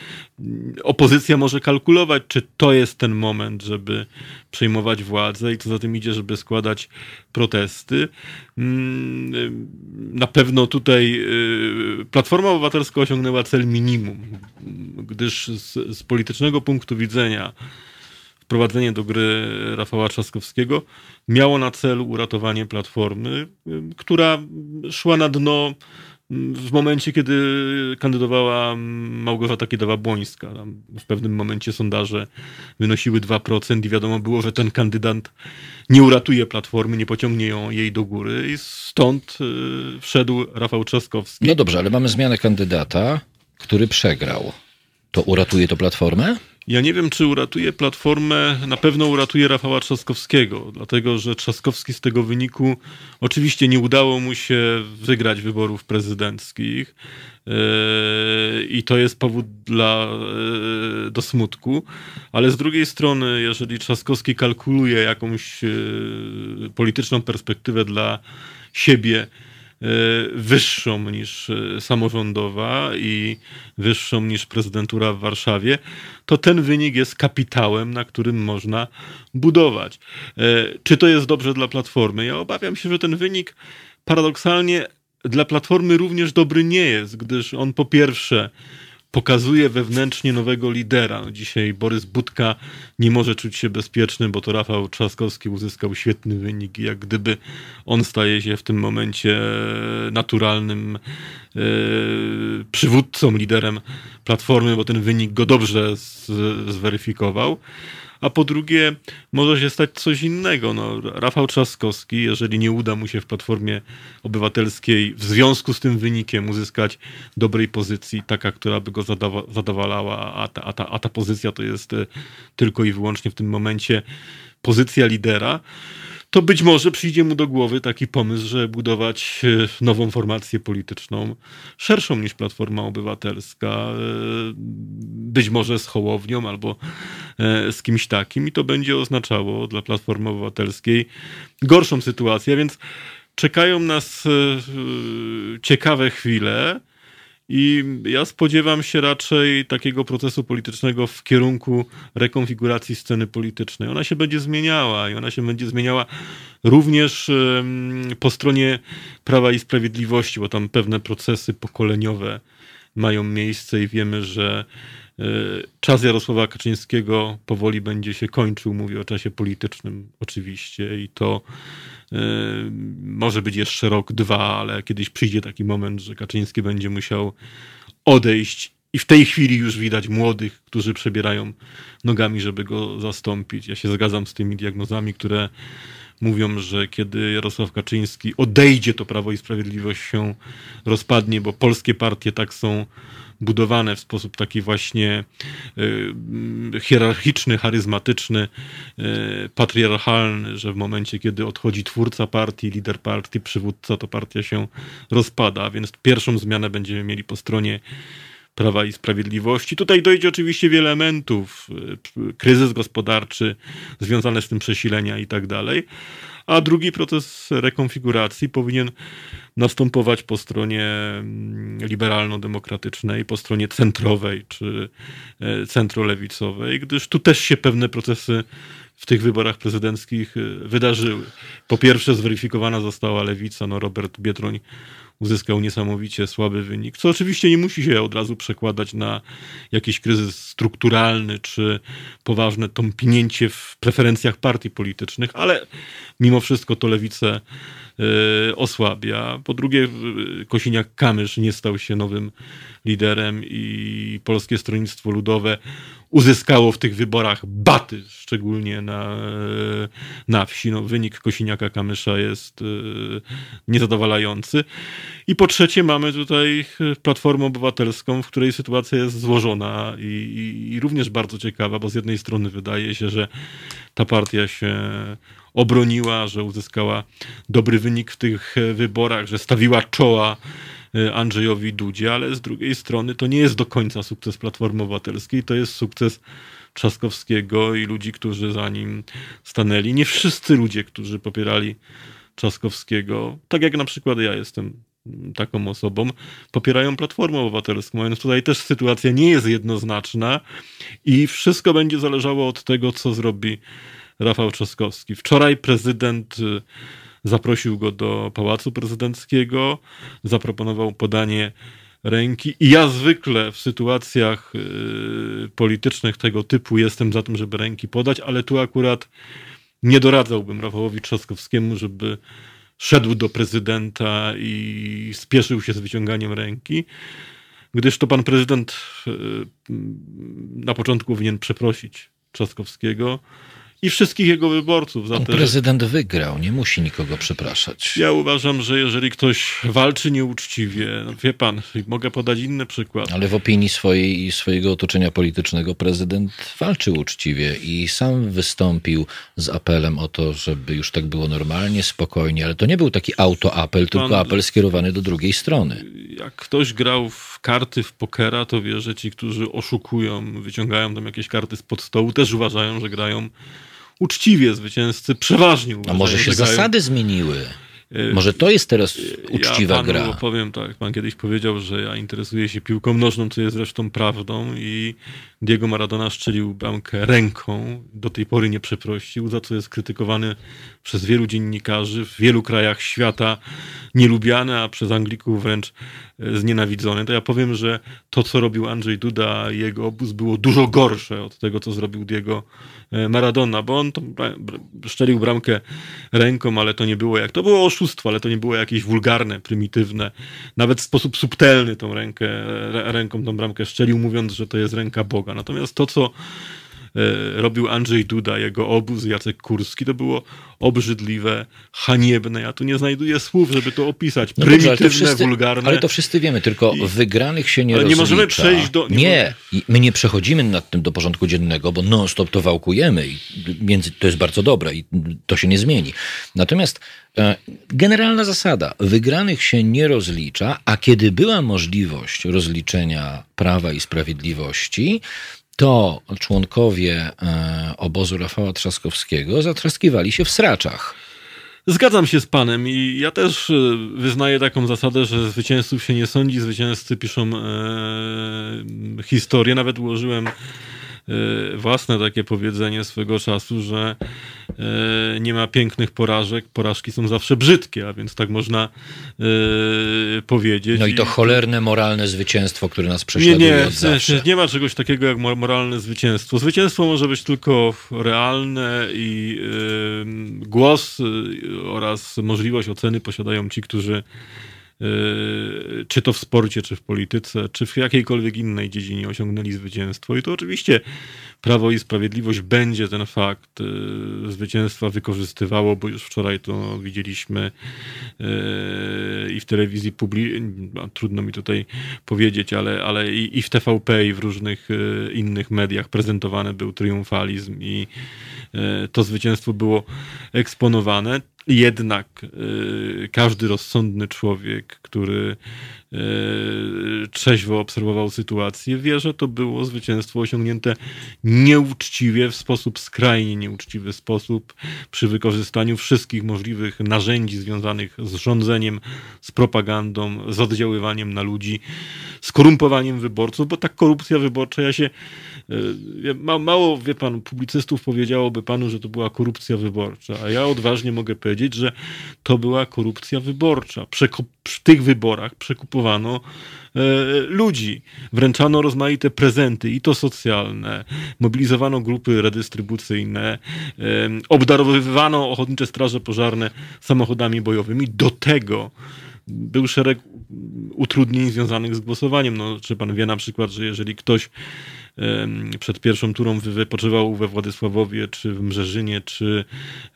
opozycja może kalkulować, czy to jest ten moment, żeby przejmować władzę i co za tym idzie, żeby składać protesty. Mm, e, na pewno tutaj Platforma Obywatelska osiągnęła cel minimum, gdyż z, z politycznego punktu widzenia wprowadzenie do gry Rafała Trzaskowskiego miało na celu uratowanie Platformy, która szła na dno w momencie, kiedy kandydowała Małgorzata Kiedawa-Błońska. W pewnym momencie sondaże wynosiły 2% i wiadomo było, że ten kandydat nie uratuje Platformy, nie pociągnie ją, jej do góry i stąd y, wszedł Rafał Trzaskowski. No dobrze, ale mamy zmianę kandydata, który przegrał. To uratuje to Platformę? Ja nie wiem, czy uratuje Platformę, na pewno uratuje Rafała Trzaskowskiego, dlatego że Trzaskowski z tego wyniku oczywiście nie udało mu się wygrać wyborów prezydenckich yy, i to jest powód dla, yy, do smutku, ale z drugiej strony, jeżeli Trzaskowski kalkuluje jakąś yy, polityczną perspektywę dla siebie wyższą niż e, samorządowa i wyższą niż prezydentura w Warszawie, to ten wynik jest kapitałem, na którym można budować. E, czy to jest dobrze dla Platformy? Ja obawiam się, że ten wynik paradoksalnie dla Platformy również dobry nie jest, gdyż on po pierwsze pokazuje wewnętrznie nowego lidera. Dzisiaj Borys Budka nie może czuć się bezpieczny, bo to Rafał Trzaskowski uzyskał świetny wynik i jak gdyby on staje się w tym momencie naturalnym e, przywódcą, liderem Platformy, bo ten wynik go dobrze z, zweryfikował a po drugie może się stać coś innego. No, Rafał Trzaskowski, jeżeli nie uda mu się w Platformie Obywatelskiej w związku z tym wynikiem uzyskać dobrej pozycji, taka, która by go zadawa zadowalała, a ta, a, ta, a ta pozycja to jest e, tylko i wyłącznie w tym momencie pozycja lidera, to być może przyjdzie mu do głowy taki pomysł, że budować e, nową formację polityczną, szerszą niż Platforma Obywatelska, e, być może z Hołownią albo e, z kimś takim i to będzie oznaczało dla Platformy Obywatelskiej gorszą sytuację, więc czekają nas ciekawe chwile. I ja spodziewam się raczej takiego procesu politycznego w kierunku rekonfiguracji sceny politycznej. Ona się będzie zmieniała i ona się będzie zmieniała również po stronie Prawa i Sprawiedliwości, bo tam pewne procesy pokoleniowe mają miejsce i wiemy, że e, czas Jarosława Kaczyńskiego powoli będzie się kończył. Mówię o czasie politycznym oczywiście i to może być jeszcze rok, dwa, ale kiedyś przyjdzie taki moment, że Kaczyński będzie musiał odejść i w tej chwili już widać młodych, którzy przebierają nogami, żeby go zastąpić. Ja się zgadzam z tymi diagnozami, które mówią, że kiedy Jarosław Kaczyński odejdzie, to Prawo i Sprawiedliwość się rozpadnie, bo polskie partie tak są budowane w sposób taki właśnie y, hierarchiczny, charyzmatyczny, y, patriarchalny, że w momencie, kiedy odchodzi twórca partii, lider partii, przywódca, to partia się rozpada, więc pierwszą zmianę będziemy mieli po stronie Prawa i Sprawiedliwości. Tutaj dojdzie oczywiście wiele elementów, y, kryzys gospodarczy związany z tym przesilenia i tak dalej, a drugi proces rekonfiguracji powinien następować po stronie mm, liberalno-demokratycznej, po stronie centrowej czy e, centrolewicowej, gdyż tu też się pewne procesy w tych wyborach prezydenckich e, wydarzyły. Po pierwsze zweryfikowana została lewica, no Robert Biedroń uzyskał niesamowicie słaby wynik, co oczywiście nie musi się od razu przekładać na jakiś kryzys strukturalny czy poważne tąpnięcie w preferencjach partii politycznych, ale mimo wszystko to lewicę y, osłabia. Po drugie, Kosiniak-Kamysz nie stał się nowym liderem i Polskie Stronnictwo Ludowe uzyskało w tych wyborach baty, szczególnie na, na wsi. No, wynik Kosiniaka-Kamysza jest e, niezadowalający. I po trzecie mamy tutaj Platformę Obywatelską, w której sytuacja jest złożona i, i, i również bardzo ciekawa, bo z jednej strony wydaje się, że ta partia się obroniła, że uzyskała dobry wynik w tych wyborach, że stawiła czoła E, Andrzejowi Dudzie, ale z drugiej strony to nie jest do końca sukces Platformy Obywatelskiej, to jest sukces Trzaskowskiego i ludzi, którzy za nim stanęli. Nie wszyscy ludzie, którzy popierali Trzaskowskiego, tak jak na przykład ja jestem taką osobą, popierają Platformę Obywatelską, więc tutaj też sytuacja nie jest jednoznaczna i wszystko będzie zależało od tego, co zrobi Rafał Trzaskowski. Wczoraj prezydent zaprosił go do Pałacu Prezydenckiego, zaproponował podanie ręki. I ja zwykle w sytuacjach y, politycznych tego typu jestem za tym, żeby ręki podać, ale tu akurat nie doradzałbym Rafałowi Trzaskowskiemu, żeby szedł do prezydenta i spieszył się z wyciąganiem ręki, gdyż to pan prezydent y, na początku powinien przeprosić Trzaskowskiego i wszystkich jego wyborców. Za te... Prezydent wygrał, nie musi nikogo przepraszać. Ja uważam, że jeżeli ktoś walczy nieuczciwie, wie pan, mogę podać inny przykład. Ale w opinii swojej i swojego otoczenia politycznego prezydent walczy uczciwie i sam wystąpił z apelem o to, żeby już tak było normalnie, spokojnie, ale to nie był taki autoapel, tylko apel skierowany do drugiej strony. Jak ktoś grał w karty w pokera, to wie, że ci, którzy oszukują, wyciągają tam jakieś karty spod stołu, też uważają, że grają uczciwie zwycięzcy przeważnie uważają, A może się zasady zmieniły? Może to jest teraz uczciwa ja panu gra. Powiem tak, pan kiedyś powiedział, że ja interesuję się piłką nożną, co jest zresztą prawdą i Diego Maradona szczelił bramkę ręką, do tej pory nie przeprosił, za co jest krytykowany przez wielu dziennikarzy w wielu krajach świata, nielubiany, a przez Anglików wręcz e, znienawidzony. To ja powiem, że to, co robił Andrzej Duda i jego obóz było dużo gorsze od tego, co zrobił Diego e, Maradona, bo on to szczelił bramkę ręką, ale to nie było jak, to było oszustwo, ale to nie było jakieś wulgarne, prymitywne. Nawet w sposób subtelny tą rękę, re- ręką tą bramkę szczelił, mówiąc, że to jest ręka Boga. Natomiast to, co e, robił Andrzej Duda, jego obóz, Jacek Kurski, to było obrzydliwe, haniebne. Ja tu nie znajduję słów, żeby to opisać. No dobrze, ale to Prymitywne, wszyscy- wulgarne. Ale to wszyscy wiemy, tylko wygranych się nie Ale nie rozlicza. możemy przejść do- nie Nie, i my nie przechodzimy nad tym do porządku dziennego, bo non-stop to wałkujemy i między, to jest bardzo dobre i to się nie zmieni. Natomiast e, generalna zasada, wygranych się nie rozlicza, a kiedy była możliwość rozliczenia Prawa i Sprawiedliwości, to członkowie e, obozu Rafała Trzaskowskiego zatraskiwali się w sraczach. Zgadzam się z panem i ja też e, wyznaję taką zasadę, że zwycięzców się nie sądzi, zwycięzcy piszą e, historię. Nawet ułożyłem własne takie powiedzenie swego czasu, że e, nie ma pięknych porażek, porażki są zawsze brzydkie, a więc tak można e, powiedzieć. No i to cholerne moralne zwycięstwo, które nas nie, prześladuje nie, od w sensie zawsze. nie ma czegoś takiego jak mo- moralne zwycięstwo. Zwycięstwo może być tylko realne i y, głos y, oraz możliwość oceny posiadają ci, którzy y, czy to w sporcie, czy w polityce, czy w jakiejkolwiek innej dziedzinie osiągnęli zwycięstwo. I to oczywiście Prawo i Sprawiedliwość będzie ten fakt y, zwycięstwa wykorzystywało, bo już wczoraj to widzieliśmy y, i w telewizji publicznej, trudno mi tutaj powiedzieć, ale, ale i, i w TVP, i w różnych innych mediach prezentowany był triumfalizm i to zwycięstwo było eksponowane. Jednak y, każdy rozsądny człowiek, który y, trzeźwo obserwował sytuację, wie, że to było zwycięstwo osiągnięte nieuczciwie, w sposób skrajnie nieuczciwy sposób, przy wykorzystaniu wszystkich możliwych narzędzi związanych z rządzeniem, z propagandą, z oddziaływaniem na ludzi, z korumpowaniem wyborców, bo ta korupcja wyborcza, ja się ma, mało, wie pan, publicystów powiedziałoby panu, że to była korupcja wyborcza, a ja odważnie mogę powiedzieć, że to była korupcja wyborcza. Przeko- w tych wyborach przekupowano e, ludzi, wręczano rozmaite prezenty, i to socjalne, mobilizowano grupy redystrybucyjne, e, obdarowywano ochotnicze straże pożarne samochodami bojowymi. Do tego był szereg utrudnień związanych z głosowaniem. No, czy pan wie na przykład, że jeżeli ktoś przed pierwszą turą wy- wypoczywał we Władysławowie, czy w Mrzeżynie, czy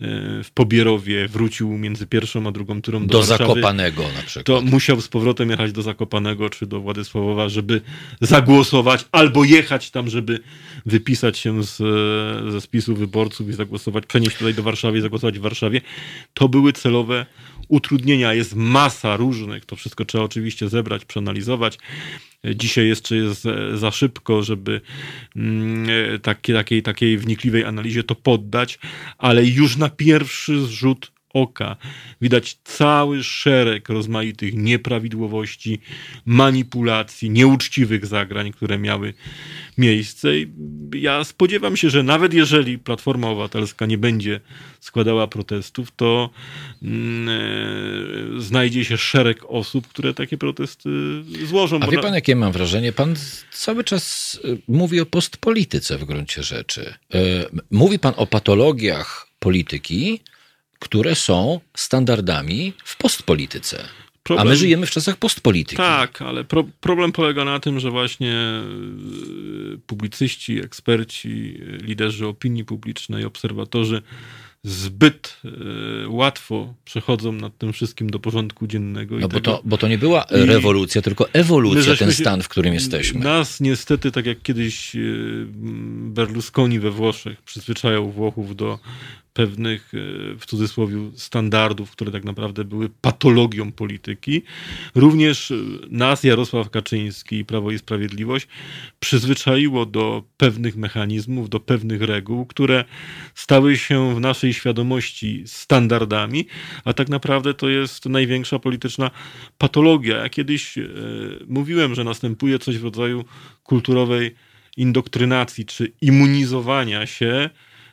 e, w Pobierowie, wrócił między pierwszą a drugą turą do, Do Warszawy, Zakopanego na przykład. to musiał z powrotem jechać do Zakopanego czy do Władysławowa, żeby zagłosować, albo jechać tam, żeby wypisać się z, ze spisu wyborców i zagłosować, przenieść tutaj do Warszawy i zagłosować w Warszawie. To były celowe utrudnienia. Jest masa różnych, to wszystko trzeba oczywiście zebrać, przeanalizować. Dzisiaj jeszcze jest e, za szybko, żeby mm, e, takie, takiej, takiej wnikliwej analizie to poddać, ale już na pierwszy zrzut oka widać cały szereg rozmaitych nieprawidłowości, manipulacji, nieuczciwych zagrań, które miały miejsce. I ja spodziewam się, że nawet jeżeli Platforma Obywatelska nie będzie składała protestów, to mm, e, znajdzie się szereg osób, które takie protesty złożą. A wie pan, jakie mam wrażenie? Pan cały czas y, mówi o postpolityce w gruncie rzeczy. Y, Mówi pan o patologiach polityki, które są standardami w postpolityce. A Problem- my żyjemy w czasach postpolityki. Tak, ale pro, problem polega na tym, że właśnie y, publicyści, eksperci, y, liderzy opinii publicznej, obserwatorzy zbyt y, łatwo przechodzą nad tym wszystkim do porządku dziennego. No bo tego- to, bo to nie była i- rewolucja, tylko ewolucja, ten stan, w którym jesteśmy. Nas niestety, tak jak kiedyś Berlusconi we Włoszech, przyzwyczajał Włochów do pewnych, e, w cudzysłowie, standardów, które tak naprawdę były patologią polityki. Również e, nas, Jarosław Kaczyński i Prawo i Sprawiedliwość, przyzwyczaiło do pewnych mechanizmów, do pewnych reguł, które stały się w naszej świadomości standardami, a tak naprawdę to jest największa polityczna patologia. Ja kiedyś e, mówiłem, że następuje coś w rodzaju kulturowej indoktrynacji czy immunizowania się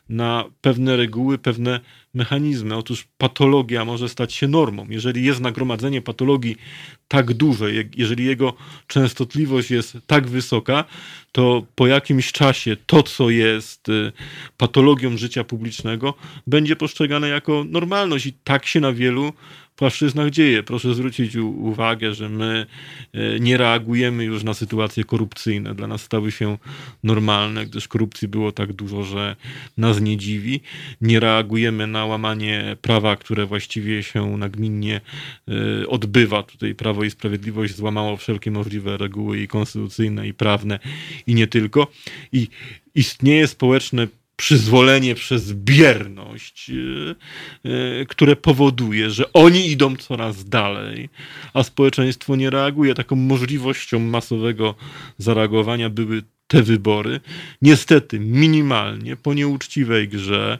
na pewne reguły, pewne mechanizmy. Otóż patologia może stać się normą. Jeżeli jest nagromadzenie patologii tak duże, jeżeli jego częstotliwość jest tak wysoka, to po jakimś czasie to, co jest y, patologią życia publicznego, będzie postrzegane jako normalność i tak się na wielu płaszczyznach dzieje. Proszę zwrócić uwagę, że my e, nie reagujemy już na sytuacje korupcyjne. Dla nas stały się normalne, gdyż korupcji było tak dużo, że nas nie dziwi. Nie reagujemy na łamanie prawa, które właściwie się nagminnie e, odbywa. Tutaj Prawo i Sprawiedliwość złamało wszelkie możliwe reguły i konstytucyjne, i prawne, i nie tylko. I istnieje społeczne przyzwolenie przez bierność, e, e, które powoduje, że oni idą coraz dalej, a społeczeństwo nie reaguje. Taką możliwością masowego zareagowania były te wybory. Niestety, minimalnie, po nieuczciwej grze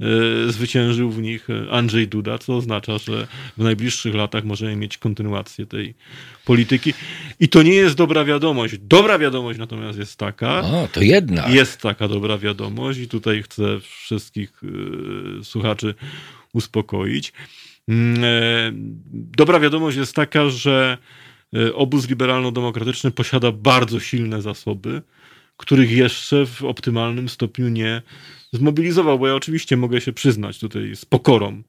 e, zwyciężył w nich Andrzej Duda, co oznacza, że w najbliższych latach możemy mieć kontynuację tej polityki. I to nie jest dobra wiadomość. Dobra wiadomość natomiast jest taka. O, to jedna. Jest taka dobra wiadomość i tutaj chcę wszystkich e, słuchaczy uspokoić. Mm, e, dobra wiadomość jest taka, że obóz liberalno-demokratyczny posiada bardzo silne zasoby których jeszcze w optymalnym stopniu nie zmobilizował, bo ja oczywiście mogę się przyznać tutaj z pokorą,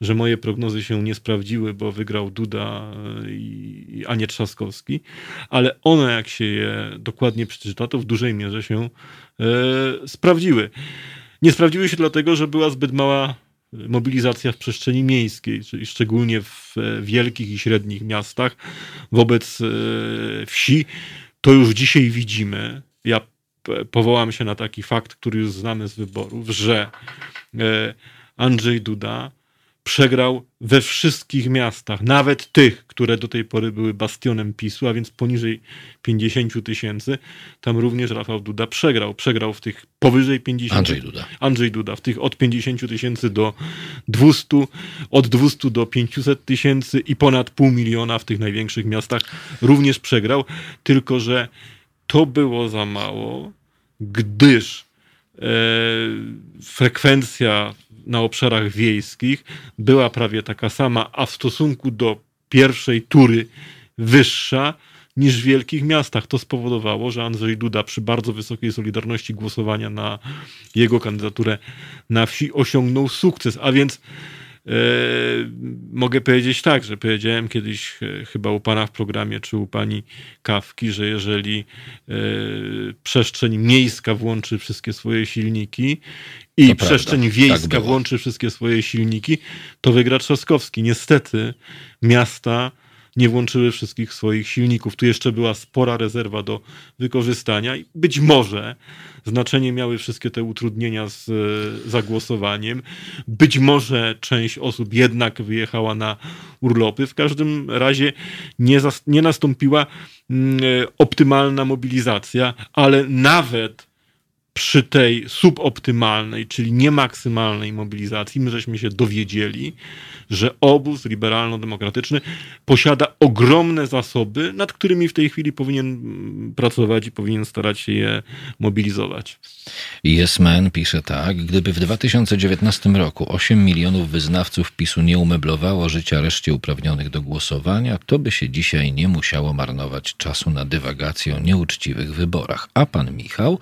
że moje prognozy się nie sprawdziły, bo wygrał Duda, i, a nie Trzaskowski, ale one, jak się je dokładnie przeczyta, to w dużej mierze się e, sprawdziły. Nie sprawdziły się dlatego, że była zbyt mała mobilizacja w przestrzeni miejskiej, czyli szczególnie w wielkich i średnich miastach wobec e, wsi. To już dzisiaj widzimy. Ja powołam się na taki fakt, który już znamy z wyborów, że e, Andrzej Duda przegrał we wszystkich miastach, nawet tych, które do tej pory były bastionem PiSu, a więc poniżej 50 tysięcy, tam również Rafał Duda przegrał. Przegrał w tych powyżej 50. Andrzej Duda. Andrzej Duda, w tych od 50 tysięcy do 200, od 200 do 500 tysięcy i ponad pół miliona w tych największych miastach również przegrał, tylko że to było za mało, gdyż e, frekwencja na obszarach wiejskich była prawie taka sama, a w stosunku do pierwszej tury wyższa niż w wielkich miastach. To spowodowało, że Andrzej Duda przy bardzo wysokiej solidarności głosowania na jego kandydaturę na wsi osiągnął sukces, a więc mogę powiedzieć tak, że powiedziałem kiedyś e, chyba u pana w programie, czy u pani Kawki, że jeżeli e, przestrzeń miejska włączy wszystkie swoje silniki i to przestrzeń prawda. wiejska tak włączy wszystkie swoje silniki, to wygra Trzaskowski. Niestety miasta nie włączyły wszystkich swoich silników. Tu jeszcze była spora rezerwa do wykorzystania i być może znaczenie miały wszystkie te utrudnienia z e, zagłosowaniem. Być może część osób jednak wyjechała na urlopy. W każdym razie nie, nie nastąpiła mm, e, optymalna mobilizacja, ale nawet przy tej suboptymalnej, czyli niemaksymalnej mobilizacji, my żeśmy się dowiedzieli, że obóz liberalno-demokratyczny posiada ogromne zasoby, nad którymi w tej chwili powinien mm, pracować i powinien starać się je mobilizować. Yes Man pisze tak, gdyby w 2019 roku 8 milionów wyznawców PiSu nie umeblowało życia reszcie uprawnionych do głosowania, to by się dzisiaj nie musiało marnować czasu na dywagację o nieuczciwych wyborach. A pan Michał,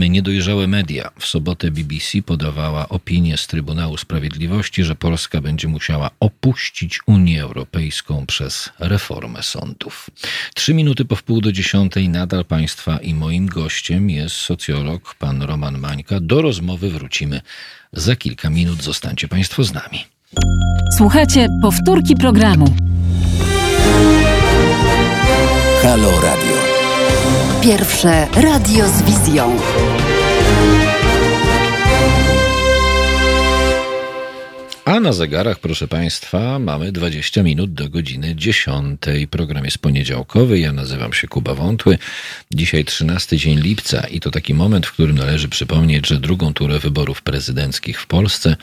mamy niedojrzałe media. W sobotę BBC podawała opinię z Trybunału Sprawiedliwości, że Polska będzie musiała opuścić Unię Europejską przez reformę sądów. Trzy minuty po wpół do dziesiątej nadal Państwa i moim gościem jest socjolog pan Roman Mańka. Do rozmowy wrócimy za kilka minut. Zostańcie Państwo z nami. Słuchajcie powtórki programu. Halo Radio. Pierwsze radio z wizją. A na zegarach, proszę Państwa, mamy 20 minut do godziny 10. Program jest poniedziałkowy. Ja nazywam się Kuba Wątły. Dzisiaj 13 dzień lipca i to taki moment, w którym należy przypomnieć, że drugą turę wyborów prezydenckich w Polsce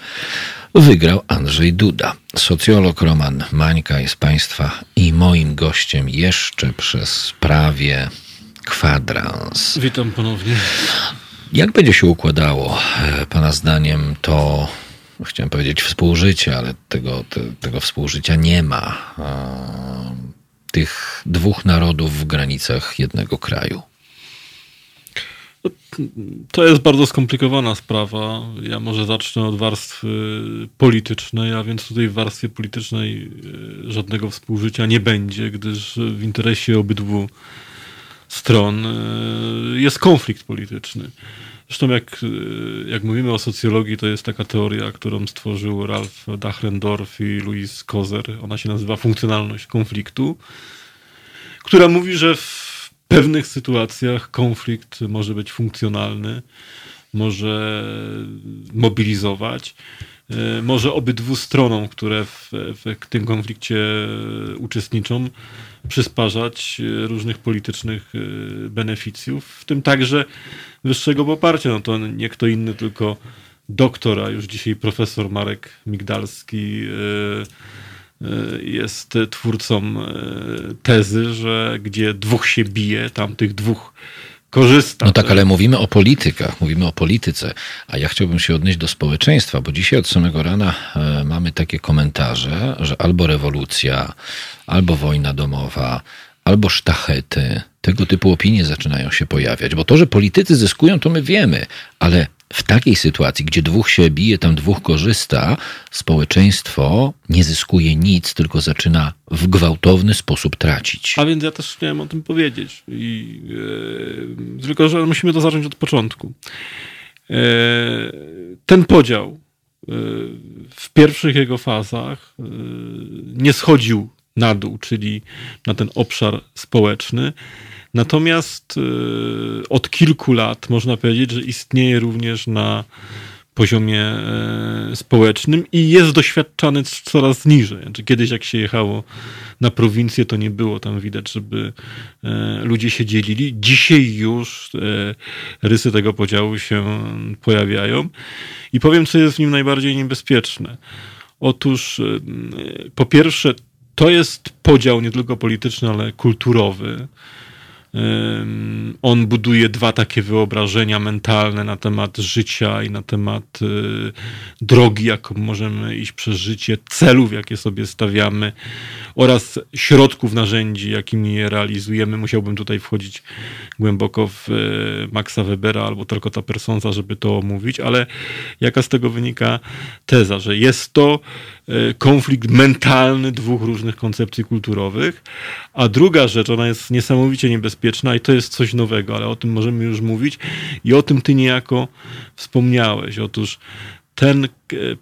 wygrał Andrzej Duda. Socjolog Roman Mańka jest Państwa i moim gościem jeszcze przez prawie kwadrans. Witam ponownie. Jak będzie się układało, e, Pana zdaniem, to chciałem powiedzieć współżycie, ale tego, te, tego współżycia nie ma. Tych dwóch narodów w granicach jednego kraju. To jest bardzo skomplikowana sprawa. Ja może zacznę od warstwy politycznej, a więc tutaj w warstwie politycznej e, żadnego współżycia nie będzie, gdyż w interesie obydwu stron e, jest konflikt polityczny. Zresztą jak, e, jak mówimy o socjologii, to jest taka teoria, którą stworzył Ralph Dachrendorf i Louis Kozer. Ona się nazywa funkcjonalność konfliktu, która mówi, że w pewnych sytuacjach konflikt może być funkcjonalny, może mobilizować, może obydwu stronom, które w, w tym konflikcie uczestniczą, przysparzać różnych politycznych beneficjów, w tym także wyższego poparcia. No to nie kto inny, tylko doktora, już dzisiaj profesor Marek Migdalski jest twórcą tezy, że gdzie dwóch się bije, tam tych dwóch korzysta. No tak, ale mówimy o politykach, mówimy o polityce, a ja chciałbym się odnieść do społeczeństwa, bo dzisiaj od samego rana e, mamy takie komentarze, że albo rewolucja, albo wojna domowa, albo sztachety. Tego typu opinie zaczynają się pojawiać, bo to, że politycy zyskują, to my wiemy, ale w takiej sytuacji, gdzie dwóch się bije, tam dwóch korzysta, społeczeństwo nie zyskuje nic, tylko zaczyna w gwałtowny sposób tracić. A więc ja też chciałem o tym powiedzieć. I, yy, tylko, że musimy to zacząć od początku. Yy, ten podział yy, w pierwszych jego fazach nie schodził na dół, czyli na ten obszar społeczny Natomiast y, od kilku lat można powiedzieć, że istnieje również na poziomie e, społecznym i jest doświadczany coraz niżej. Znaczy, kiedyś jak się jechało na prowincję, to nie było tam widać, żeby e, ludzie się dzielili. Dzisiaj już e, rysy tego podziału się pojawiają. I powiem, co jest w nim najbardziej niebezpieczne. Otóż po pierwsze, to jest podział nie tylko polityczny, ale kulturowy on buduje dwa takie wyobrażenia mentalne na temat życia i na temat y, drogi, jaką możemy iść przez życie, celów, jakie sobie stawiamy oraz środków, narzędzi, jakimi je realizujemy. Musiałbym tutaj wchodzić głęboko w y, Maxa Webera albo Torkota Personsa, żeby to omówić, ale jaka z tego wynika teza, że jest to konflikt mentalny dwóch różnych koncepcji kulturowych, a druga rzecz, ona jest niesamowicie niebezpieczna i to jest coś nowego, ale o tym możemy już mówić i o tym ty niejako wspomniałeś. Otóż ten e,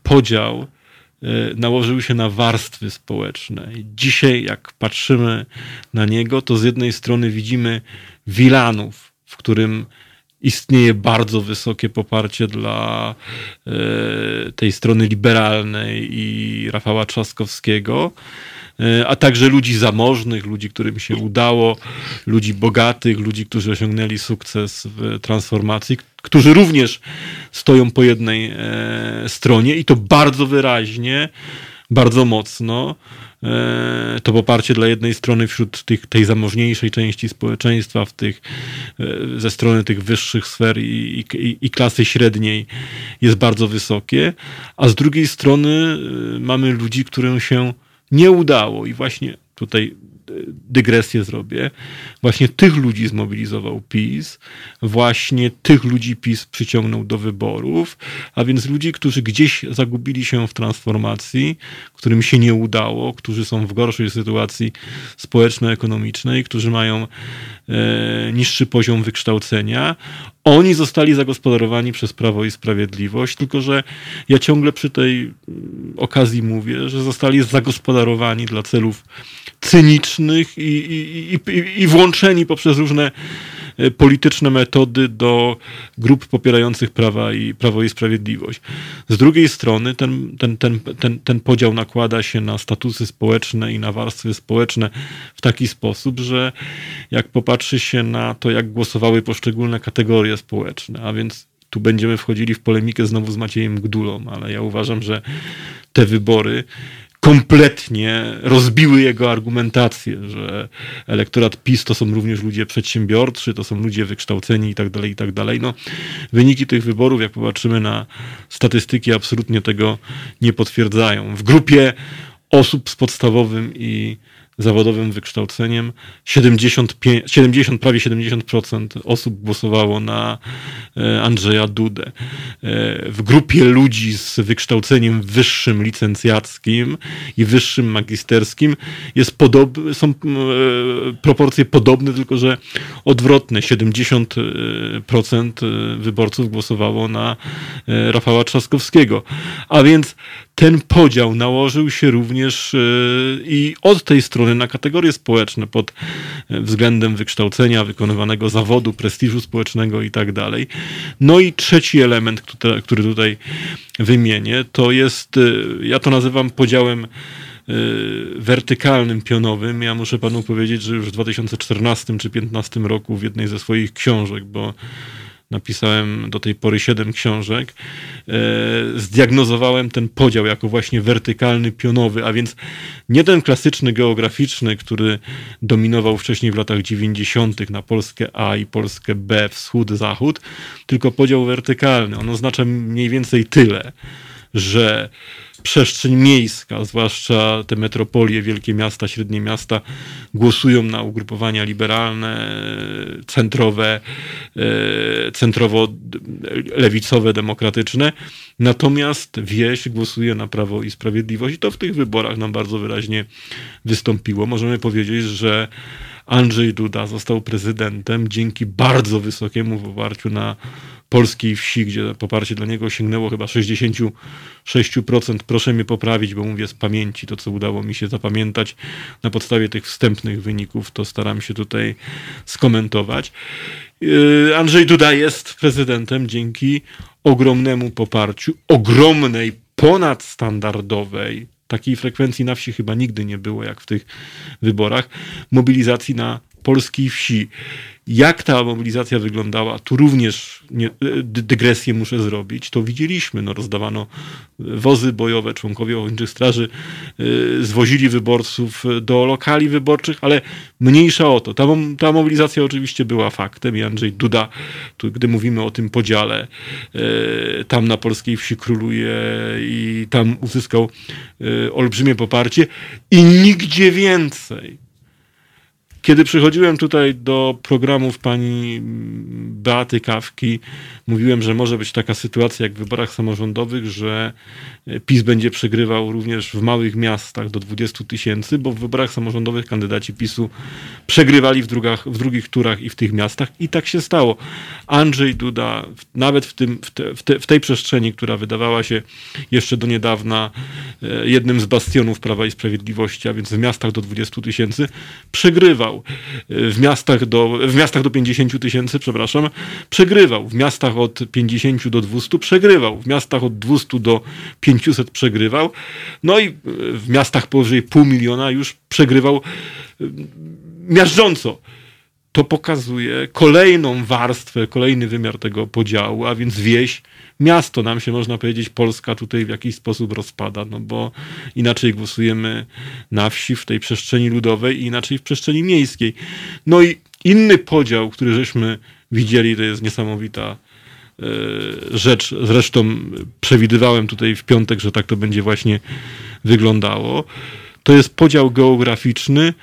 podział e, nałożył się na warstwy społeczne. Dzisiaj, jak patrzymy na niego, to z jednej strony widzimy Wilanów, w którym istnieje bardzo wysokie poparcie dla e, tej strony liberalnej i Rafała Trzaskowskiego, E, a także ludzi zamożnych, ludzi, którym się udało, ludzi bogatych, ludzi, którzy osiągnęli sukces w transformacji, którzy również stoją po jednej e, stronie i to bardzo wyraźnie, bardzo mocno. E, to poparcie dla jednej strony wśród tych, tej zamożniejszej części społeczeństwa, w tych, ze strony tych wyższych sfer i, i, i klasy średniej jest bardzo wysokie, a z drugiej strony mamy ludzi, którym się nie udało i właśnie tutaj dygresję zrobię, właśnie tych ludzi zmobilizował PiS, właśnie tych ludzi PiS przyciągnął do wyborów, a więc ludzi, którzy gdzieś zagubili się w transformacji, którym się nie udało, którzy są w gorszej sytuacji społeczno-ekonomicznej, którzy mają e, niższy poziom wykształcenia. Oni zostali zagospodarowani przez Prawo i Sprawiedliwość, tylko że ja ciągle przy tej mm, okazji mówię, że zostali zagospodarowani dla celów cynicznych i, i, i, i włączeni poprzez różne polityczne metody do grup popierających prawa i Prawo i Sprawiedliwość. Z drugiej strony ten, ten, ten, ten, ten podział nakłada się na statusy społeczne i na warstwy społeczne w taki sposób, że jak popatrzy się na to, jak głosowały poszczególne kategorie społeczne, a więc tu będziemy wchodzili w polemikę znowu z Maciejem Gdulą, ale ja uważam, że te wybory kompletnie rozbiły jego argumentację, że elektorat PiS to są również ludzie przedsiębiorczy, to są ludzie wykształceni i tak dalej, i tak dalej. No, wyniki tych wyborów, jak popatrzymy na statystyki, absolutnie tego nie potwierdzają. W grupie osób z podstawowym i zawodowym wykształceniem. 75, 70, prawie 70% osób głosowało na e, Andrzeja Dudę. E, w grupie ludzi z wykształceniem wyższym licencjackim i wyższym magisterskim jest podob, są e, proporcje podobne, tylko że odwrotne. 70% wyborców głosowało na Rafała Trzaskowskiego. A więc ten podział nałożył się również i od tej strony na kategorie społeczne pod e, względem wykształcenia, wykonywanego zawodu, prestiżu społecznego i tak dalej. No i trzeci element, który tutaj wymienię, to jest, e, ja to nazywam podziałem e, wertykalnym, pionowym. Ja muszę panu powiedzieć, że już w 2014 czy 2015 roku w jednej ze swoich książek, bo napisałem do tej pory siedem książek, e, zdiagnozowałem ten podział jako właśnie wertykalny, pionowy, a więc nie ten klasyczny geograficzny, który dominował wcześniej w latach 90. na Polskę A i Polskę B, wschód, zachód, tylko podział wertykalny. On oznacza mniej więcej tyle, że przestrzeń miejska, zwłaszcza te metropolie, wielkie miasta, średnie miasta, głosują na ugrupowania liberalne, centrowe, e, centrowo-lewicowe, demokratyczne. Natomiast wieś głosuje na Prawo i Sprawiedliwość i to w tych wyborach nam bardzo wyraźnie wystąpiło. Możemy powiedzieć, że Andrzej Duda został prezydentem dzięki bardzo wysokiemu poparciu na polskiej wsi, gdzie poparcie dla niego sięgnęło chyba 66%. Proszę mnie poprawić, bo mówię z pamięci to, co udało mi się zapamiętać na podstawie tych wstępnych wyników, to staram się tutaj skomentować. Yy, Andrzej Duda jest prezydentem dzięki ogromnemu poparciu, ogromnej, ponadstandardowej, takiej frekwencji na wsi chyba nigdy nie było jak w tych wyborach, mobilizacji na polskiej wsi. Jak ta mobilizacja wyglądała, tu również nie, dygresję muszę zrobić. To widzieliśmy. No, rozdawano wozy bojowe, członkowie ochotniczych straży yy, zwozili wyborców do lokali wyborczych, ale mniejsza o to. Ta, ta mobilizacja oczywiście była faktem i Andrzej Duda, tu, gdy mówimy o tym podziale, tam na polskiej wsi króluje i tam uzyskał olbrzymie poparcie i nigdzie więcej kiedy przychodziłem tutaj do programów pani Beaty Kawki, mówiłem, że może być taka sytuacja jak w wyborach samorządowych, że PiS będzie przegrywał również w małych miastach do 20 tysięcy, bo w wyborach samorządowych kandydaci PiSu przegrywali w, drugach, w drugich turach i w tych miastach i tak się stało. Andrzej Duda nawet w, tym, w, te, w, te, w tej przestrzeni, która wydawała się jeszcze do niedawna e, jednym z bastionów Prawa i Sprawiedliwości, a więc w miastach do 20 tysięcy, przegrywał. W miastach do, w miastach do 50 tysięcy, przepraszam, przegrywał. W miastach od 50 do 200 przegrywał. W miastach od 200 do 50 500 przegrywał. No i w miastach powyżej pół miliona już przegrywał e, miażdżąco. To pokazuje kolejną warstwę, kolejny wymiar tego podziału, a więc wieś, miasto. Nam się, można powiedzieć, Polska tutaj w jakiś sposób rozpada, no bo inaczej głosujemy na wsi, w tej przestrzeni ludowej i inaczej w przestrzeni miejskiej. No i inny podział, który żeśmy widzieli, to jest niesamowita E, rzecz. Zresztą przewidywałem tutaj w piątek, że tak to będzie właśnie wyglądało. To jest podział geograficzny,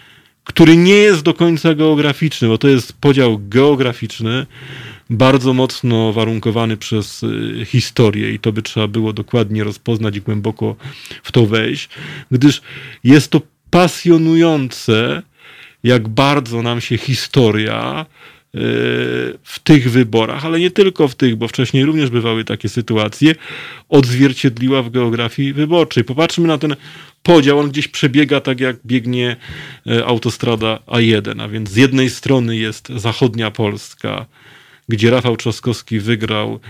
który nie jest do końca geograficzny, bo to jest podział geograficzny, bardzo mocno warunkowany przez e, historię i to by trzeba było dokładnie rozpoznać i głęboko w to wejść, gdyż jest to pasjonujące, jak bardzo nam się historia w tych wyborach, ale nie tylko w tych, bo wcześniej również bywały takie sytuacje, odzwierciedliła w geografii wyborczej. Popatrzmy na ten podział, on gdzieś przebiega tak jak biegnie e, autostrada A1, a więc z jednej strony jest zachodnia Polska, gdzie Rafał Trzaskowski wygrał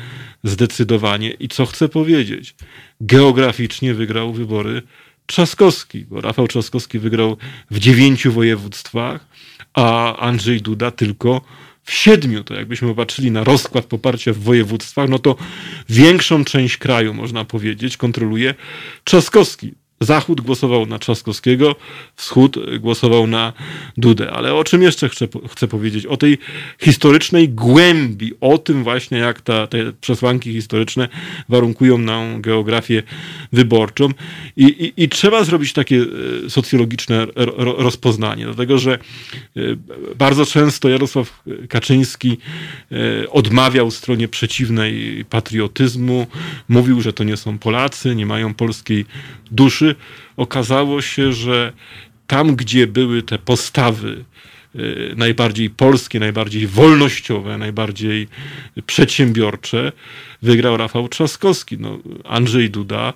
zdecydowanie i co chcę powiedzieć, geograficznie wygrał wybory Trzaskowski, bo Rafał Trzaskowski wygrał w dziewięciu województwach, a Andrzej Duda tylko w siedmiu. To jakbyśmy popatrzyli na rozkład poparcia w województwach, no to większą część kraju, można powiedzieć, kontroluje Trzaskowski. Zachód głosował na Trzaskowskiego, wschód głosował na Dudę. Ale o czym jeszcze chcę, chcę powiedzieć? O tej historycznej głębi, o tym właśnie, jak ta, te przesłanki historyczne warunkują nam geografię wyborczą. I, i, i trzeba zrobić takie e, socjologiczne rozpoznanie, dlatego że e, bardzo często Jarosław Kaczyński e, odmawiał stronie przeciwnej patriotyzmu, mówił, że to nie są Polacy, nie mają polskiej duszy okazało się, że tam, gdzie były te postawy y, najbardziej polskie, najbardziej wolnościowe, najbardziej przedsiębiorcze, wygrał Rafał Trzaskowski. No, Andrzej Duda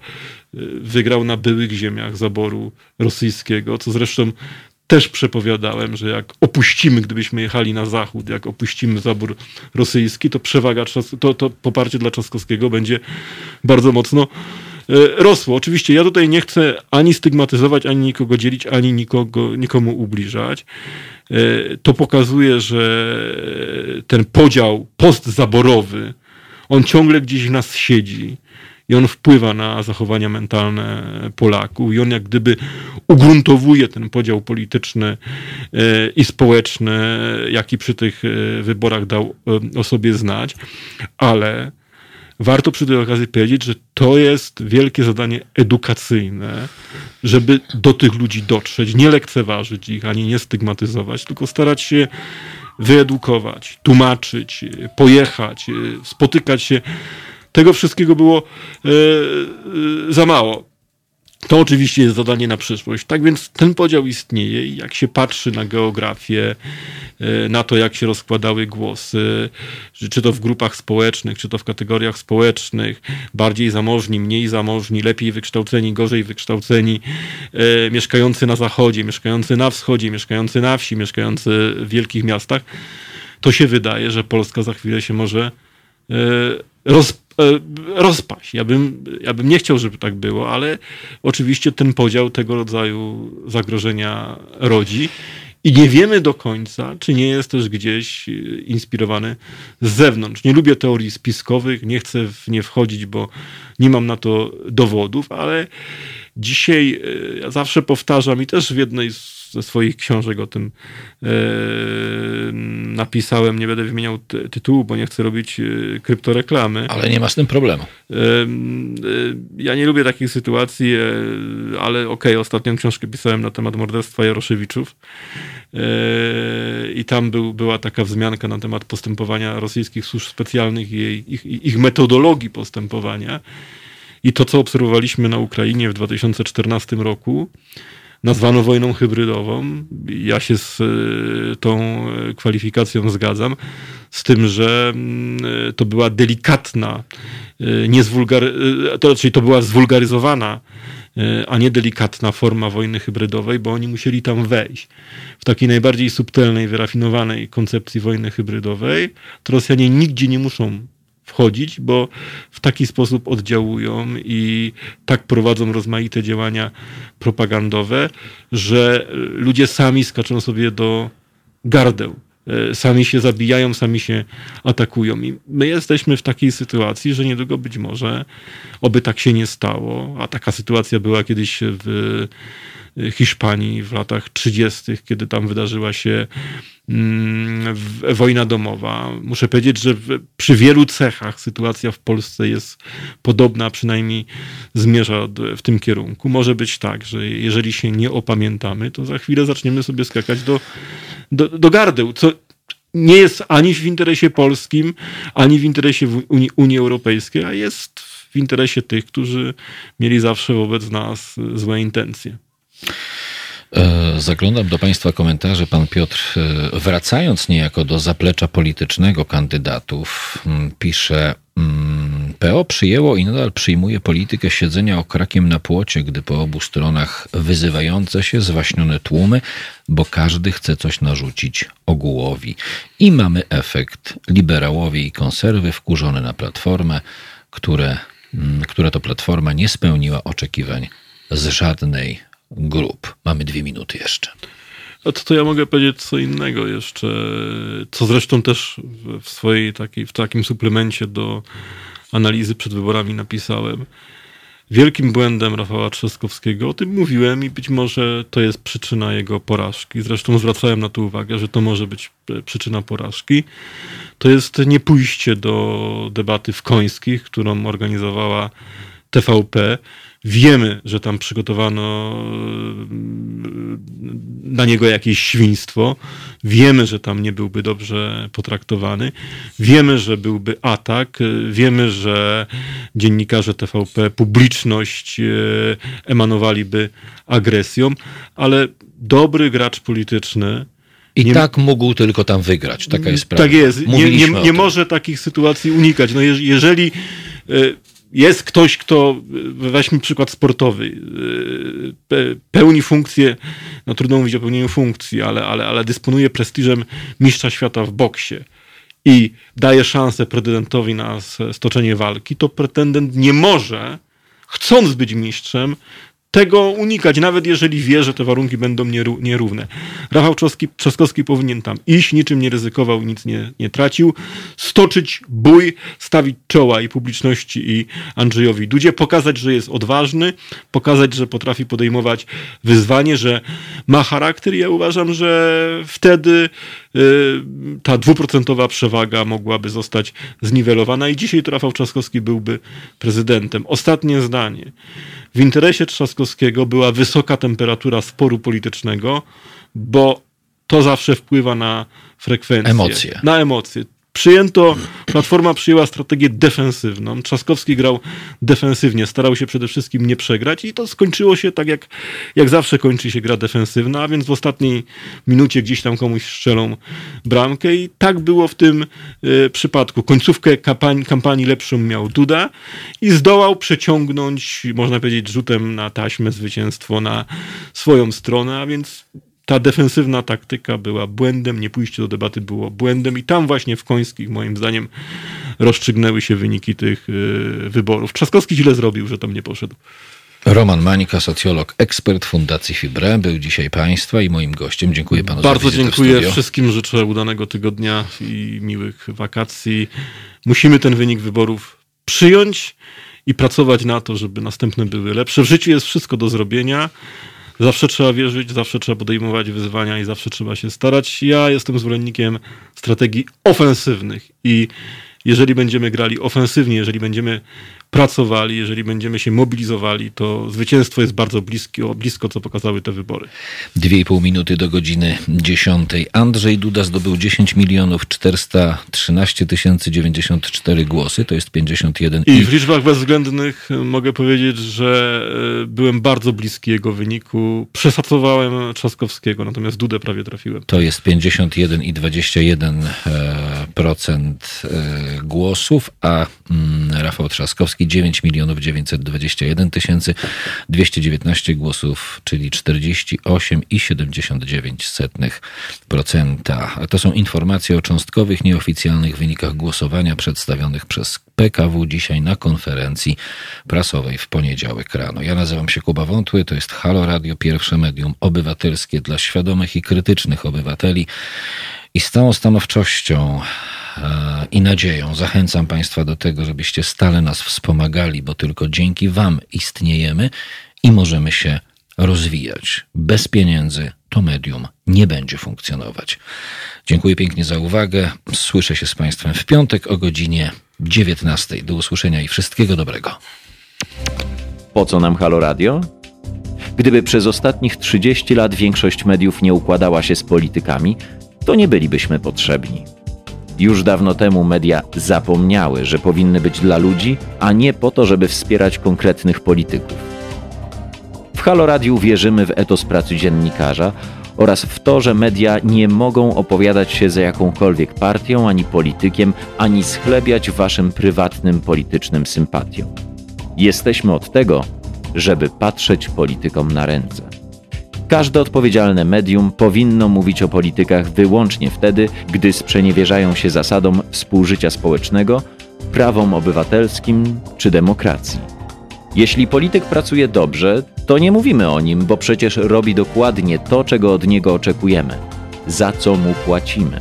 y, wygrał na byłych ziemiach zaboru rosyjskiego, co zresztą też przepowiadałem, że jak opuścimy, gdybyśmy jechali na zachód, jak opuścimy zabór rosyjski, to przewaga, to, to poparcie dla Trzaskowskiego będzie bardzo mocno E, rosło. Oczywiście ja tutaj nie chcę ani stygmatyzować, ani nikogo dzielić, ani nikogo, nikomu ubliżać. E, to pokazuje, że ten podział postzaborowy, on ciągle gdzieś w nas siedzi i on wpływa na zachowania mentalne Polaków i on jak gdyby ugruntowuje ten podział polityczny e, i społeczny, jaki przy tych wyborach dał o sobie znać, ale warto przy tej okazji powiedzieć, że to jest wielkie zadanie edukacyjne, żeby do tych ludzi dotrzeć, nie lekceważyć ich, ani nie stygmatyzować, tylko starać się wyedukować, tłumaczyć, pojechać, spotykać się. Tego wszystkiego było e, e, za mało. To oczywiście jest zadanie na przyszłość. Tak więc ten podział istnieje i jak się patrzy na geografię, e, na to, jak się rozkładały głosy, czy to w grupach społecznych, czy to w kategoriach społecznych, bardziej zamożni, mniej zamożni, lepiej wykształceni, gorzej wykształceni, e, mieszkający na zachodzie, mieszkający na wschodzie, mieszkający na wsi, mieszkający w wielkich miastach, to się wydaje, że Polska za chwilę się może e, roz, E, rozpaść. Ja bym, ja bym nie chciał, żeby tak było, ale oczywiście ten podział tego rodzaju zagrożenia rodzi. I nie wiemy do końca, czy nie jest też gdzieś e, inspirowany z zewnątrz. Nie lubię teorii spiskowych, nie chcę w nie wchodzić, bo nie mam na to dowodów, ale dzisiaj e, ja zawsze powtarzam i też w jednej z swoich książek o tym e, napisałem. Nie będę wymieniał tytułu, bo nie chcę robić e, kryptoreklamy. Ale nie ma z tym problemu. E, ja nie lubię takich sytuacji, ale okej, okay, ostatnią książkę pisałem na temat morderstwa Jaroszewiczów. I tam był, była taka wzmianka na temat postępowania rosyjskich służb specjalnych i jej, ich, ich metodologii postępowania. I to, co obserwowaliśmy na Ukrainie w 2014 roku, nazwano wojną hybrydową. Ja się z e, tą e, kwalifikacją zgadzam, z tym, że mm, e, to była delikatna, nie to, czyli to była zwulgaryzowana, a nie delikatna forma wojny hybrydowej, bo oni musieli tam wejść. W takiej najbardziej subtelnej, wyrafinowanej koncepcji wojny hybrydowej, to Rosjanie nigdzie nie muszą wchodzić, bo w taki sposób oddziałują i tak prowadzą rozmaite działania propagandowe, że ludzie sami skaczą sobie do gardeł. E, sami się zabijają, sami się atakują. I my jesteśmy w takiej sytuacji, że niedługo być może, oby tak się nie stało, a taka sytuacja była kiedyś w Hiszpanii w latach 30., kiedy tam wydarzyła się mm, wojna domowa. Muszę powiedzieć, że przy wielu cechach sytuacja w Polsce jest podobna, przynajmniej zmierza w tym kierunku. Może być tak, że jeżeli się nie opamiętamy, to za chwilę zaczniemy sobie skakać do, do, do gardeł, co nie jest ani w interesie polskim, ani w interesie Unii, Unii Europejskiej, a jest w interesie tych, którzy mieli zawsze wobec nas złe intencje. E, zaglądam do Państwa komentarzy. Pan Piotr, e, wracając niejako do zaplecza politycznego kandydatów, pisze PO przyjęło i nadal przyjmuje politykę siedzenia okrakiem na płocie, gdy po obu stronach wyzywające się zwaśnione tłumy, bo każdy chce coś narzucić ogółowi. I mamy efekt liberałowie i konserwy wkurzone na platformę, które, która to platforma nie spełniła oczekiwań z żadnej grup. Mamy dwie minuty jeszcze. A to, to ja mogę powiedzieć co innego jeszcze, co zresztą też w swojej takiej, w takim suplemencie do analizy przed wyborami napisałem. Wielkim błędem Rafała Trzaskowskiego, o tym mówiłem i być może to jest przyczyna jego porażki. Zresztą zwracałem na to uwagę, że to może być przyczyna porażki. To jest niepójście do debaty w Końskich, którą organizowała TVP Wiemy, że tam przygotowano na niego jakieś świństwo. Wiemy, że tam nie byłby dobrze potraktowany. Wiemy, że byłby atak. Wiemy, że dziennikarze TVP, publiczność e, emanowaliby agresją, ale dobry gracz polityczny. I nie, tak mógł tylko tam wygrać. Taka jest prawda. Tak jest. Nie, nie, nie może takich sytuacji unikać. No jeżeli e, jest ktoś, kto, weźmy przykład sportowy, pełni funkcję, no trudno mówić o pełnieniu funkcji, ale, ale, ale dysponuje prestiżem mistrza świata w boksie i daje szansę prezydentowi na stoczenie walki, to pretendent nie może, chcąc być mistrzem, tego unikać, nawet jeżeli wie, że te warunki będą nierówne. Rafał Trzaskowski powinien tam iść, niczym nie ryzykował, nic nie, nie tracił, stoczyć bój, stawić czoła i publiczności i Andrzejowi Dudzie, pokazać, że jest odważny, pokazać, że potrafi podejmować wyzwanie, że ma charakter. Ja uważam, że wtedy ta dwuprocentowa przewaga mogłaby zostać zniwelowana i dzisiaj to Rafał Trzaskowski byłby prezydentem. Ostatnie zdanie. W interesie Trzaskowskiego była wysoka temperatura sporu politycznego, bo to zawsze wpływa na frekwencję. Emocje. Na emocje. Przyjęto, Platforma przyjęła strategię defensywną. Trzaskowski grał defensywnie, starał się przede wszystkim nie przegrać i to skończyło się tak, jak, jak zawsze kończy się gra defensywna, a więc w ostatniej minucie gdzieś tam komuś strzelą bramkę i tak było w tym y, przypadku. Końcówkę kampanii, kampanii lepszą miał Duda i zdołał przeciągnąć, można powiedzieć, rzutem na taśmę zwycięstwo na swoją stronę, a więc ta defensywna taktyka była błędem, nie pójście do debaty było błędem i tam właśnie w Końskich moim zdaniem rozstrzygnęły się wyniki tych y, wyborów. Trzaskowski źle zrobił, że tam nie poszedł. Roman Mańka, socjolog, ekspert Fundacji Fibre, był dzisiaj Państwa i moim gościem. Dziękuję Panu Bardzo za dziękuję wszystkim, życzę udanego tygodnia i miłych wakacji. Musimy ten wynik wyborów przyjąć i pracować na to, żeby następne były lepsze. W życiu jest wszystko do zrobienia. Zawsze trzeba wierzyć, zawsze trzeba podejmować wyzwania i zawsze trzeba się starać. Ja jestem zwolennikiem strategii ofensywnych i jeżeli będziemy grali ofensywnie, jeżeli będziemy pracowali, jeżeli będziemy się mobilizowali, to zwycięstwo jest bardzo blisko, blisko co pokazały te wybory. Dwie i pół minuty do godziny 10. Andrzej Duda zdobył 10 milionów 413 tysięcy 94 głosy, to jest 51. I w liczbach bezwzględnych mogę powiedzieć, że e, byłem bardzo bliski jego wyniku. Przeszacowałem Trzaskowskiego, natomiast Dudę prawie trafiłem. To jest 51 i 21 e, procent e, głosów, a mm, Rafał Trzaskowski 9 milionów 921 tysięcy 219 głosów, czyli 48,79%. To są informacje o cząstkowych, nieoficjalnych wynikach głosowania przedstawionych przez PKW dzisiaj na konferencji prasowej w poniedziałek rano. Ja nazywam się Kuba Wątły, to jest Halo Radio, pierwsze medium obywatelskie dla świadomych i krytycznych obywateli. I z całą stanowczością i nadzieją zachęcam Państwa do tego, żebyście stale nas wspomagali, bo tylko dzięki Wam istniejemy i możemy się rozwijać. Bez pieniędzy to medium nie będzie funkcjonować. Dziękuję pięknie za uwagę. Słyszę się z Państwem w piątek o godzinie 19. Do usłyszenia i wszystkiego dobrego. Po co nam Halo Radio? Gdyby przez ostatnich 30 lat większość mediów nie układała się z politykami, to nie bylibyśmy potrzebni. Już dawno temu media zapomniały, że powinny być dla ludzi, a nie po to, żeby wspierać konkretnych polityków. W Halo Radiu wierzymy w etos pracy dziennikarza oraz w to, że media nie mogą opowiadać się za jakąkolwiek partią ani politykiem, ani schlebiać waszym prywatnym politycznym sympatiom. Jesteśmy od tego, żeby patrzeć politykom na ręce. Każde odpowiedzialne medium powinno mówić o politykach wyłącznie wtedy, gdy sprzeniewierzają się zasadom współżycia społecznego, prawom obywatelskim czy demokracji. Jeśli polityk pracuje dobrze, to nie mówimy o nim, bo przecież robi dokładnie to, czego od niego oczekujemy, za co mu płacimy.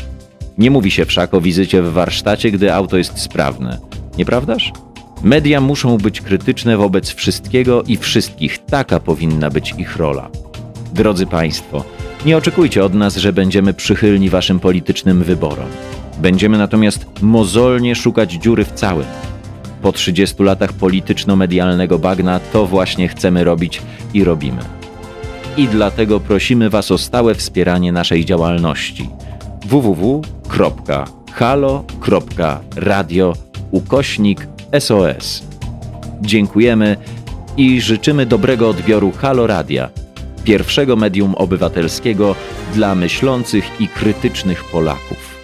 Nie mówi się wszak o wizycie w warsztacie, gdy auto jest sprawne, nieprawdaż? Media muszą być krytyczne wobec wszystkiego i wszystkich, taka powinna być ich rola. Drodzy Państwo, nie oczekujcie od nas, że będziemy przychylni Waszym politycznym wyborom. Będziemy natomiast mozolnie szukać dziury w całym. Po 30 latach polityczno-medialnego bagna to właśnie chcemy robić i robimy. I dlatego prosimy Was o stałe wspieranie naszej działalności www.halo.radio ukośnik SOS. Dziękujemy i życzymy dobrego odbioru Halo Radia, pierwszego medium obywatelskiego dla myślących i krytycznych Polaków.